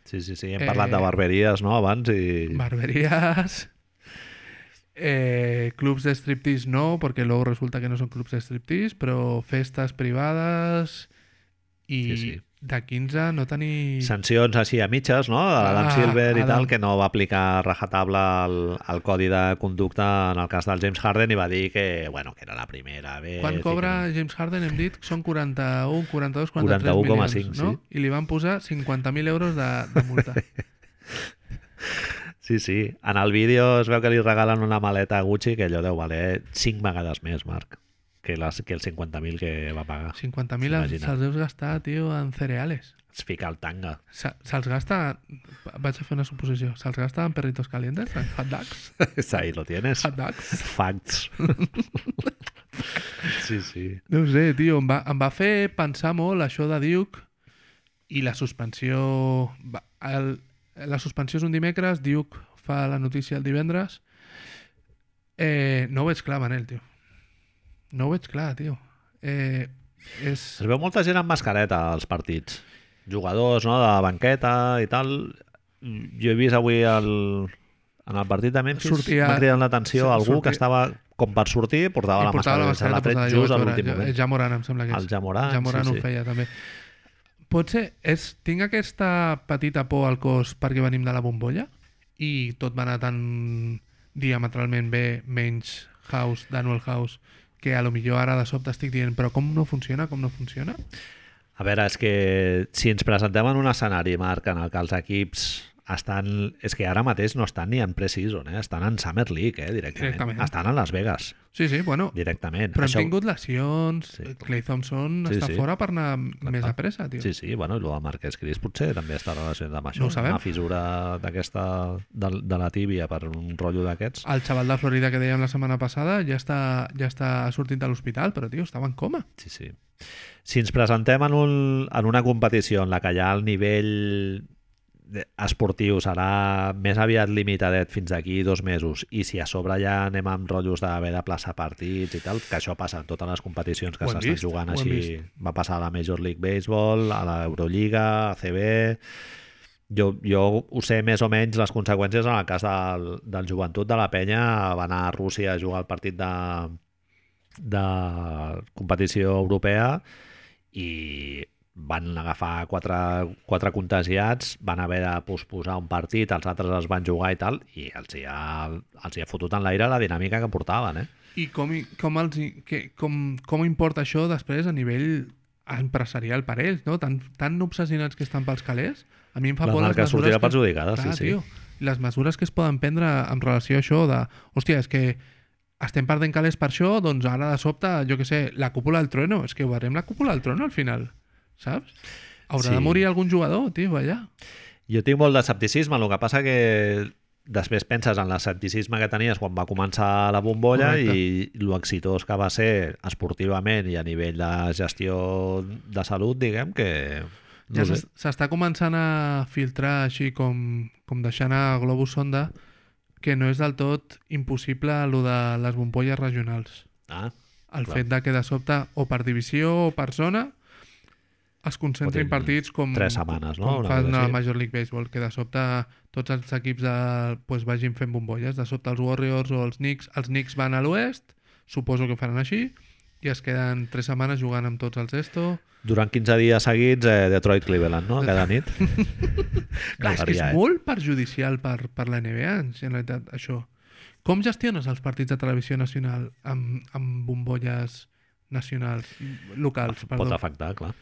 Sí, sí, sí. Hem Eh, parlat de barberies, no?, abans i... Barberies, eh, clubs de striptease no, porque luego resulta que no son clubs de striptease, però festes privades i Sí, sí. De 15 no tenir... Sancions així a mitges, no? De l'Adam Ah, Silver i Adam. tal, que no va aplicar rajatabla el, el codi de conducta en el cas del James Harden i va dir que, bueno, que era la primera vez. Quan cobra que James Harden hem dit són 41, 42, 43 41,5, milions, no? sí. I li van posar 50.000 euros de, de multa. Sí, sí. En el vídeo es veu que li regalen una maleta Gucci que allò deu valer 5 vegades més, Marc, que, les, que els 50.000 que va pagar. 50.000 Imagina't. se'ls deus gastar, tio, en cereales. Es fica el tanga. Se- Se'ls gasta... Vaig a fer una suposició. Se'ls gasta en perritos calientes, en hot dogs? Ahí lo tienes. Hot dogs? Facts. sí, sí. No ho sé, tio, em va, em va fer pensar molt això de Duke i la suspensió... El, la suspensió és un dimecres, Duke fa la notícia el divendres. Eh, no ho veig clar, Manel, tio. No ho veig clar, tio. Eh, és... Es veu molta gent amb mascareta als partits. Jugadors, no?, de banqueta i tal. Jo he vist avui el, en el partit de Memphis Sortia- m'ha cridat l'atenció sí, algú sortia- que estava com per sortir portava, i la portava mascareta, se l'ha tret posada, just a l'últim moment. Ja Moran, em sembla que és. El Jamoran, Ja Moran sí, ho sí. feia, també. Potser és, tinc aquesta petita por al cos perquè venim de la bombolla i tot va anar tan diametralment bé, menys House, Daniel House, que a lo millor ara de sobte estic dient però com no funciona, com no funciona? A veure, és que si ens presentem en un escenari, Marc, en el que els equips estan... És que ara mateix no estan ni en pre-season, eh? estan en Summer League, eh? directament. Directament. Estan a Las Vegas, Sí, sí, bueno, directament. però hem tingut lesions, Sí. Clay Thompson Sí, està sí. fora per anar més clar. a pressa, tio. Sí, sí, bueno, i el de Marquès Cris potser també està relacionat amb això. No. Una fissura d'aquesta de, de la tíbia per un rotllo d'aquests. El xaval de Florida que dèiem la setmana passada ja està, ja està sortint de l'hospital, però, tio, estava en coma. Sí, sí. Si ens presentem en, un, en una competició en la que hi ha el nivell esportiu serà més aviat limitadet fins d'aquí dos mesos i si a sobre ja anem amb rotllos d'haver de plaçar partits i tal, que això passa en totes les competicions que s'estan jugant així. vist. Va passar a la Major League Baseball, a l'Eurolliga, a CB... Jo, jo ho sé més o menys les conseqüències en el cas del, del joventut de la penya va anar a Rússia a jugar el partit de, de competició europea i van agafar quatre, quatre contagiats, van haver de posposar un partit, els altres els van jugar i tal, i els hi ha, els hi ha fotut en l'aire la dinàmica que portaven, eh? I com, com, els, que, com, com importa això després a nivell empresarial per ells, no? Tan, tan obsessionats que estan pels calés. A mi em fa La por les marca mesures sortirà que- perjudicada, sí, Clar, sí. Tio, I les mesures que es poden prendre en relació a això de, hòstia, és que estem perdent calés per això, doncs ara de sobte, jo que sé, la cúpula del trueno, és que veurem la cúpula del trueno al final, saps? Haurà Sí. de morir algun jugador, tio, allà. Jo tinc molt d'escepticisme, el que passa que després penses en l'escepticisme que tenies quan va començar la bombolla Correcte. i lo exitós que va ser esportivament i a nivell de gestió de salut, diguem que... Ja no s'es- s'està començant a filtrar així com, com deixant a globus sonda que no és del tot impossible el de les bombolles regionals. Ah, El Clar. fet de que de sobte o per divisió o per zona es concentrin partits com, tres setmanes, no? com Una fan a la. Major League Baseball, que de sobte tots els equips de, pues, vagin fent bombolles. De sobte els Warriors o els Knicks, els Knicks van a l'oest, suposo que ho faran així, i es queden tres setmanes jugant amb tots els esto. Durant 15 dies seguits, eh, Detroit-Cleveland, no? Cada nit. Clar, és que és Varia, eh? molt perjudicial per, per la NBA, en realitat, això. Com gestiones els partits de televisió nacional amb, amb bombolles nacionals, locals, perdó? Pot afectar, clar.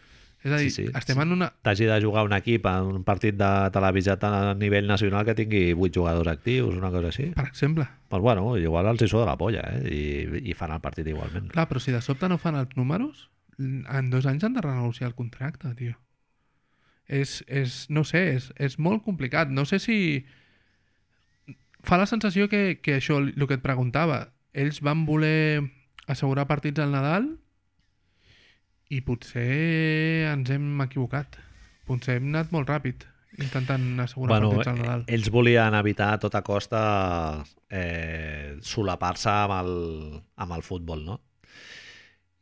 És a dir, Sí, sí. estem en una... T'hagi de jugar un equip en un partit de televisat a nivell nacional que tingui 8 jugadors actius, una cosa així. Per exemple. Pues bueno, igual els hi suda la polla, eh? I, i fan el partit igualment. Clar, però si de sobte no fan els números, en dos anys han de renegociar el contracte, tio. És, és no sé, és, és molt complicat. No sé si... Fa la sensació que, que això, el que et preguntava, ells van voler assegurar partits al Nadal i potser ens hem equivocat. Potser hem anat molt ràpid intentant assegurar Bueno, partits al Nadal. eh, ells volien evitar a tota costa eh, solapar-se amb, el, amb el futbol, no?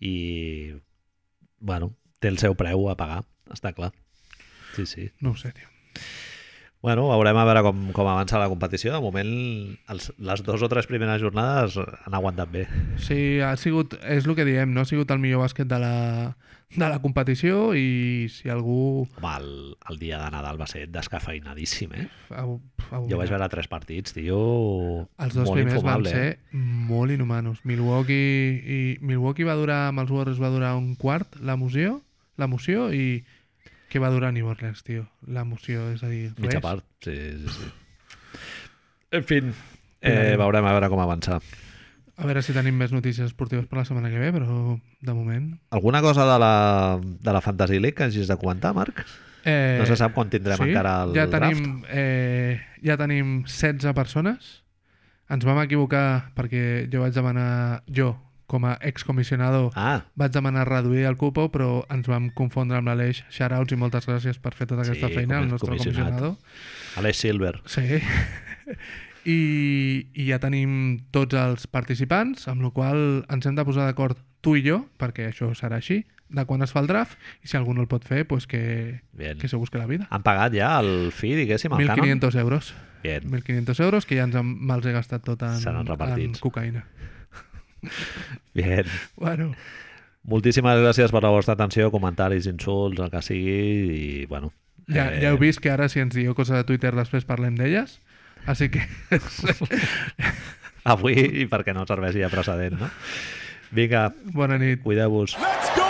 I, bueno, té el seu preu a pagar, està clar. Sí, sí. No ho sé, tio. Bueno, veurem a veure com, com avança la competició. De moment, els, les dues o tres primeres jornades han aguantat bé. Sí, ha sigut, és el que diem, no ha sigut el millor bàsquet de la, de la competició i si algú... Home, el, el dia de Nadal va ser descafeinadíssim, eh? Au, au, Jo vaig veure tres partits, tio, Els dos molt primers van infumable. ser eh? molt inhumanos. Milwaukee, i Milwaukee va durar, amb els Warriors va durar un quart, l'emoció, l'emoció, i què va durar New Orleans, tio? L'emoció, és a dir, Mitja res. part, sí, sí, sí. En fi, eh, veurem a veure com avança. A veure si tenim més notícies esportives per la setmana que ve, però de moment... Alguna cosa de la, de la Fantasy League que hagis de comentar, Marc? Eh, No se sap quan tindrem encara el ja tenim, eh, ja tenim 16 persones. Ens vam equivocar perquè jo vaig demanar, jo, com a excomissionador, Ah, vaig demanar reduir el cupo, però ens vam confondre amb l'Aleix. Shoutouts i moltes gràcies per fer tota aquesta Sí, feina, com el a nostre comissionador. Aleix Silver. Sí. I, I ja tenim tots els participants, amb la qual ens hem de posar d'acord tu i jo, perquè això serà així, de quan es fa el draft, i si algú no el pot fer, pues que, Bien. que se busque la vida. Han pagat ja el fi, diguéssim, el cànon? 1.500 euros. Bien. 1.500 euros, que ja ens en, me'ls he gastat tot en, en cocaïna. Bien. Bueno, Moltíssimes gràcies per la vostra atenció, comentaris, insults, el que sigui, i bueno... ja, eh, ja heu vist que ara si ens dieu coses de Twitter després parlem d'elles, així que Avui, i perquè no serveixi de precedent, no? Vinga, bona nit. cuideu-vos. Let's go